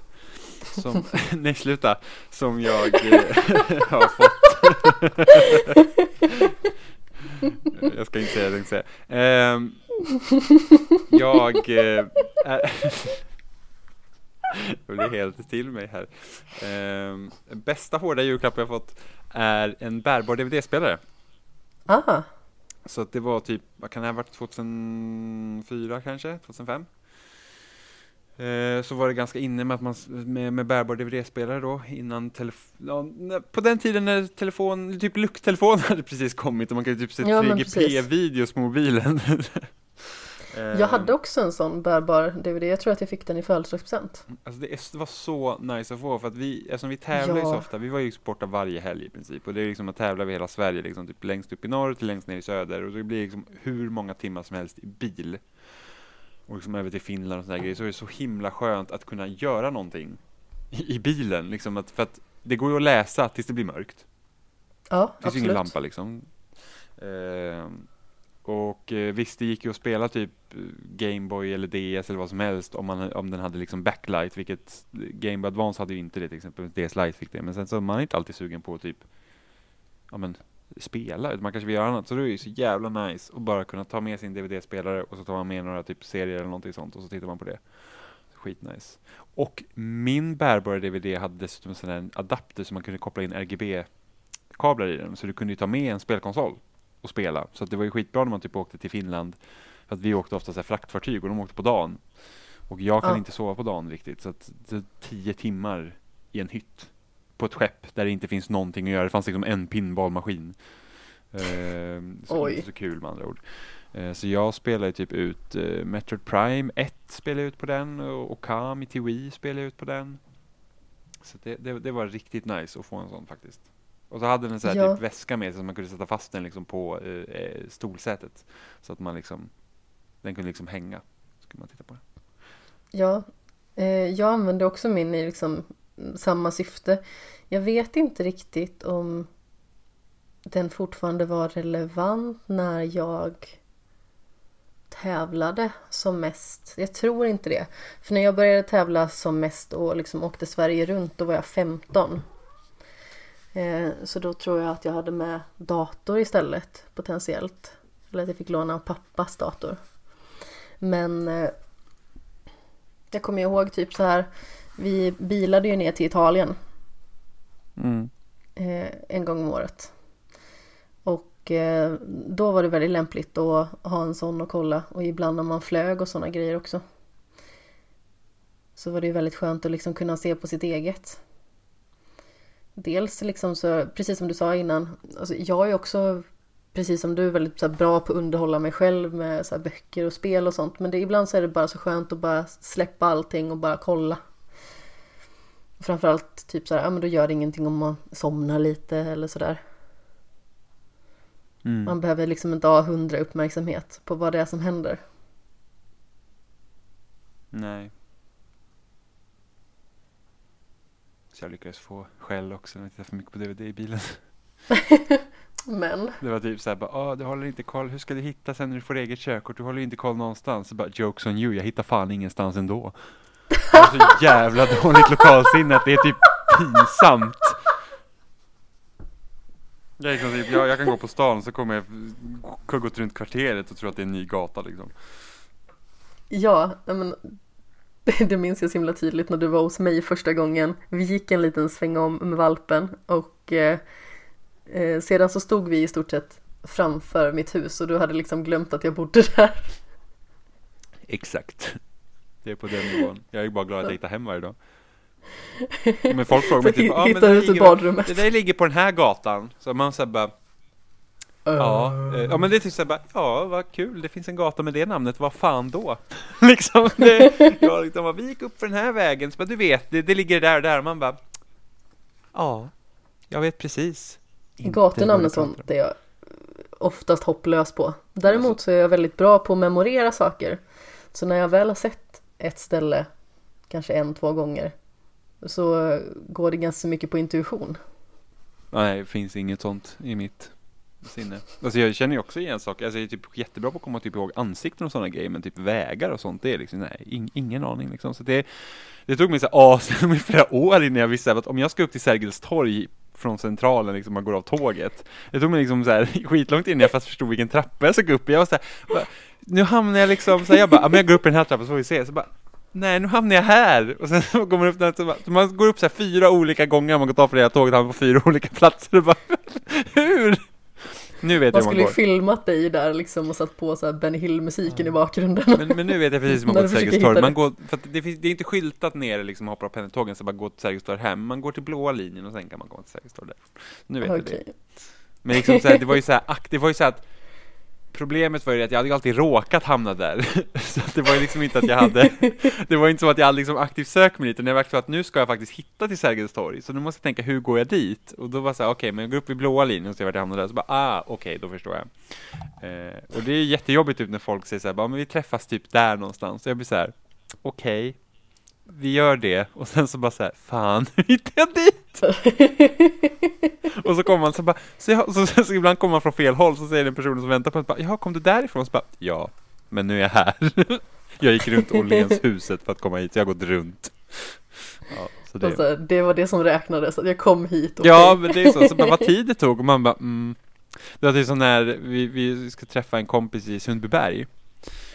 som, (laughs) nej sluta, som jag eh, (laughs) har fått. jag ska inte säga det, jag inte säga. Jag eh, är, jag blir helt till mig här. Ehm, bästa hårda julklapp jag fått är en bärbar DVD-spelare. Aha, Så det var typ, vad kan det ha varit, 2004 kanske, 2005? Eh, så var det ganska inne med att man, med, med bärbar DVD-spelare då, innan telefon, ja, på den tiden när telefon, typ lucktelefon (laughs) hade precis kommit och man kunde typ se Ja, men 3GP-videos på mobilen. (laughs) Eh, jag hade också en sån bärbar DVD. Jag tror att jag fick den i födelsedagspresent. Alltså det, var så nice att få för att vi, eftersom vi tävlar ju så Ja. ofta, vi var ju borta varje helg i princip och det är liksom att tävla över hela Sverige liksom, typ längst upp i norr till längst ner i söder och det blir liksom hur många timmar som helst i bil och liksom över till Finland och sådana grejer så är det så himla skönt att kunna göra någonting i, i bilen liksom att, för att det går ju att läsa tills det blir mörkt. Ja, Det finns ju ingen absolut. lampa liksom. Ehm, och eh, visst, det gick ju att spela typ eh, Gameboy eller DS eller vad som helst om, man, om den hade liksom backlight, vilket eh, Game Boy Advance hade ju inte det till exempel, DS Lite fick det, men sen så man är man inte alltid sugen på att typ, ja men spela, utan man kanske vill göra annat, så det är ju så jävla nice att bara kunna ta med sin DVD-spelare och så tar man med några typ serier eller någonting sånt och så tittar man på det. Skitnice. Och min bärbara DVD hade dessutom en sån här adapter som man kunde koppla in RGB-kablar i den, så du kunde ju ta med en spelkonsol och spela. Så det var ju skitbra när man typ åkte till Finland, för att vi åkte ofta så fraktfartyg och de åkte på dagen. Och jag kan Ja. inte sova på dagen riktigt, så att tio timmar i en hytt på ett skepp där det inte finns någonting att göra. Det fanns liksom en pinballmaskin. Ehm, så Oj. inte så kul med andra ord. Eh, Så jag spelar ju typ ut uh, Metroid Prime 1 spelar jag ut på den och Okami till Wii spelar jag ut på den. Så det, det, det var riktigt nice att få en sån faktiskt. Och så hade den en sån här Ja. typ väska med sig så man kunde sätta fast den liksom på eh, eh, stolsätet. Så att man liksom, den kunde liksom hänga. Så kunde man titta på den. Ja, eh, jag använde också min i liksom samma syfte. Jag vet inte riktigt om den fortfarande var relevant när jag tävlade som mest. Jag tror inte det. För när jag började tävla som mest och liksom åkte Sverige runt då var jag 15. Eh, Så då tror jag att jag hade med dator istället potentiellt. Eller att jag fick låna pappas dator. Men eh, jag kommer ihåg typ så här. Vi bilade ju ner till Italien eh, en gång om året. Och då var det väldigt lämpligt att ha en sån och kolla. Och ibland när man flög och sådana grejer också. Så var det ju väldigt skönt att liksom kunna se på sitt eget. Dels liksom så, precis som du sa innan, alltså jag är också precis som du väldigt så här, bra på att underhålla mig själv med så här, böcker och spel och sånt. Men det, ibland så är det bara så skönt att bara släppa allting och bara kolla. Framförallt typ så här, ja men då gör det ingenting om man somnar lite eller sådär. Mm. Man behöver liksom inte ha hundra uppmärksamhet på vad det är som händer. Nej. Så jag lyckades få skäll också när jag tittade för mycket på DVD i bilen. (laughs) Men, Det var typ såhär bara, ah, du håller inte koll, hur ska du hitta sen när du får eget körkort? Du håller inte koll någonstans. Så bara, jokes on you, jag hittar fan ingenstans ändå. Jag har så (laughs) jävla dåligt lokalsinne att det är typ pinsamt. Jag, liksom typ, jag, jag kan gå på stan så kommer jag gått runt kvarteret och tro att det är en ny gata liksom. ja, men (laughs) det, minns jag så himla tydligt när du var hos mig första gången. Vi gick en liten sväng om med valpen och eh, eh, sedan så stod vi i stort sett framför mitt hus och du hade liksom glömt att jag bodde (laughs) där. Exakt. Det är på den nivån. Jag är bara glad att jag hittar hem varje dag. (laughs) Men folk frågar mig typ, ah, men det, ligger, badrummet. det där ligger på den här gatan. Så man säger bara, ja, eh, ja men det är typ såhär bara, ja vad kul, det finns en gata med det namnet, vad fan då? (laughs) liksom, det, (laughs) jag liksom vi gick upp för den här vägen, så bara, du vet, det, det ligger där och där, man bara, ja, jag vet precis. Inte Gatunamn vad och sånt är jag oftast hopplös på. Däremot så är jag väldigt bra på att memorera saker. Så när jag väl har sett ett ställe, kanske en, två gånger, så går det ganska mycket på intuition. Nej, det finns inget sånt i mitt sinne. Alltså jag känner ju också igen saker, alltså jag är typ jättebra på att komma typ ihåg ansikten och sådana grejer, men typ vägar och sånt, det är liksom, nej, in, ingen aning liksom. Så det, det tog mig så här, as, flera år innan jag visste att om jag ska upp till Sergels torg från centralen, liksom, man går av tåget. Det tog mig liksom så här (laughs) skitlångt innan jag fast förstod vilken trappa jag skulle gå upp i. Jag var så här, bara, nu hamnar jag liksom, så här, jag bara, ja, men jag går upp i den här trappan så får vi se. Så bara, nej nu hamnar jag här! Och sen så går man upp där, så bara, så man går upp så här fyra olika gånger, man går av flera det här tåget, hamnar på fyra olika platser. Och bara, (laughs) hur? Nu vet Man skulle ju går. filmat dig där liksom och satt på så här Benny Hill-musiken i bakgrunden. Men, men nu vet jag precis hur man (laughs) går till Sergels torg. Man går, för det, finns, det är inte skyltat nere liksom hoppar av pendeltågen så bara gå till Sergels torg hem. Man går till blåa linjen och sen kan man komma till Sergels torg där. Nu vet jag det. Men liksom så här, det var ju så här, det var ju så här att Problemet var ju att jag hade ju alltid råkat hamna där. (laughs) Så det var ju liksom inte att jag hade (laughs) Det var inte så att jag hade liksom aktivt sökt mig dit, utan det var att nu ska jag faktiskt hitta till Sergels torg. Så nu måste jag tänka, hur går jag dit? Och då var så här, okej, men jag går upp i blåa linjen och ser vart jag hamnar där. Så bara, ah, okej, då förstår jag. Eh, och det är jättejobbigt typ när folk säger så här, bara, men vi träffas typ där någonstans. Så jag blir så här, okej, vi gör det. Och sen så bara så här, fan, (laughs) hittar jag dit? (laughs) och så kommer man så bara, så, jag, så, så, så ibland kommer man från fel håll, så säger den personen som väntar på en, bara, ja, kom du därifrån? Så bara, ja, men nu är jag här. (laughs) jag gick runt Åhlénshuset för att komma hit, jag har gått runt. Ja, så det, här, det var det som räknades, att jag kom hit. okej. ja, men det är så, så bara, vad tid det tog, och man bara, mm. Det var typ som när vi, vi ska träffa en kompis i Sundbyberg.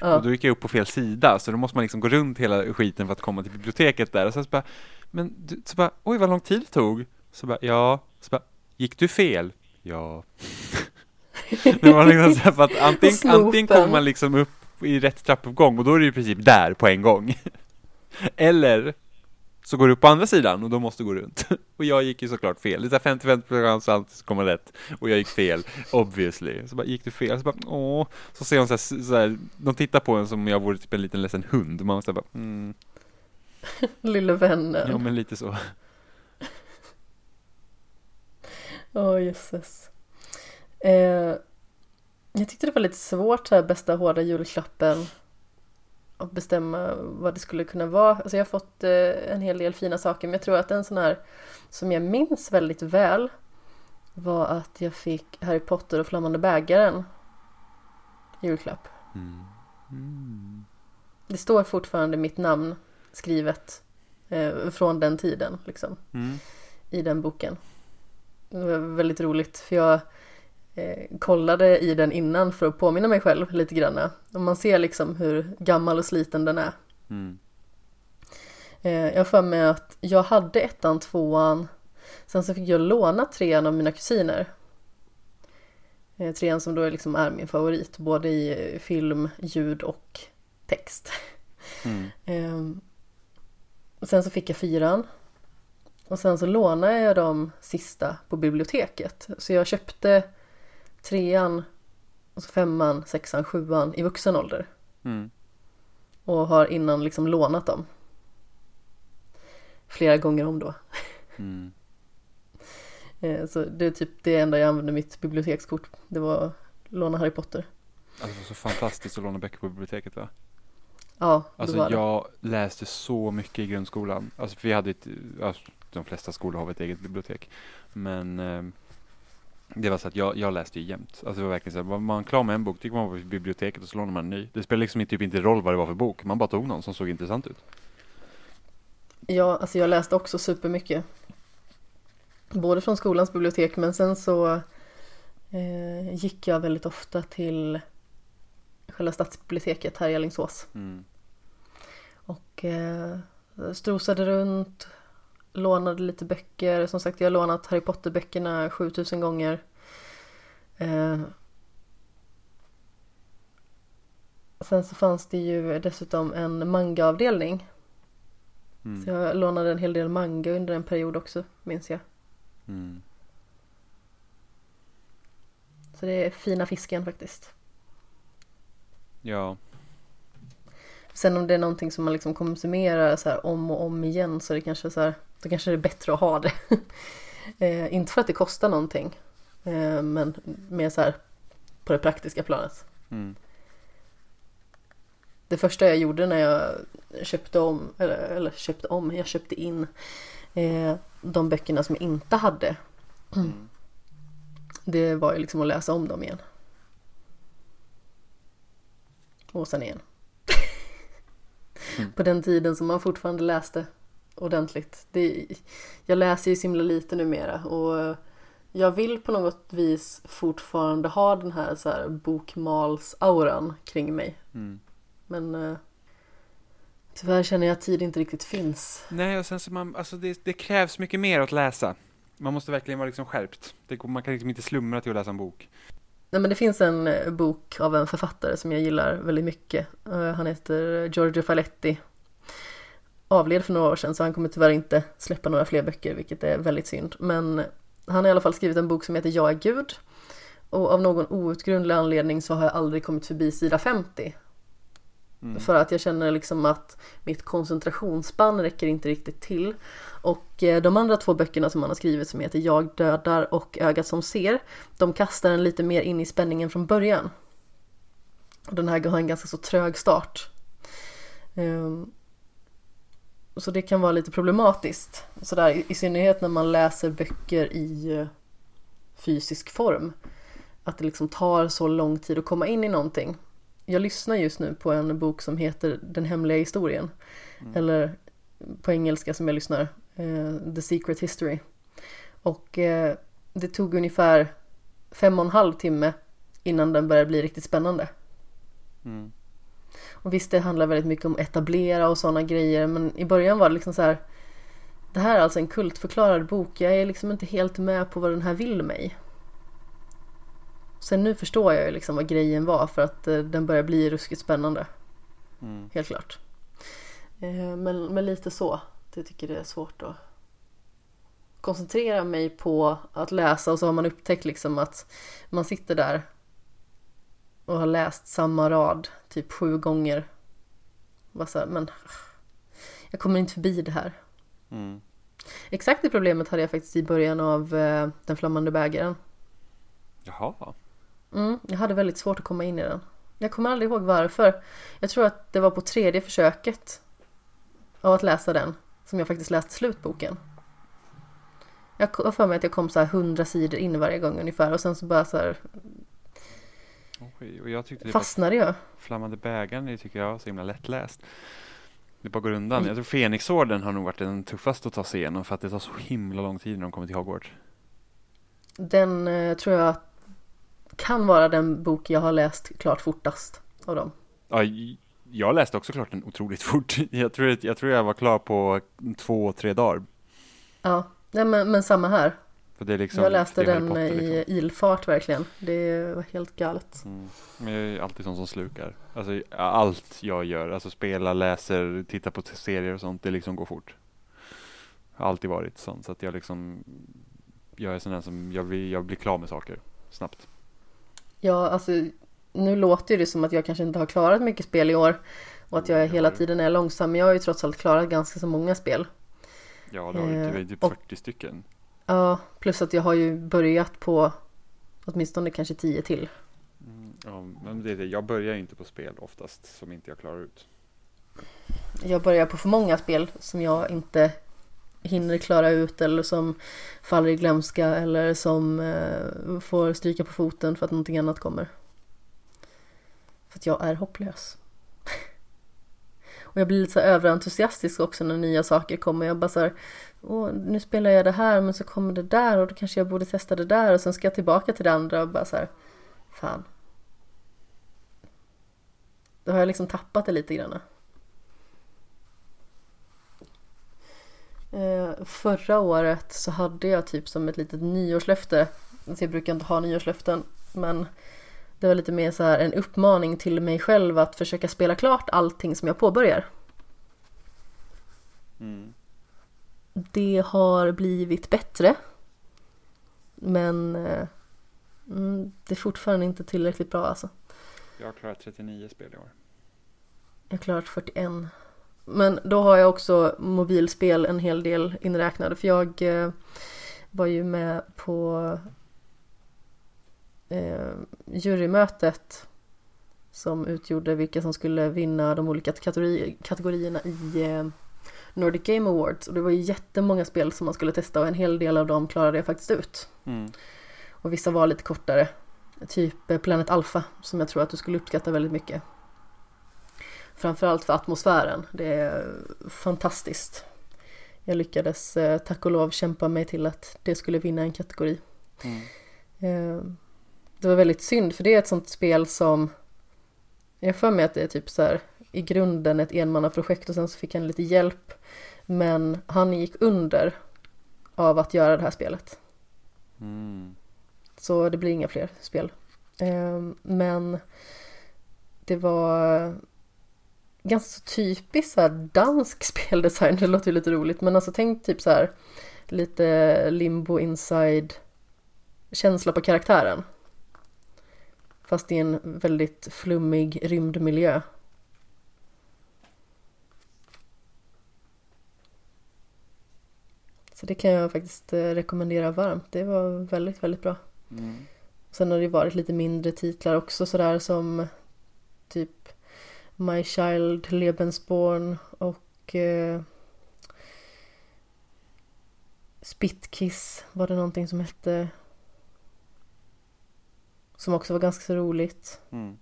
Ja. Och då gick jag upp på fel sida, så då måste man liksom gå runt hela skiten för att komma till biblioteket där. Och sen så bara, men du, så bara, oj vad lång tid det tog. Så bara, ja. Så bara, gick du fel? Ja. (laughs) det var liksom så att antingen, antingen kommer man liksom upp i rätt trappuppgång och då är det i princip där på en gång. (laughs) Eller så går du upp på andra sidan och då måste du gå runt. (laughs) Och jag gick ju såklart fel. Det är så här 55% chans att komma rätt. Och jag gick fel, (laughs) obviously. Så bara, gick du fel? Så bara, åh. Så ser hon så här, så här, de tittar på en som om jag vore typ en liten ledsen hund. Man måste bara, mm, (laughs) Lille vännen. ja men lite så. Åh jösses. Eh, jag tyckte det var lite svårt här, bästa hårda julklappen. Att bestämma vad det skulle kunna vara. Alltså jag har fått eh, en hel del fina saker men jag tror att en sån här som jag minns väldigt väl var att jag fick Harry Potter och Flammande bägaren i julklapp. Mm. Mm. Det står fortfarande mitt namn skrivet eh, från den tiden liksom. Mm. i den boken. Det var väldigt roligt för jag eh, kollade i den innan för att påminna mig själv lite grann. Och man ser liksom hur gammal och sliten den är. Mm. Eh, jag för mig att jag hade ettan, tvåan, sen så fick jag låna trean av mina kusiner. Eh, trean som då liksom är min favorit, både i eh, film, ljud och text. Mm. Och sen så fick jag fyran. Och sen så lånade jag de sista på biblioteket. Så jag köpte trean, och så femman, sexan, sjuan i vuxen ålder. Mm. Och har innan liksom lånat dem. Flera gånger om då. Mm. (laughs) Eh, Så det är typ det enda jag använde mitt bibliotekskort. Det var att låna Harry Potter. Alltså, det var så fantastiskt att låna böcker på biblioteket va? Ja, det Alltså var det. jag läste så mycket i grundskolan. Alltså vi hade ett, alltså, de flesta skolor har ett eget bibliotek. Men eh, Det var så att jag, jag läste ju jämt. Alltså det var verkligen så här, var man klar med en bok, gick man på biblioteket och så lånade man en ny. Det spelade liksom typ inte roll vad det var för bok, man bara tog någon som såg intressant ut. Ja, alltså jag läste också supermycket. Både från skolans bibliotek men sen så eh, gick jag väldigt ofta till själva stadsbiblioteket här i Alingsås. Mm. Och eh, strosade runt, lånade lite böcker. Som sagt, jag har lånat Harry Potter-böckerna 7000 gånger. Eh, sen så fanns det ju dessutom en manga-avdelning. Mm. Så jag lånade en hel del manga under en period också, minns jag. Mm. Så det är fina fisken faktiskt. Ja, Sen om det är någonting som man liksom konsumerar så här om och om igen så är det kanske så här, då kanske det är bättre att ha det. (laughs) eh, inte för att det kostar någonting, eh, men mer så här på det praktiska planet. mm. Det första jag gjorde när jag köpte om, eller, eller köpte om, jag köpte in eh, de böckerna som jag inte hade. Mm. (clears throat) Det var ju liksom att läsa om dem igen. Och sen igen. Mm. På den tiden som man fortfarande läste ordentligt. Det, jag läser ju så himla lite numera och jag vill på något vis fortfarande ha den här, så här bokmals-auran kring mig. Mm. Men eh, tyvärr känner jag att tid inte riktigt finns. Nej, och sen så man, alltså det, det krävs mycket mer att läsa. Man måste verkligen vara liksom skärpt. Det, man kan liksom inte slumra till att läsa en bok. Nej men det finns en eh, bok av en författare som jag gillar väldigt mycket. Eh, han heter Giorgio Faletti. Avled för några år sedan så han kommer tyvärr inte släppa några fler böcker vilket är väldigt synd. Men han har i alla fall skrivit en bok som heter Jag är Gud. Och av någon outgrundlig anledning så har jag aldrig kommit förbi sida 50. Mm. För att jag känner liksom att mitt koncentrationsspann räcker inte riktigt till. Och eh, de andra två böckerna som han har skrivit som heter Jag dödar och Ögat som ser, de kastar en lite mer in i spänningen från början. Och den här har en ganska så trög start. Ehm, så det kan vara lite problematiskt. Sådär, i- synnerhet när man läser böcker i eh, fysisk form. Att det liksom tar så lång tid att komma in i någonting. Jag lyssnar just nu på en bok som heter Den hemliga historien. Eller på engelska som jag lyssnar, eh, The Secret History. Och eh, det tog ungefär fem och en halv timme innan den började bli riktigt spännande. Mm. Och visst, det handlar väldigt mycket om etablera och sådana grejer, men i början var det liksom så här. Det här är alltså en kultförklarad bok. Jag är liksom inte helt med på vad den här vill mig. Sen nu förstår jag ju liksom vad grejen var för att eh, den börjar bli ruskigt spännande. Mm. Helt klart. Eh, Men, men lite så. Jag tycker det är svårt att koncentrera mig på att läsa och så har man upptäckt liksom att man sitter där och har läst samma rad typ sju gånger. Bara så här, men jag kommer inte förbi det här. Mm. Exakt det problemet hade jag faktiskt i början av eh, Den flammande bägaren. Jaha. Mm, jag hade väldigt svårt att komma in i den. Jag kommer aldrig ihåg varför. Jag tror att det var på tredje försöket av att läsa den som jag faktiskt läste slutboken. Jag har för mig att jag kom så här hundra sidor in varje gång ungefär och sen så bara så här Oj, och jag tyckte det fastnade jag. Flammande bägaren, det tycker jag var så himla lättläst. Det bara går undan. Jag tror Fenixorden har nog varit den tuffaste att ta sig igenom för att det tar så himla lång tid när de kommer till Hogwarts. Den eh, tror jag kan vara den bok jag har läst klart fortast av dem. Ja, jag läste också klart den otroligt (laughs) fort. Jag tror, jag tror jag var klar på två, tre dagar. Ja, nej, men, men samma här. Liksom, jag läste den Potter, i liksom. ilfart verkligen. Det var helt galet. Mm. Men jag är alltid sån som slukar. Alltså allt jag gör, alltså spela, läser, titta på serier och sånt, det liksom går fort. Har alltid varit sån, så att jag liksom, jag är sån där som, jag blir, jag blir klar med saker snabbt. Ja, alltså nu låter ju det som att jag kanske inte har klarat mycket spel i år och att jag Det hela tiden är långsam. Men jag har ju trots allt klarat ganska så många spel. Ja, det har du, Eh, det är typ och- 40 stycken. Ja, plus att jag har ju börjat på åtminstone kanske tio till. Mm, ja, men det är det, jag börjar ju inte på spel oftast som inte jag klarar ut. Jag börjar på för många spel som jag inte hinner klara ut eller som faller i glömska eller som eh, får stryka på foten för att någonting annat kommer. För att jag är hopplös. (laughs) Och jag blir lite så överentusiastisk också när nya saker kommer. Jag bara så här, Åh, nu spelar jag det här men så kommer det där och då kanske jag borde testa det där och sen ska jag tillbaka till det andra och bara så här, fan. Då har jag liksom tappat det lite grann. Förra året så hade jag typ som ett litet nyårslöfte. Alltså jag brukar inte ha nyårslöften men det var lite mer så här en uppmaning till mig själv att försöka spela klart allting som jag påbörjar. Mm. Det har blivit bättre. Men eh, mm, det är fortfarande inte tillräckligt bra alltså. Jag har klarat 39 spel i år. Jag har klarat 41. Men då har jag också mobilspel en hel del inräknade för jag eh, var ju med på eh, jurymötet som utgjorde vilka som skulle vinna de olika kategori kategorierna i eh, Nordic Game Awards och det var ju jättemånga spel som man skulle testa och en hel del av dem klarade jag faktiskt ut. Mm. Och vissa var lite kortare. Typ eh, Planet Alpha som jag tror att du skulle uppskatta väldigt mycket. Framförallt för atmosfären. Det är fantastiskt. Jag lyckades eh, tack och lov kämpa mig till att det skulle vinna en kategori. Mm. Eh, det var väldigt synd för det är ett sånt spel som jag för mig att det är typ så här i grunden ett enmannaprojekt och sen så fick han lite hjälp. Men han gick under av att göra det här spelet. Mm. Så det blir inga fler spel. Ehm, Men det var ganska så typiskt så här dansk (laughs) speldesign. Det låter ju lite roligt men alltså tänk typ så här lite limbo inside känsla på karaktären. Fast i en väldigt flummig rymdmiljö. Så det kan jag faktiskt eh, rekommendera varmt. Det var väldigt, väldigt bra. Mm. Sen har det varit lite mindre titlar också sådär som typ My Child, Lebensborn och eh, Spitkiss var det någonting som hette. Som också var ganska så roligt. Mm.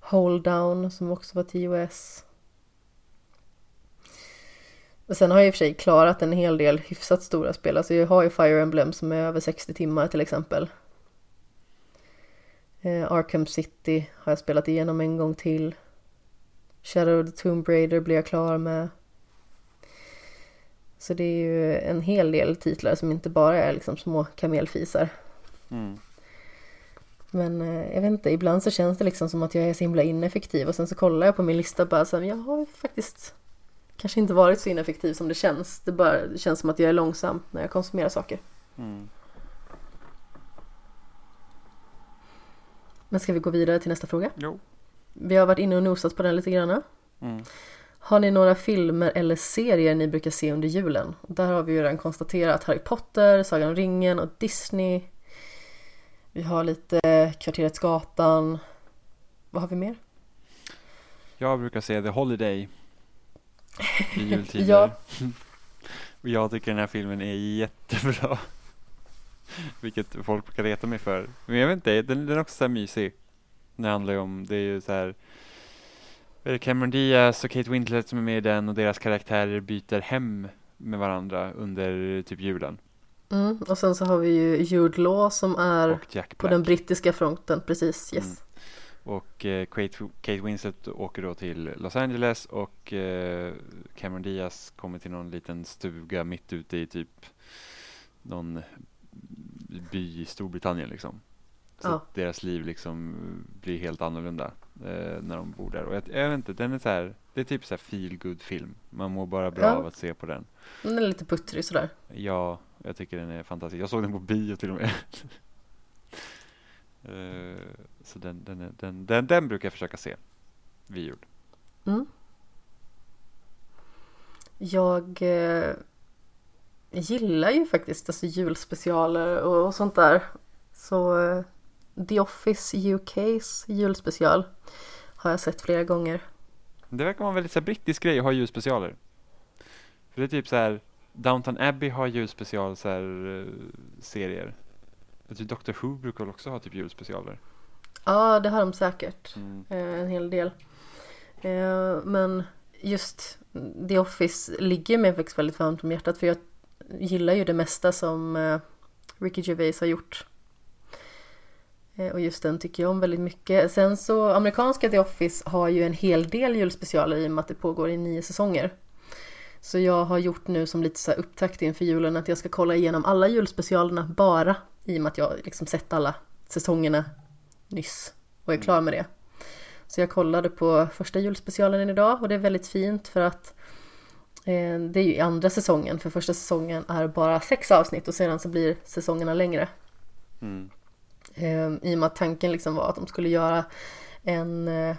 Hold Down som också var TOS. Och sen har jag i och för sig klarat en hel del hyfsat stora spel. Alltså jag har ju Fire Emblem som är över 60 timmar till exempel. Eh, Arkham City har jag spelat igenom en gång till. Shadow of the Tomb Raider blir jag klar med. Så det är ju en hel del titlar som inte bara är liksom små kamelfisar. Mm. Men eh, jag vet inte, ibland så känns det liksom som att jag är så himla ineffektiv och sen så kollar jag på min lista och bara så här, jag har faktiskt kanske inte varit så ineffektiv som det känns. Det bara det känns som att jag är långsam när jag konsumerar saker. Mm. Men ska vi gå vidare till nästa fråga? Jo. Vi har varit inne och nosat på den lite grann. Mm. Har ni några filmer eller serier ni brukar se under julen? Där har vi ju redan konstaterat Harry Potter, Sagan om ringen och Disney. Vi har lite Kvarteret Gatan. Vad har vi mer? Jag brukar se The Holiday i (laughs) jultider. Ja. (laughs) Och jag tycker den här filmen är jättebra. (laughs) Vilket folk brukar reta mig för. Men jag vet inte, den, den är också så här mysig. Det handlar ju om, det är ju så här är det Cameron Diaz och Kate Winslet som är med i den och deras karaktärer byter hem med varandra under typ julen. Mm, och sen så har vi ju Jude Law som är på den brittiska fronten, precis. Yes. Mm. Och eh, Kate, Kate Winslet åker då till Los Angeles och eh, Cameron Diaz kommer till någon liten stuga mitt ute i typ någon by i Storbritannien liksom. Så Ja. att deras liv liksom blir helt annorlunda eh, när de bor där. Och jag, jag vet inte, den är så här, det är typ så här feel good film. Man mår bara bra Ja. av att se på den. Den är lite puttrig sådär. Ja, jag tycker den är fantastisk. Jag såg den på bio till och med. (laughs) Eh, så den, den, är, den, den, den brukar jag försöka se jul. Mm. Jag eh, gillar ju faktiskt alltså julspecialer och, och sånt där. Så eh, The Office UKs julspecial har jag sett flera gånger. Det verkar vara en väldigt så här, brittisk grej att ha julspecialer. För det är typ så här, Downton Abbey har julspecial så här, eh, serier. Jag tror Doctor Who brukar också ha typ julspecialer. Ja, det har de säkert. Mm. Eh, en hel del. Eh, men just The Office ligger mig faktiskt väldigt varmt om hjärtat för jag gillar ju det mesta som Ricky Gervais har gjort. Eh, och just den tycker jag om väldigt mycket. Sen så amerikanska The Office har ju en hel del julspecialer i och med att det pågår i nio säsonger. Så jag har gjort nu som lite så upptakt inför julen att jag ska kolla igenom alla julspecialerna bara i och med att jag liksom sett alla säsongerna nyss och är klar med det. Så jag kollade på första julspecialen idag och det är väldigt fint för att eh, det är ju andra säsongen för första säsongen är bara sex avsnitt och sedan så blir säsongerna längre. Mm. Eh, I och med att tanken liksom var att de skulle göra en eh,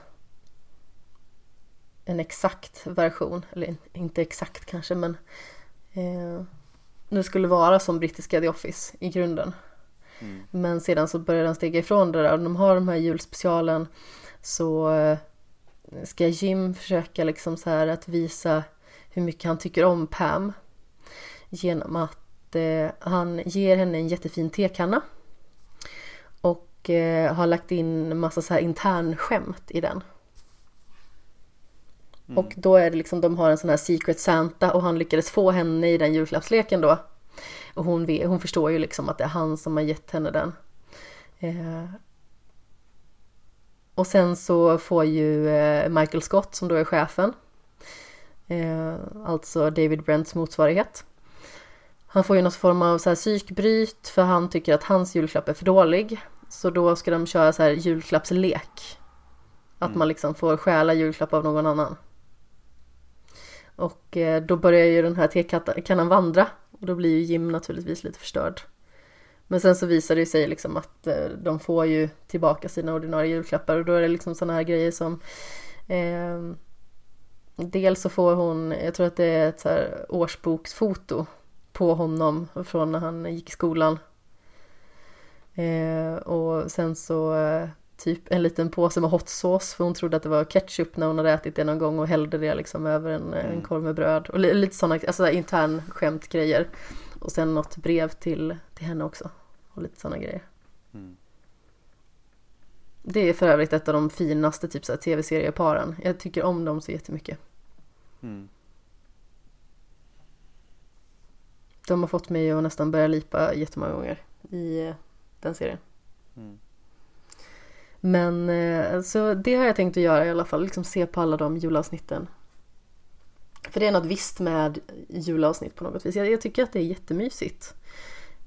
en exakt version, eller in- inte exakt kanske men eh, det skulle vara som brittiska The Office i grunden. Mm. Men sedan så börjar den stega ifrån det där. Och de har de här julspecialen. Så eh, ska Jim försöka liksom så här att visa hur mycket han tycker om Pam? Genom att eh, han ger henne en jättefin tekanna och eh, har lagt in massa så här intern skämt i den. Och då är det liksom, de har en sån här Secret Santa och han lyckades få henne i den julklappsleken då. Och hon, vet, hon förstår ju liksom att det är han som har gett henne den. Eh, och sen så får ju eh, Michael Scott som då är chefen, eh, alltså David Brents motsvarighet. Han får ju något form av så här psykbryt för han tycker att hans julklapp är för dålig. Så då ska de köra så här julklappslek. Att man liksom får stjäla julklapp av någon annan. Och eh, då börjar ju den här tekannan vandra. Och då blir ju Jim naturligtvis lite förstörd. Men sen så visar det sig liksom att eh, de får ju tillbaka sina ordinarie julklappar och då är det liksom sådana här grejer som eh, Dels så får hon, jag tror att det är ett så här årsboksfoto på honom från när han gick i skolan. Eh, och sen så eh, typ en liten påse med hot sauce för hon trodde att det var ketchup när hon hade ätit det någon gång och hällde det liksom över en, en korv med bröd. Och li, lite sådana alltså intern skämtgrejer. Och sen något brev till, till henne också. Och lite sådana grejer. Mm. Det är för övrigt ett av de finaste typ så tv-serieparen. Jag tycker om dem så jättemycket. Mm. De har fått mig att nästan börja lipa jättemånga gånger i eh, den serien. Mm. Men eh, så det har jag tänkt att göra i alla fall, liksom se på alla de julavsnitten. För det är något visst med julavsnitt på något vis. Jag, jag tycker att det är jättemysigt.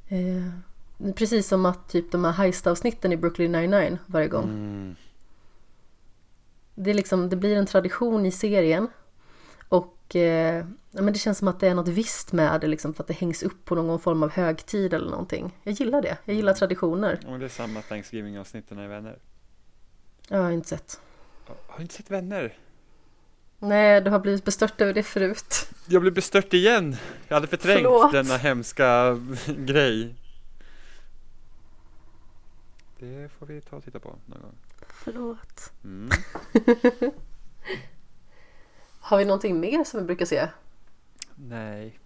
Eh, precis som att typ de här heistavsnitten i Brooklyn 99 varje gång. Mm. Det, är liksom, det blir en tradition i serien. Och eh, ja, men det känns som att det är något visst med det liksom, för att det hängs upp på någon form av högtid eller någonting. Jag gillar det. Jag gillar traditioner. Och det är samma Thanksgiving-avsnitten i Vänner. Jag har inte sett. Har du inte sett Vänner? Nej, du har blivit bestört över det förut. Jag blev bestört igen. Jag hade förträngt Förlåt. denna hemska (laughs) grej. Det får vi ta och titta på någon gång. Förlåt. Mm. (laughs) Har vi någonting mer som vi brukar se? Nej.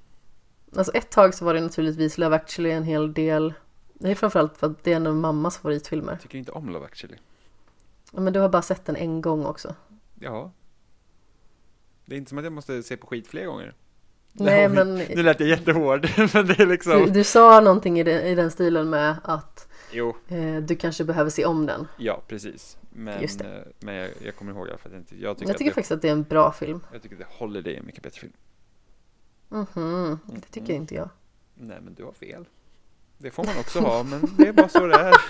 Alltså ett tag så var det naturligtvis Love actually en hel del. Det är framförallt för att det är en av mammas favoritfilmer. Jag tycker inte om Love actually. Ja, Men du har bara sett den en gång också. Ja. Det är inte som att jag måste se på skit fler gånger. Nej Oj, men (laughs) Nu lät jag jättehård, (laughs) men det är liksom... du, du sa någonting i den, i den stilen med att Jo, eh, du kanske behöver se om den. ja precis. Men, Just det. eh, men jag, jag kommer ihåg i alla fall att jag inte... Jag tycker, Jag tycker att faktiskt att det är en bra film. det, jag tycker att Holiday är en mycket bättre film. Mhm, det tycker inte jag. Nej, men du har fel. Det får man också ha, men det är bara så det är. (laughs)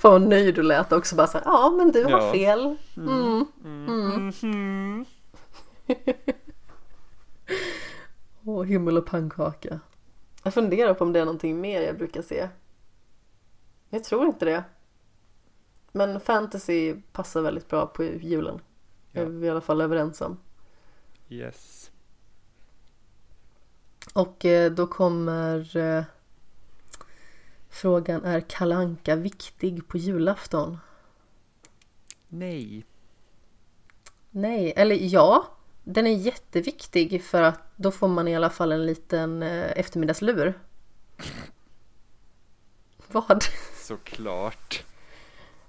Fan vad nöjd du lät också bara så här, ja men du har Ja. fel. Mm. Mhm. (laughs) Åh, himmel och pannkaka. Jag funderar på om det är någonting mer jag brukar se. Jag tror inte det. Men fantasy passar väldigt bra på julen. Ja. är vi i alla fall överens om. Yes. Och eh, då kommer eh, frågan, är kalanka viktig på julafton? Nej. Nej, eller ja. Den är jätteviktig för att då får man i alla fall en liten eh, eftermiddagslur. (laughs) Vad? Såklart.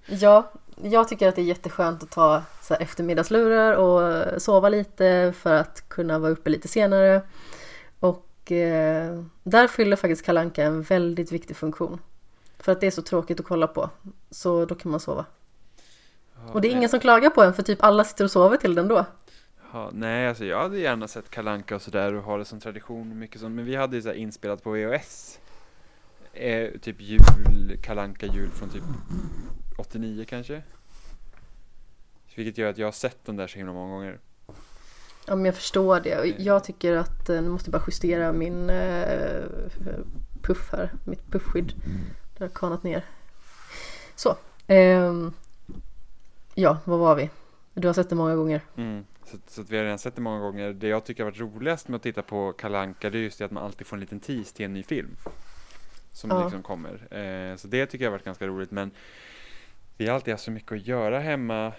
Ja, jag tycker att det är jätteskönt att ta så här eftermiddagslurar och sova lite för att kunna vara uppe lite senare. Och eh, där fyller faktiskt Kalanka en väldigt viktig funktion. För att det är så tråkigt att kolla på. Så då kan man sova. Ja, Och det är nej. ingen som klagar på en för typ alla sitter och sover till den då. Ja, nej, alltså jag hade gärna sett Kalanka och sådär och ha det som tradition och mycket sånt. Men vi hade ju så inspelat på VHS. Eh, typ jul, Kalanka jul från typ 89 kanske. Vilket gör att jag har sett den där så himla många gånger. Ja men jag förstår det. Och jag tycker att, eh, nu måste jag bara justera min eh, puff här, mitt puffskydd. Det har kanat ner. Så. ehm, ja, vad var vi? Du har sett det många gånger. Mm. Så, så vi har redan sett det många gånger. Det jag tycker har varit roligast med att titta på Kalanka det är just det att man alltid får en liten tease till en ny film. Som Ja. liksom kommer. Eh, så det tycker jag har varit ganska roligt. Men vi har alltid haft så mycket att göra hemma.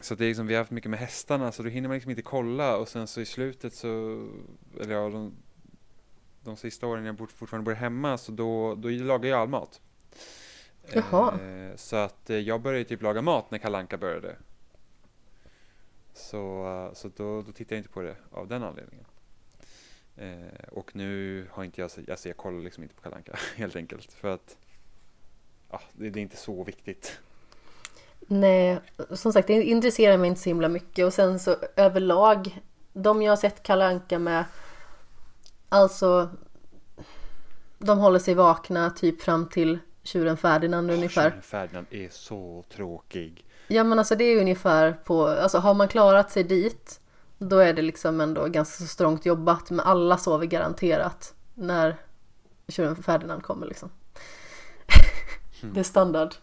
Så det är liksom, vi har haft mycket med hästarna så då hinner man liksom inte kolla och sen så i slutet så, eller ja, de, de sista åren jag fortfarande bor hemma så då, då lagar jag all mat. Jaha. Eh, så att eh, jag började typ laga mat när Kalanka började. Så, eh, så då, då tittar jag inte på det av den anledningen. Eh, och nu har inte jag, alltså jag kollar liksom inte på Kalanka (laughs) helt enkelt. För att ja, det, det är inte så viktigt. Nej, som sagt det intresserar mig inte så himla mycket och sen så överlag de jag har sett Kalle Anka med Alltså De håller sig vakna typ fram till tjuren Ferdinand ungefär. Tjuren Ferdinand är så tråkig. Ja men alltså det är ungefär på, alltså har man klarat sig dit Då är det liksom ändå ganska så strångt jobbat men alla sover garanterat när tjuren Ferdinand kommer liksom. det är standard.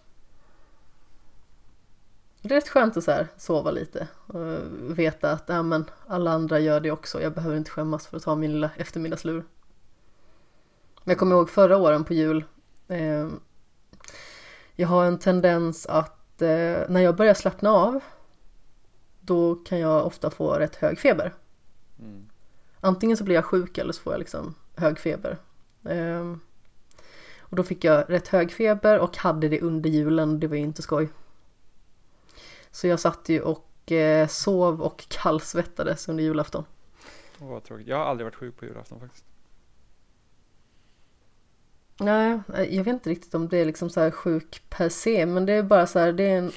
Det är rätt skönt att så här, sova lite och veta att ja, men alla andra gör det också. Jag behöver inte skämmas för att ta min lilla eftermiddagslur. Men jag kommer ihåg förra åren på jul. Eh, jag har en tendens att eh, när jag börjar slappna av då kan jag ofta få rätt hög feber. Mm. Antingen så blir jag sjuk eller så får jag liksom hög feber. Ehm, och då fick jag rätt hög feber och hade det under julen, det var ju inte skoj. Så jag satt ju och eh, sov och kallsvettades under julafton. Åh, vad tråkigt. Jag har aldrig varit sjuk på julafton faktiskt. Nej, eh, jag vet inte riktigt om det är liksom så här sjuk per se, men det är bara så här, det är en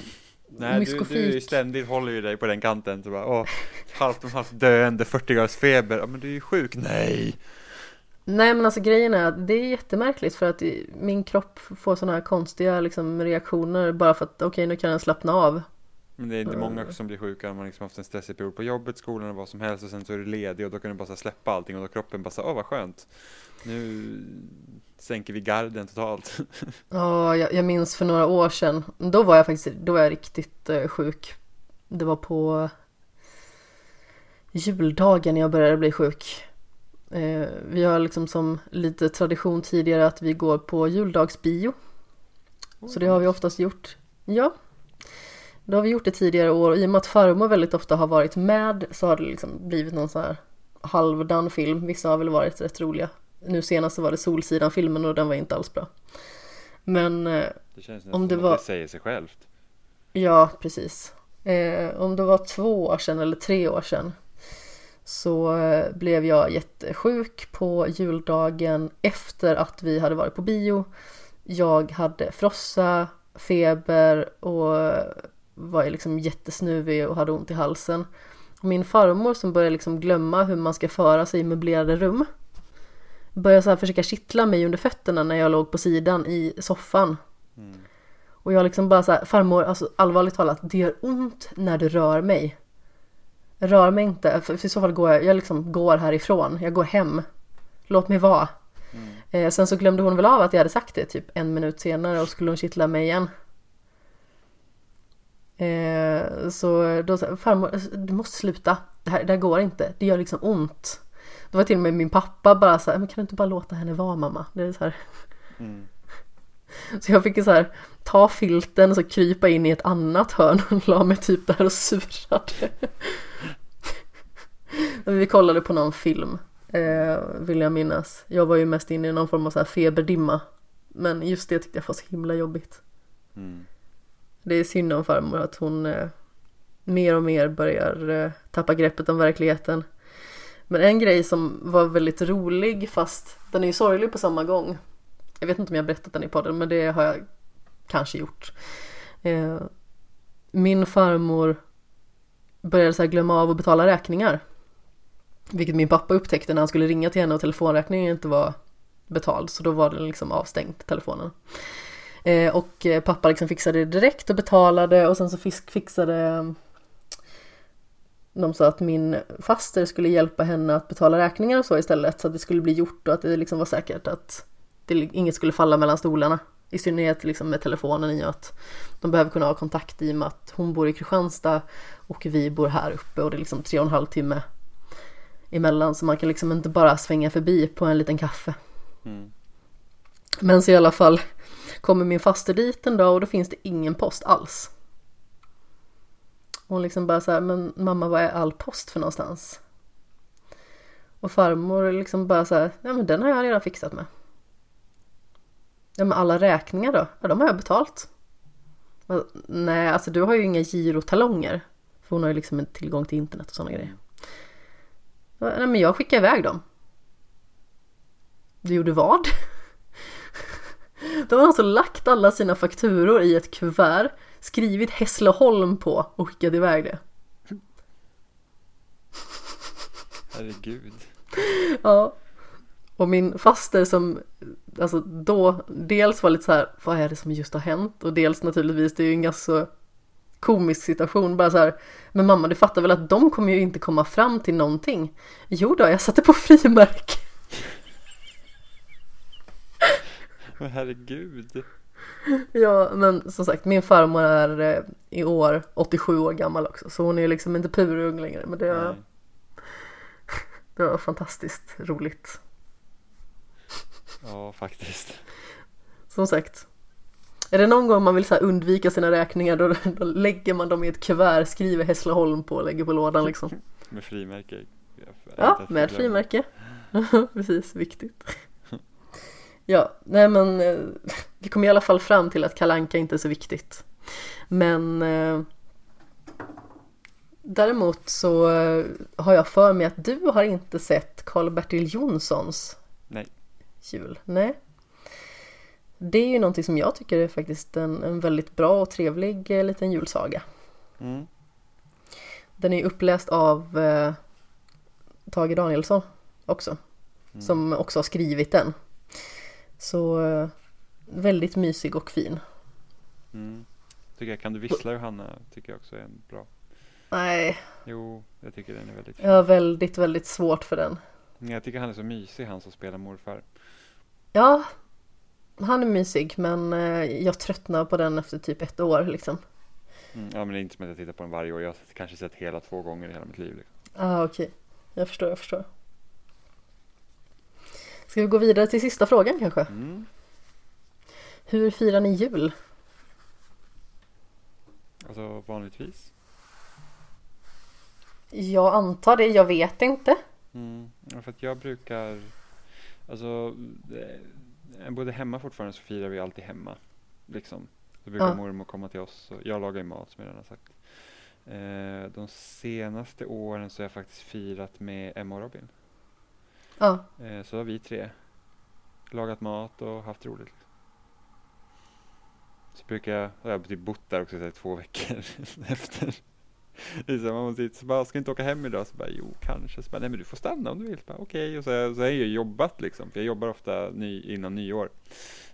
Nej, du, myskofik. du ju ständigt håller ju dig på den kanten. Så bara, åh, halvt om halvt döende, 40 graders feber. Ja, men du är ju sjuk. Nej. Nej men alltså grejen är att det är jättemärkligt för att min kropp får sådana här konstiga liksom, reaktioner bara för att okej nu kan den slappna av. Men det är inte många som blir sjuka. Man har liksom haft en stressig period på jobbet, skolan och vad som helst. Och sen så är du ledig och då kan du bara släppa allting. Och då kroppen bara så åh vad skönt. Nu sänker vi garden totalt. (laughs) Ja, jag, jag minns för några år sedan. Då var jag faktiskt då var jag riktigt eh, sjuk. Det var på juldagen jag började bli sjuk. Eh, vi har liksom som lite tradition tidigare att vi går på juldagsbio. Så det har vi oftast gjort. Ja. Det har vi gjort det tidigare år och i och med att farmor väldigt ofta har varit med så har det liksom blivit någon sån här halvdan film. Vissa har väl varit rätt roliga. Nu senast så var det Solsidan-filmen och den var inte alls bra. Men eh, Det känns Om det var- det säger sig självt. ja, precis. Eh, om det var två år sedan eller tre år sedan så eh, blev jag jättesjuk på juldagen efter att vi hade varit på bio. Jag hade frossa, feber och eh, var liksom jättesnuvig och hade ont i halsen. Min farmor som börjar liksom glömma hur man ska föra sig i möblerade rum började så här försöka kittla mig under fötterna när jag låg på sidan i soffan. Mm. Och jag liksom bara så här, farmor, alltså allvarligt talat, det gör ont när du rör mig. Rör mig inte, för, i så fall går jag, jag liksom går härifrån, jag går hem. Låt mig vara. Mm. Eh, sen så glömde hon väl av att jag hade sagt det typ en minut senare och skulle hon kittla mig igen. Eh, så då sa farmor, du måste sluta. Det här, det här går inte, det gör liksom ont. Då var till och med min pappa bara så här, men kan du inte bara låta henne vara mamma? Det är så här, Mm. (laughs) Så jag fick så här ta filten och så krypa in i ett annat hörn och la mig typ där och surade. (laughs) Vi kollade på någon film, eh, vill jag minnas. Jag var ju mest inne i någon form av så här feberdimma. Men just det tyckte jag var så himla jobbigt. Mm. Det är synd om farmor att hon eh, mer och mer börjar eh, tappa greppet om verkligheten. Men en grej som var väldigt rolig fast den är ju sorglig på samma gång. Jag vet inte om jag har berättat den i podden men det har jag kanske gjort. Eh, min farmor började så här glömma av att betala räkningar. Vilket min pappa upptäckte när han skulle ringa till henne och telefonräkningen inte var betald så då var den liksom avstängd, telefonen. Eh, och eh, pappa liksom fixade det direkt och betalade och sen så fixade de sa att min faster skulle hjälpa henne att betala räkningar och så istället så att det skulle bli gjort och att det liksom var säkert att det, inget skulle falla mellan stolarna. I synnerhet liksom med telefonen i och att de behöver kunna ha kontakt i och med att hon bor i Kristianstad och vi bor här uppe och det är liksom tre och en halv timme emellan så man kan liksom inte bara svänga förbi på en liten kaffe. Mm. Men så i alla fall kommer min faster dit en dag och då finns det ingen post alls. Hon liksom bara så här, men mamma vad är all post för någonstans? Och farmor liksom bara så här, ja men den har jag redan fixat med. Ja men alla räkningar då? Ja de har jag betalt. Nej alltså du har ju inga girotalonger. För hon har ju liksom inte tillgång till internet och sådana grejer. Nej men jag skickar iväg dem. Du gjorde vad? (laughs) De har alltså lagt alla sina fakturor i ett kuvert, skrivit Hässleholm på och skickat iväg det. Herregud. Ja. Och min faster som alltså då dels var lite så här, vad är det som just har hänt? Och dels naturligtvis, det är ju en ganska komisk situation, bara så här, men mamma du fattar väl att de kommer ju inte komma fram till någonting? Jo då, jag satte på frimärke. Men herregud. (laughs) Ja, men som sagt, min farmor är eh, i år 87 år gammal också, så hon är liksom inte purung längre, men det, Nej. (laughs) det var fantastiskt roligt. Ja, faktiskt. Som sagt, är det någon gång man vill så här undvika sina räkningar då, då lägger man dem i ett kuvert, skriver Hässleholm på och lägger på lådan liksom. Med frimärke. Ja, med frimärke. (laughs) Precis, viktigt. Ja, nej men eh, (laughs) vi kom i alla fall fram till att kalanka inte är så viktigt. Men eh, däremot så eh, har jag för mig att du har inte sett Karl-Bertil Jonssons Nej. jul. Nej. Det är ju någonting som jag tycker är faktiskt en, en väldigt bra och trevlig eh, liten julsaga. Mm. Den är ju uppläst av eh, Tage Danielsson också. Mm. Som också har skrivit den. Så eh, väldigt mysig och fin. Mm. Tycker jag Kan du vissla Johanna? Tycker jag också är en bra. Nej, Jo, jag tycker den är väldigt fin. jag har väldigt, väldigt svårt för den. Men Jag tycker han är så mysig han som spelar morfar. Ja, han är mysig men eh, jag tröttnar på den efter typ ett år liksom. Mm. Ja men det är inte som att jag tittar på den varje år. Jag har kanske sett hela två gånger i hela mitt liv. Liksom. Ah, okej. Jag förstår, jag förstår. Ska vi gå vidare till sista frågan kanske? Mm. Hur firar ni jul? Alltså vanligtvis. Jag antar det, jag vet inte. Mm. För att jag brukar, alltså eh, både hemma fortfarande så firar vi alltid hemma. Liksom. Då brukar Ja. mormor komma till oss och jag lagar ju mat som jag redan har sagt. Eh, de senaste åren så har jag faktiskt firat med Emma och Robin. Ja, Eh, så har vi tre lagat mat och haft roligt. Så brukar jag, har jag typ bott där också så här, två veckor (laughs) efter. Så man måste så bara, ska inte åka hem idag? Så bara, jo kanske. Så bara, nej men du får stanna om du vill. Okej, och så, har så har jag ju jobbat liksom. För jag jobbar ofta ny, innan nyår.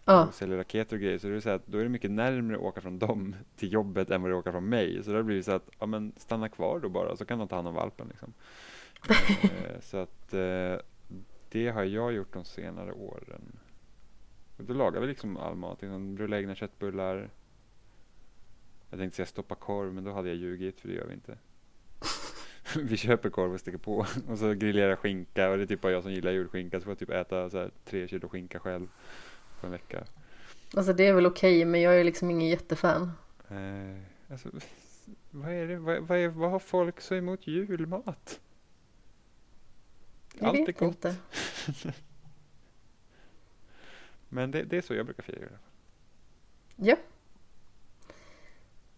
ja, Och säljer raketer och grejer. Så det är så att då är det mycket närmare att åka från dem till jobbet än vad det är att åka från mig. Så då blir det så att, ja men stanna kvar då bara. Så kan de ta hand om valpen liksom. (laughs) eh, så att eh, det har jag gjort de senare åren. Och då lagar vi liksom all mat. Liksom, rulla egna köttbullar. Jag tänkte säga stoppa korv, men då hade jag ljugit för det gör vi inte. (laughs) vi köper korv och sticker på och så grillerar skinka och det är typ bara jag som gillar julskinka så får jag typ äta så här, tre kilo skinka själv på en vecka. Alltså det är väl okej men jag är liksom ingen jättefan. Eh, alltså, vad är det, vad, vad, är, vad har folk så emot julmat? Jag Allt är gott. inte. (laughs) Men det, det är så jag brukar fira jul. Ja.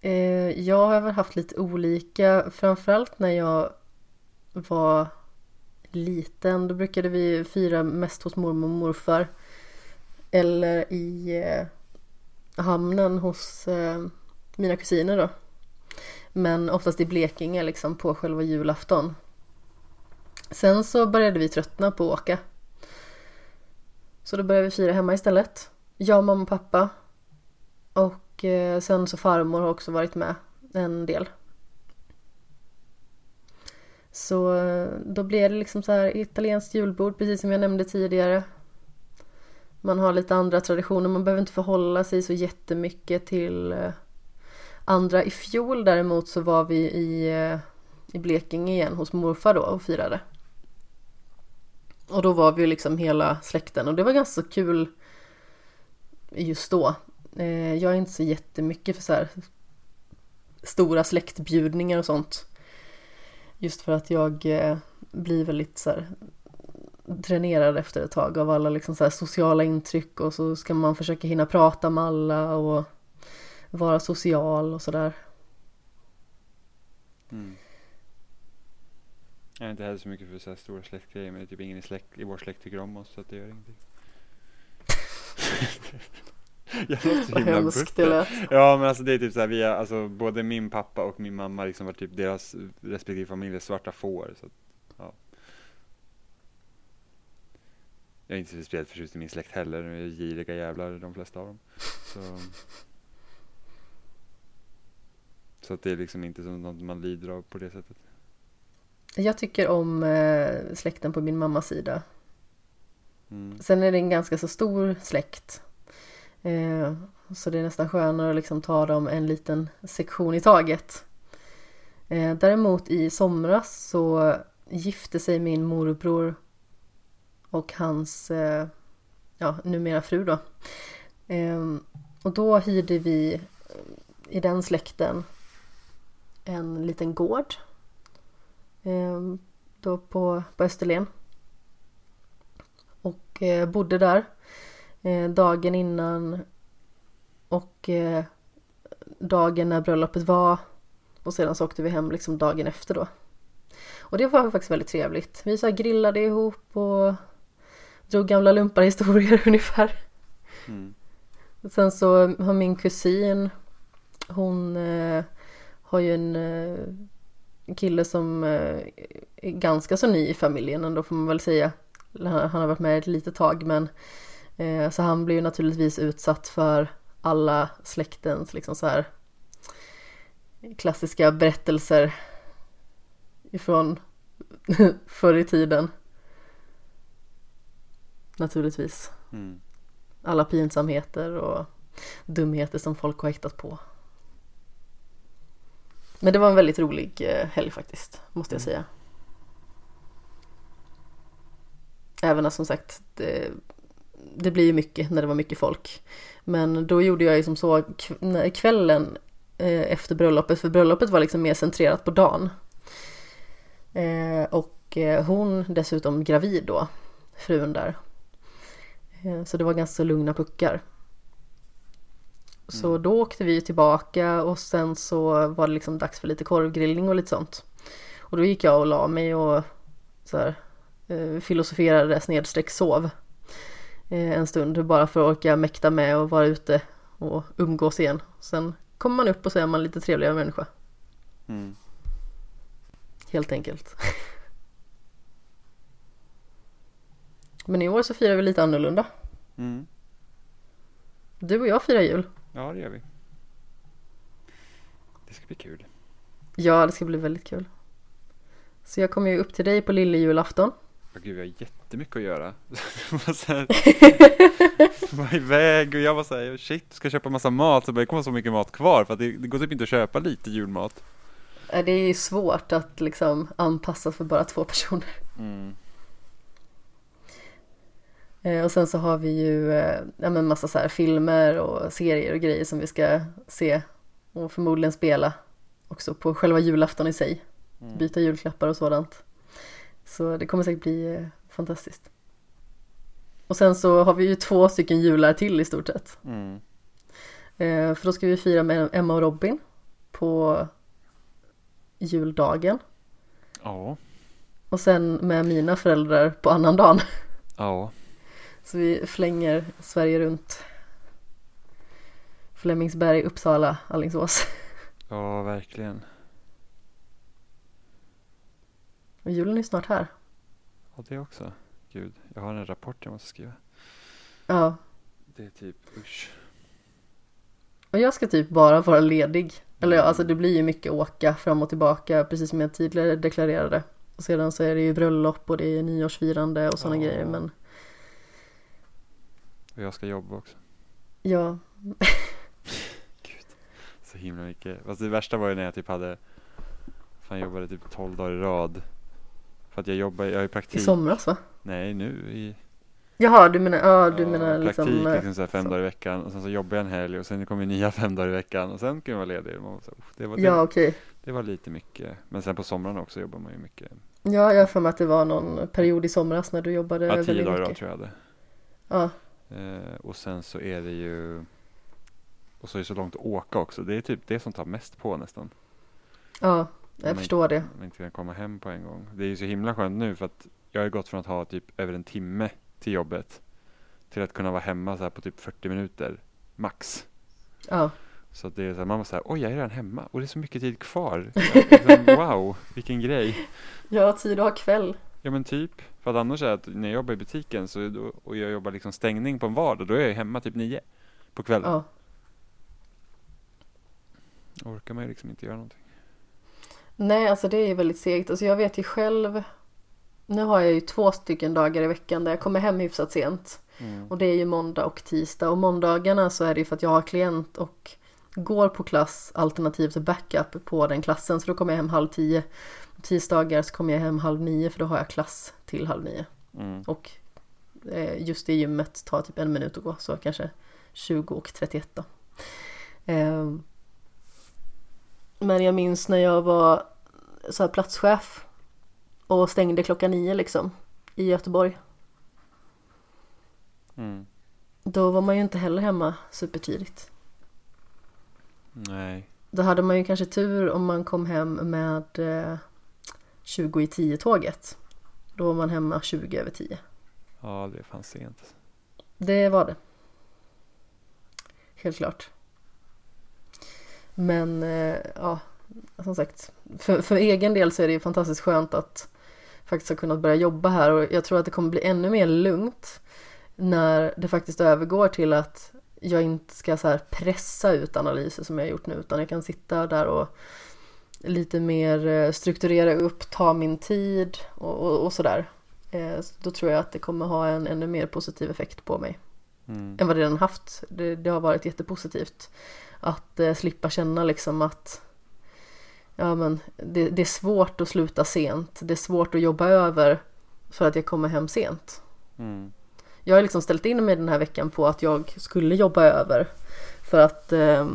Eh, jag har väl haft lite olika, framförallt när jag var liten. Då brukade vi fira mest hos mormor och morfar. Eller i eh, hamnen hos eh, mina kusiner då. Men oftast i Blekinge liksom på själva julafton. Sen så började vi tröttna på att åka. Så då började vi fira hemma istället. Jag, mamma och pappa. Och eh, sen så farmor har också varit med en del. Så eh, då blev det liksom så här italienskt julbord precis som jag nämnde tidigare. Man har lite andra traditioner, man behöver inte förhålla sig så jättemycket till eh, andra. I fjol däremot så var vi i, i Blekinge igen hos morfar då och firade. Och då var vi ju liksom hela släkten och det var ganska kul just då. Eh, jag är inte så jättemycket för så här stora släktbjudningar och sånt. Just för att jag eh, blir väldigt så här dränerad efter ett tag av alla liksom så här sociala intryck och så ska man försöka hinna prata med alla och vara social och sådär. Mm. Jag är inte heller så mycket för så här stora släktgrejer men det är typ ingen i, släkt, i vår släkt tycker om oss så att det gör ingenting. (laughs) jag låter så Vad himla hemskt det lät. Ja men alltså det är typ såhär, vi har, alltså både min pappa och min mamma liksom var typ deras respektive familjer svarta får. Så att, ja. Jag är inte så speciellt förtjust i min släkt heller, de är giriga jävlar de flesta av dem. Så, så att det är liksom inte som något man lider av på det sättet. Jag tycker om eh, släkten på min mammas sida. Mm. Sen är det en ganska så stor släkt. Eh, så det är nästan skönare att liksom ta dem en liten sektion i taget. Eh, däremot i somras så gifte sig min morbror och hans, eh, ja numera fru då. Eh, och då hyrde vi i den släkten en liten gård. Eh, då på, på Österlen och eh, bodde där eh, dagen innan och eh, dagen när bröllopet var och sedan så åkte vi hem liksom dagen efter då. Och det var faktiskt väldigt trevligt. Vi så grillade ihop och drog gamla lumparhistorier (laughs) ungefär. Mm. Sen så har min kusin, hon eh, har ju en eh, kille som eh, är ganska så ny i familjen ändå får man väl säga. Han, har varit med ett litet tag men eh, så han blir ju naturligtvis utsatt för alla släktens liksom så här klassiska berättelser ifrån (laughs) förr i tiden. Naturligtvis. Mm. Alla pinsamheter och dumheter som folk har hittat på. Men det var en väldigt rolig eh, helg faktiskt, måste jag Mm. säga. Även att som sagt, det, det blir ju mycket när det var mycket folk. Men då gjorde jag ju som så kvällen eh, efter bröllopet, för bröllopet var liksom mer centrerat på dagen. Eh, och hon dessutom gravid då, frun där. Så det var ganska lugna puckar. Så Mm. då åkte vi tillbaka och sen så var det liksom dags för lite korvgrillning och lite sånt. Och då gick jag och la mig och så här, eh, filosoferade snedstreck sov eh, en stund bara för att orka mäkta med och vara ute och umgås igen. Sen kommer man upp och så är man lite trevligare människa, Mm. helt enkelt. Men i år så firar vi lite annorlunda. Mm. Du och jag firar jul. Ja det gör vi. Det ska bli kul. Ja, det ska bli väldigt kul. Så jag kommer ju upp till dig på lillejulafton. Åh gud, jag har jättemycket att göra. (laughs) Så här, (laughs) var iväg och jag var såhär, shit, ska köpa massa mat? Så det kommer så mycket mat kvar för att det, det går typ inte att köpa lite julmat. Eh, Det är ju svårt att liksom anpassa för bara två personer. Mm. Eh, och sen så har vi ju eh, ja, men massa så filmer och serier och grejer som vi ska se och förmodligen spela också på själva julafton i sig. Mm. Byta julklappar och sådant. Så det kommer säkert bli eh, fantastiskt. Och sen så har vi ju två stycken jular till i stort sett. Mm. För då ska vi fira med Emma och Robin på juldagen. Ja. Och sen med mina föräldrar på annandagen. Ja. Så vi flänger Sverige runt. Flemingsberg, Uppsala, Alingsås. Ja, verkligen. Och julen är snart här. Ja, det också. Gud, jag har en rapport jag måste skriva. Ja, Det är typ, usch. och jag ska typ bara vara ledig. Eller ja, alltså det blir ju mycket åka fram och tillbaka, precis som jag tidigare deklarerade. Och sedan så är det ju bröllop och det är nyårsfirande och sådana Ja. grejer. Men Och jag ska jobba också. ja, (laughs) Så himla mycket. Fast det värsta var ju när jag typ hade, fan jag jobbade typ 12 dagar i rad. För att jag jobbar, jag ju i praktik. somras va? Nej, nu i Jaha, du menar, ja du ja, menar liksom. praktik eh, liksom så här fem så. dagar i veckan. Och sen så jobbar jag en helg och sen kommer nya (laughs) fem dagar i veckan. Och sen kan jag vara ledig. Man så, uff, det, var, Ja, det, okej. det var lite mycket. Men sen på somrarna också jobbar man ju mycket. Ja, jag har för mig att det var någon period i somras när du jobbade Ja, tio väldigt dagar i rad mycket. tror jag hade. Ja, Eh, och sen så är det ju Och så är det så långt att åka också. Det är typ det som tar mest på nästan. ja, jag förstår det. Om man inte kan komma hem på en gång. Det är ju så himla skönt nu för att jag har gått från att ha typ över en timme till jobbet till att kunna vara hemma så här på typ 40 minuter max. Ja, Så att det är så här, man var så här, oj jag är redan hemma och det är så mycket tid kvar. (laughs) Liksom, wow, vilken grej. jag har tid att ha kväll. Ja men typ, för att annars är det att när jag jobbar i butiken så, och jag jobbar liksom stängning på en vardag, då är jag hemma typ nio på kvällen. Ja, orkar man ju liksom inte göra någonting. nej alltså det är ju väldigt segt. Alltså jag vet ju själv. Nu har jag ju två stycken dagar i veckan där jag kommer hem hyfsat sent. Mm. Och det är ju måndag och tisdag. Och måndagarna så är det ju för att jag har klient och går på klass alternativt backup på den klassen. Så då kommer jag hem halv tio. Tisdagar så kommer jag hem halv nio för då har jag klass till halv nio. Mm. Och eh, just det gymmet tar typ en minut att gå. Så kanske 20 och 31 då. Eh, men jag minns när jag var så här platschef och stängde klockan nio liksom i Göteborg. Mm. Då var man ju inte heller hemma supertidigt. Nej. Då hade man ju kanske tur om man kom hem med eh, 20 i 10 tåget. Då var man hemma 20 över 10. Ja, det är fan sent. Det var det. Helt klart. Men eh, ja, som sagt. För, för egen del så är det ju fantastiskt skönt att faktiskt ha kunnat börja jobba här och jag tror att det kommer bli ännu mer lugnt när det faktiskt övergår till att jag inte ska så här pressa ut analyser som jag har gjort nu utan jag kan sitta där och lite mer eh, strukturera upp, ta min tid och, och, och sådär. Eh, så Då tror jag att det kommer ha en ännu mer positiv effekt på mig Mm. än vad det redan haft. Det, det har varit jättepositivt. Att eh, slippa känna liksom att ja, men det, det är svårt att sluta sent. Det är svårt att jobba över för att jag kommer hem sent. Mm. Jag har liksom ställt in mig den här veckan på att jag skulle jobba över. För att eh,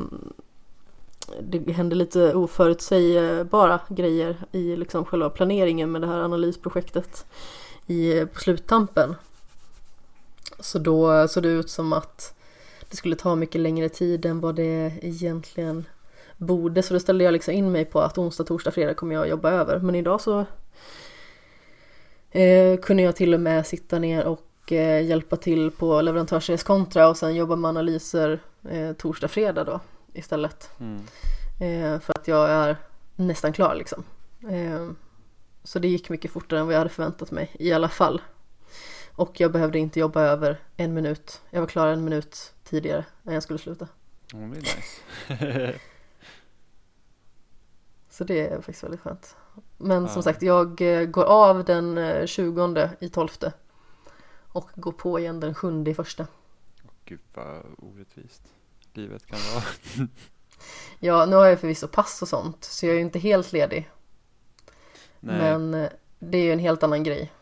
det hände lite oförutsägbara grejer i liksom själva planeringen med det här analysprojektet i, på sluttampen. Så då såg det ut som att det skulle ta mycket längre tid än vad det egentligen borde. Så då ställde jag liksom in mig på att onsdag, torsdag, fredag kommer jag jobba över. Men idag så eh, kunde jag till och med sitta ner och eh, hjälpa till på leverantörsreskontra och sen jobba med analyser eh, torsdag, fredag då istället. Mm. Eh, för att jag är nästan klar liksom. Eh, så det gick mycket fortare än vad jag hade förväntat mig i alla fall. Och jag behövde inte jobba över en minut. Jag var klar en minut tidigare än jag skulle sluta. Ja, det nice. (laughs) Så det är faktiskt väldigt skönt. Men Ja. som sagt, jag eh, går av den eh, 20 i 12 och går på igen den 7 i första. Gud vad orättvist livet kan vara. (laughs) Ja, nu har jag förvisso pass och sånt, så jag är ju inte helt ledig. Nej, Men eh, det är ju en helt annan grej.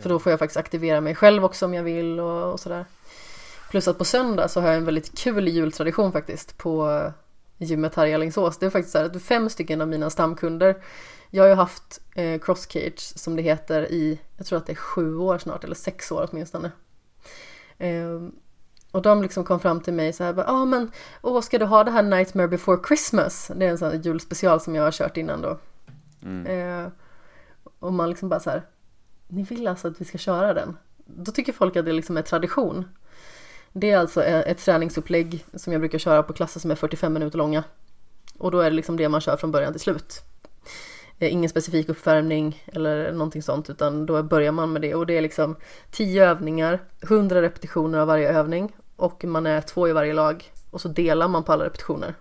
För då får jag faktiskt aktivera mig själv också om jag vill och, och sådär. Plus att på söndag så har jag en väldigt kul jultradition faktiskt på gymmet här i Alingsås. Det är faktiskt så här att fem stycken av mina stamkunder jag har ju haft eh, crosscage som det heter i, jag tror att det är sju år snart, eller sex år åtminstone. Eh, och de liksom kom fram till mig så här, ja ah, men, åh ska du ha det här Nightmare before Christmas? Det är en sån här julspecial som jag har kört innan då. Mm. Eh, och man liksom bara så här, ni vill alltså att vi ska köra den? Då tycker folk att det liksom är tradition. Det är alltså ett träningsupplägg som jag brukar köra på klasser som är 45 minuter långa. Och då är det liksom det man kör från början till slut. Eh, ingen specifik uppvärmning eller någonting sånt utan då börjar man med det och det är liksom 10 övningar, 100 repetitioner av varje övning och man är två i varje lag och så delar man på alla repetitioner.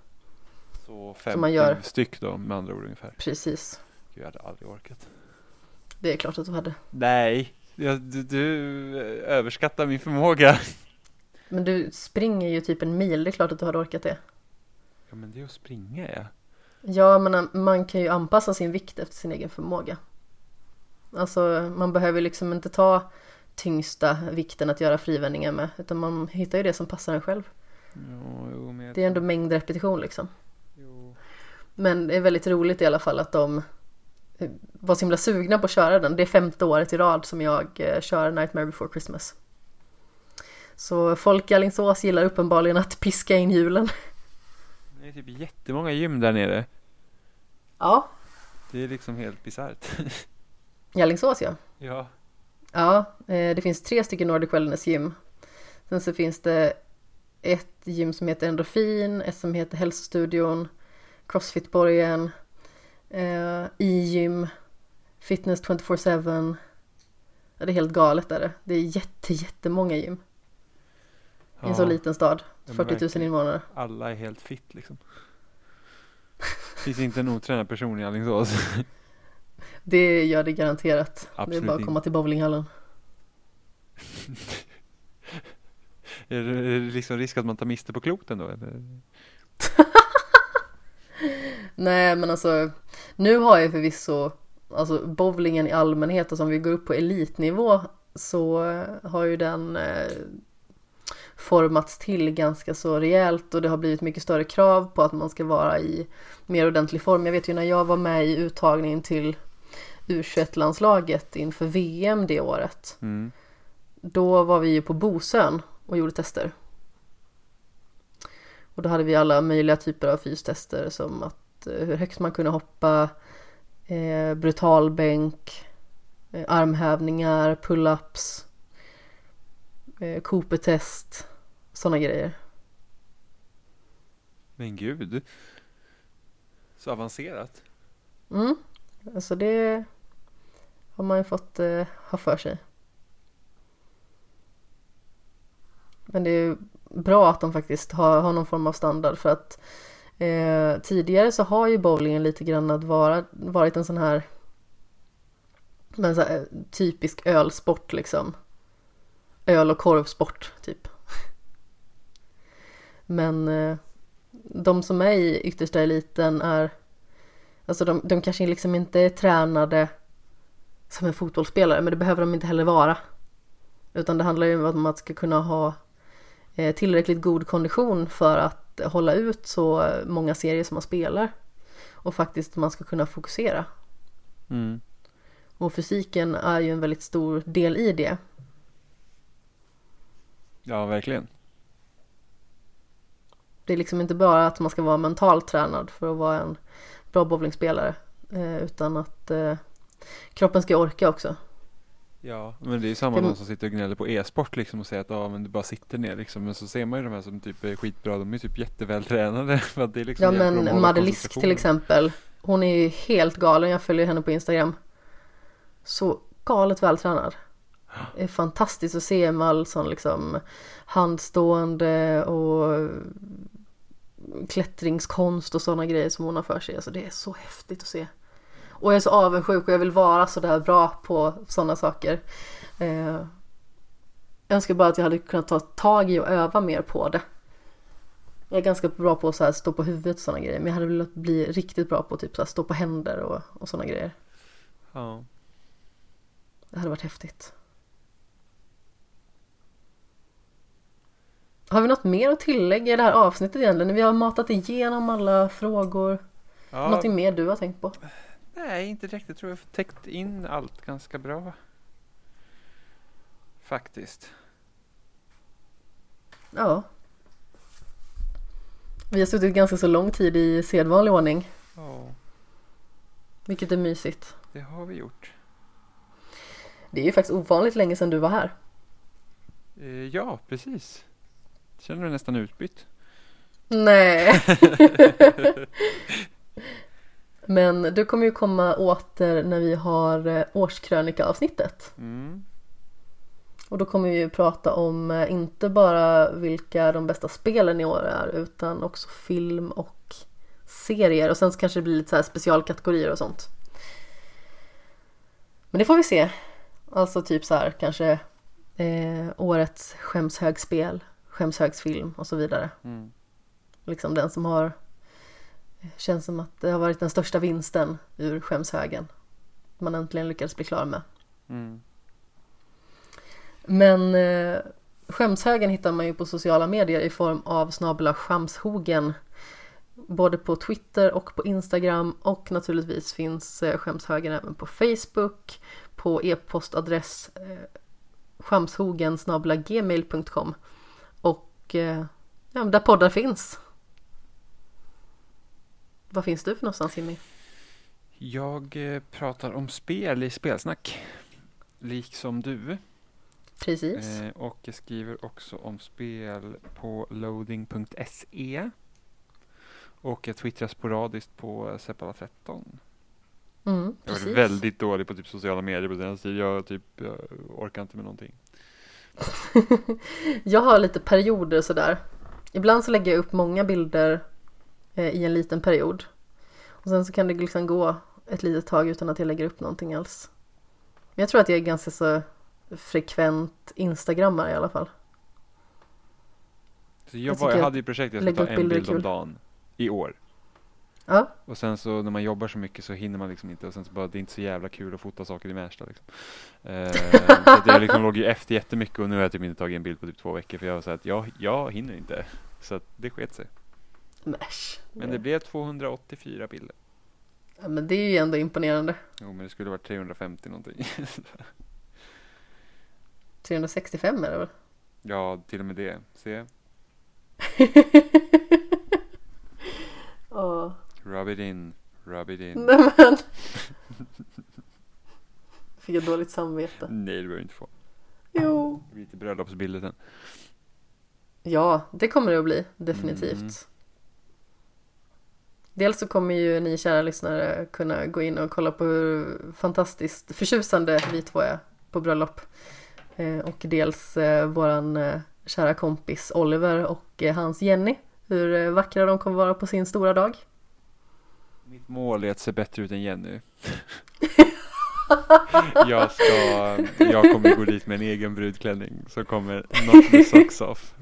Så 50 man gör... styck då med andra ord ungefär? Precis. Gud, jag hade aldrig orkat. Det är klart att du hade. Nej, du, du överskattar min förmåga. Men du springer ju typ en mil, det är klart att du hade orkat det. Ja men det är att springa ja. Ja, men man kan ju anpassa sin vikt efter sin egen förmåga. Alltså man behöver liksom inte ta tyngsta vikten att göra frivändningar med utan man hittar ju det som passar en själv. Jo, jo, det är ändå mängd repetition liksom. Jo. Men det är väldigt roligt i alla fall att de var så himla sugna på att köra den. Det är femte året i rad som jag eh, kör Nightmare before Christmas. Så folk i Alingsås gillar uppenbarligen att piska in julen. Det är typ jättemånga gym där nere. Ja. Det är liksom helt bisarrt. I Alingsås ja. Ja. Ja, eh, det finns tre stycken Nordic Wellness gym. Sen så finns det ett gym som heter Endorfin, ett som heter Hälsostudion, Crossfitborgen, eh, E-gym, Fitness 24-7. Ja, det är helt galet är det. Det är jätte, jättemånga gym. I en så liten stad. 40 000 invånare. Alla är helt fit liksom. Finns inte en otränad person i Alingsås. (laughs) Det gör det garanterat. Absolut det är bara att komma till bowlinghallen. (laughs) är det liksom risk att man tar miste på kloten då eller? (laughs) Nej men alltså Nu har jag förvisso Alltså bowlingen i allmänhet och som vi går upp på elitnivå Så har ju den eh, formats till ganska så rejält och det har blivit mycket större krav på att man ska vara i mer ordentlig form. Jag vet ju när jag var med i uttagningen till U21-landslaget inför VM det året. Mm. Då var vi ju på Bosön och gjorde tester. Och då hade vi alla möjliga typer av fystester som att eh, hur högt man kunde hoppa, eh, brutalbänk, eh, armhävningar, pull-ups, eh, Cooper-test, sådana grejer. Men gud. Så avancerat. Mm, alltså det har man ju fått eh, ha för sig. Men det är bra att de faktiskt har, har någon form av standard för att eh, tidigare så har ju bowlingen lite grann att vara, varit en sån här, men så här, typisk ölsport liksom. Öl och korvsport typ. (laughs) Men eh, de som är i yttersta eliten är Alltså de, de kanske liksom inte är tränade som en fotbollsspelare men det behöver de inte heller vara. Utan det handlar ju om att man ska kunna ha eh, tillräckligt god kondition för att hålla ut så många serier som man spelar. Och faktiskt man ska kunna fokusera. Mm. Och fysiken är ju en väldigt stor del i det. Ja, verkligen. Det är liksom inte bara att man ska vara mentalt tränad för att vara en bra bowlingspelare. Eh, utan att eh, kroppen ska orka också. Ja, men det är ju samma det... de som sitter och gnäller på e-sport liksom och säger att ja, men du bara sitter ner liksom. Men så ser man ju de här som typ är skitbra, de är typ jättevältränade. (laughs) För att det är liksom ja, men Madelisk till exempel. Hon är ju helt galen, jag följer henne på Instagram. Så galet vältränad. Det (gasps) är fantastiskt att se sån liksom handstående och klättringskonst och sådana grejer som hon har för sig. Alltså det är så häftigt att se. Och jag är så avundsjuk och jag vill vara så där bra på sådana saker. Eh, jag önskar bara att jag hade kunnat ta tag i och öva mer på det. Jag är ganska bra på att stå på huvudet och sådana grejer. Men jag hade velat bli riktigt bra på typ så stå på händer och, och sådana grejer. Ja. Det hade varit häftigt. Har vi något mer att tillägga i det här avsnittet egentligen? Vi har matat igenom alla frågor. Ja, Någonting mer du har tänkt på? nej, inte riktigt. Jag tror jag har täckt in allt ganska bra. Faktiskt. Ja. Vi har suttit ganska så lång tid i sedvanlig ordning. Ja, Vilket är mysigt. det har vi gjort. Det är ju faktiskt ovanligt länge sedan du var här. Eh, ja, precis. Känner du dig nästan utbytt? Nej. (laughs) Men du kommer ju komma åter när vi har eh, årskrönikaavsnittet. Mm. Och då kommer vi ju prata om eh, inte bara vilka de bästa spelen i år är utan också film och serier och sen så kanske det blir lite så här specialkategorier och sånt. Men det får vi se. Alltså typ så här kanske eh, årets skämshögspel, skämshögsfilm och så vidare. Mm. Liksom den som har känns som att det har varit den största vinsten ur skämshögen. Man äntligen lyckades bli klar med. Mm. Men eh, skämshögen hittar man ju på sociala medier i form av snabla skamshogen. Både på Twitter och på Instagram och naturligtvis finns eh, skämshögen även på Facebook på e-postadress eh, skamshogen gmail.com och eh, ja, där poddar finns. Vad finns du för någonstans Jimmy? Jag eh, pratar om spel i spelsnack. Liksom du. Precis. Eh, och jag skriver också om spel på loading.se. Och jag twittrar sporadiskt på Seppala13. Mm, Jag varit väldigt dålig på typ sociala medier på senaste tiden. Jag, typ, jag orkar inte med någonting. (laughs) Jag har lite perioder sådär. Ibland så lägger jag upp många bilder eh, i en liten period. Och sen så kan det liksom gå ett litet tag utan att jag lägger upp någonting alls. Men jag tror att jag är ganska så frekvent instagrammare i alla fall. Så Jag jag, var, jag att hade ju projekt jag lägga skulle ta en bild om dagen i år. Ja, Och sen så när man jobbar så mycket så hinner man liksom inte och sen så bara det är inte så jävla kul att fota saker i Märsta liksom. Eh, så jag liksom låg ju efter jättemycket och nu har jag typ inte tagit en bild på typ två veckor för jag var så att jag, jag hinner inte. Så att det sket sig. Mäsch. Men det blev 284 bilder. Ja, men det är ju ändå imponerande. Jo men det skulle varit 350 någonting. (laughs) 365 är det väl? ja till och med det. Se. (laughs) rub it in, rub it in. Nej men. (laughs) Fick jag dåligt samvete. Nej det behöver du inte få. Jo. Det blir lite bröllopsbilder sen. Ja, det kommer det att bli. Definitivt. Mm. Dels så kommer ju ni kära lyssnare kunna gå in och kolla på hur fantastiskt förtjusande vi två är på bröllop. Eh, och dels eh, våran eh, kära kompis Oliver och hans Jenny. Hur vackra de kommer vara på sin stora dag. Mitt mål är att se bättre ut än Jenny. (laughs) jag ska, jag kommer gå dit med en egen brudklänning som kommer knock the socks off.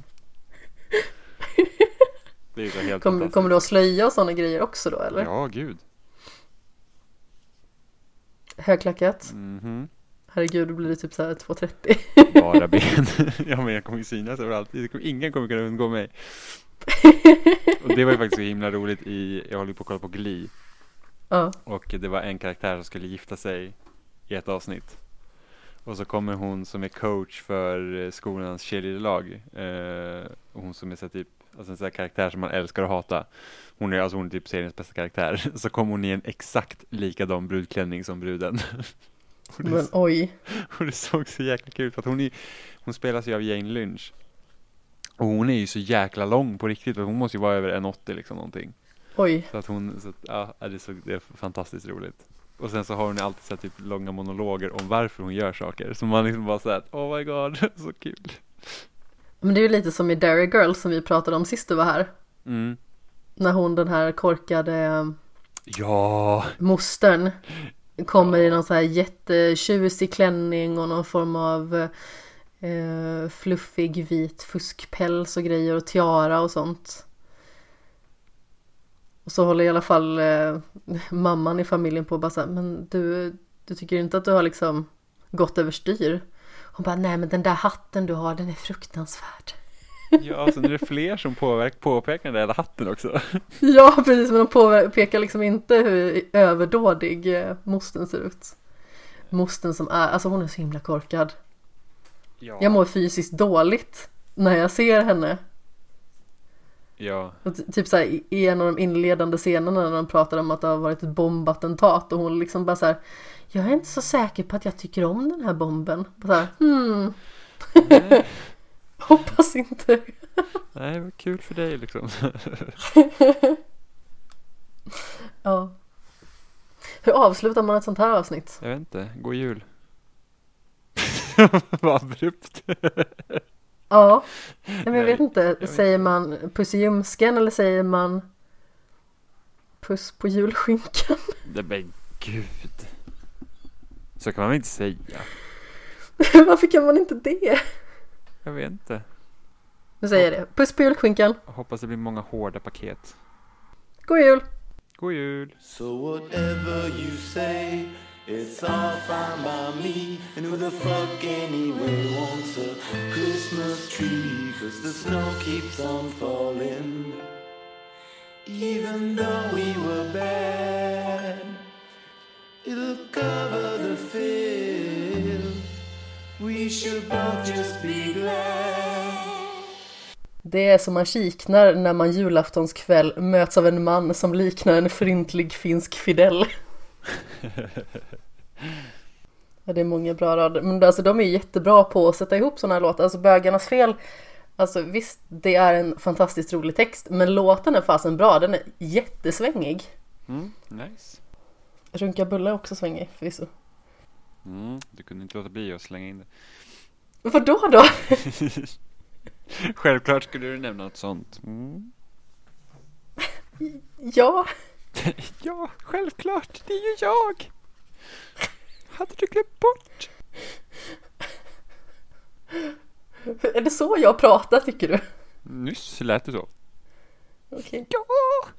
Det är så helt Kommer, fantastiskt. kommer du att slöja och sådana grejer också då eller? Ja, gud. Högklackat? Mhm. Herregud, då blir det typ såhär 2,30. Bara ben. (laughs) ja, men jag kommer ju synas överallt. Ingen kommer kunna undgå mig. (laughs) Och det var ju faktiskt så himla roligt i, jag håller på att kolla på Glee. Ja. Och det var en karaktär som skulle gifta sig i ett avsnitt. Och så kommer hon som är coach för eh, skolans cheerleaderlag. Eh, hon som är så typ, alltså en sån karaktär som man älskar och hata. Hon är alltså hon är typ seriens bästa karaktär. (laughs) Så kommer hon i en exakt likadan brudklänning som bruden. (laughs) och, det, Men oj. och det såg så jäkla kul ut för att hon, är, hon spelas ju av Jane Lynch. Och hon är ju så jäkla lång på riktigt. Hon måste ju vara över 1,80 liksom någonting. Oj. Så att hon, så att, ja, det är, så, det är fantastiskt roligt. Och sen så har hon alltid så här, typ långa monologer om varför hon gör saker. Så man liksom bara såhär, oh my god, (laughs) så kul. Men det är ju lite som i Dairy Girl som vi pratade om sist du var här. Mm. När hon den här korkade Ja, mostern kommer i någon så här jättetjusig klänning och någon form av eh, fluffig vit fuskpäls och grejer och tiara och sånt. Och så håller i alla fall eh, mamman i familjen på och bara så här, men du, du tycker inte att du har liksom gått överstyr? Hon bara, nej men den där hatten du har den är fruktansvärd. Ja, sen är det fler som påverk, påpekar den där hatten också. (laughs) Ja, precis, men de påpekar liksom inte hur överdådig eh, mostern ser ut. Mostern som är, alltså hon är så himla korkad. Ja. Jag mår fysiskt dåligt när jag ser henne. Ja, Typ såhär i- i en av de inledande scenerna när de pratar om att det har varit ett bombattentat och hon liksom bara såhär Jag är inte så säker på att jag tycker om den här bomben. Bara så här, hmm, (laughs) hoppas inte. (laughs) nej, vad kul för dig liksom. (laughs) Ja. Hur avslutar man ett sånt här avsnitt? Jag vet inte, god jul. vad abrupt. Ja, Nej, men jag vet inte. Säger man puss i ljumsken eller säger man puss på julskinkan? Nej men gud. Så kan man väl inte säga? (laughs) Varför kan man inte det? Jag vet inte. Nu säger jag det. Puss på julskinkan. Jag hoppas det blir många hårda paket. God jul! God jul! So whatever you say, it's all fine by me. And who the fuck anyway wants a Christmas tree? Cause the snow keeps on falling. Even though we were bad, it'll cover the field. We should both just be glad. Det är som man kiknar när man julaftonskväll möts av en man som liknar en fryntlig finsk Fidel. Ja, det är många bra rader, men alltså de är jättebra på att sätta ihop sådana här låtar. Alltså Bögarnas fel, alltså visst det är en fantastiskt rolig text, men låten är fasen bra, den är jättesvängig. Mm, nice. Runka Bulle är också svängig förvisso. Mm, du kunde inte låta bli att slänga in det. Vadå då? (laughs) Självklart skulle du nämna något sånt. Mm. Ja, (laughs) Ja, självklart. Det är ju jag. Hade du glömt bort? är det så jag pratar tycker du? Nyss lät det så. Okej. Ja! (laughs)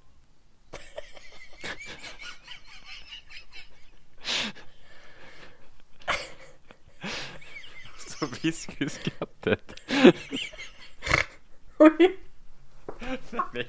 Så viskuskrattet. Oj. Nej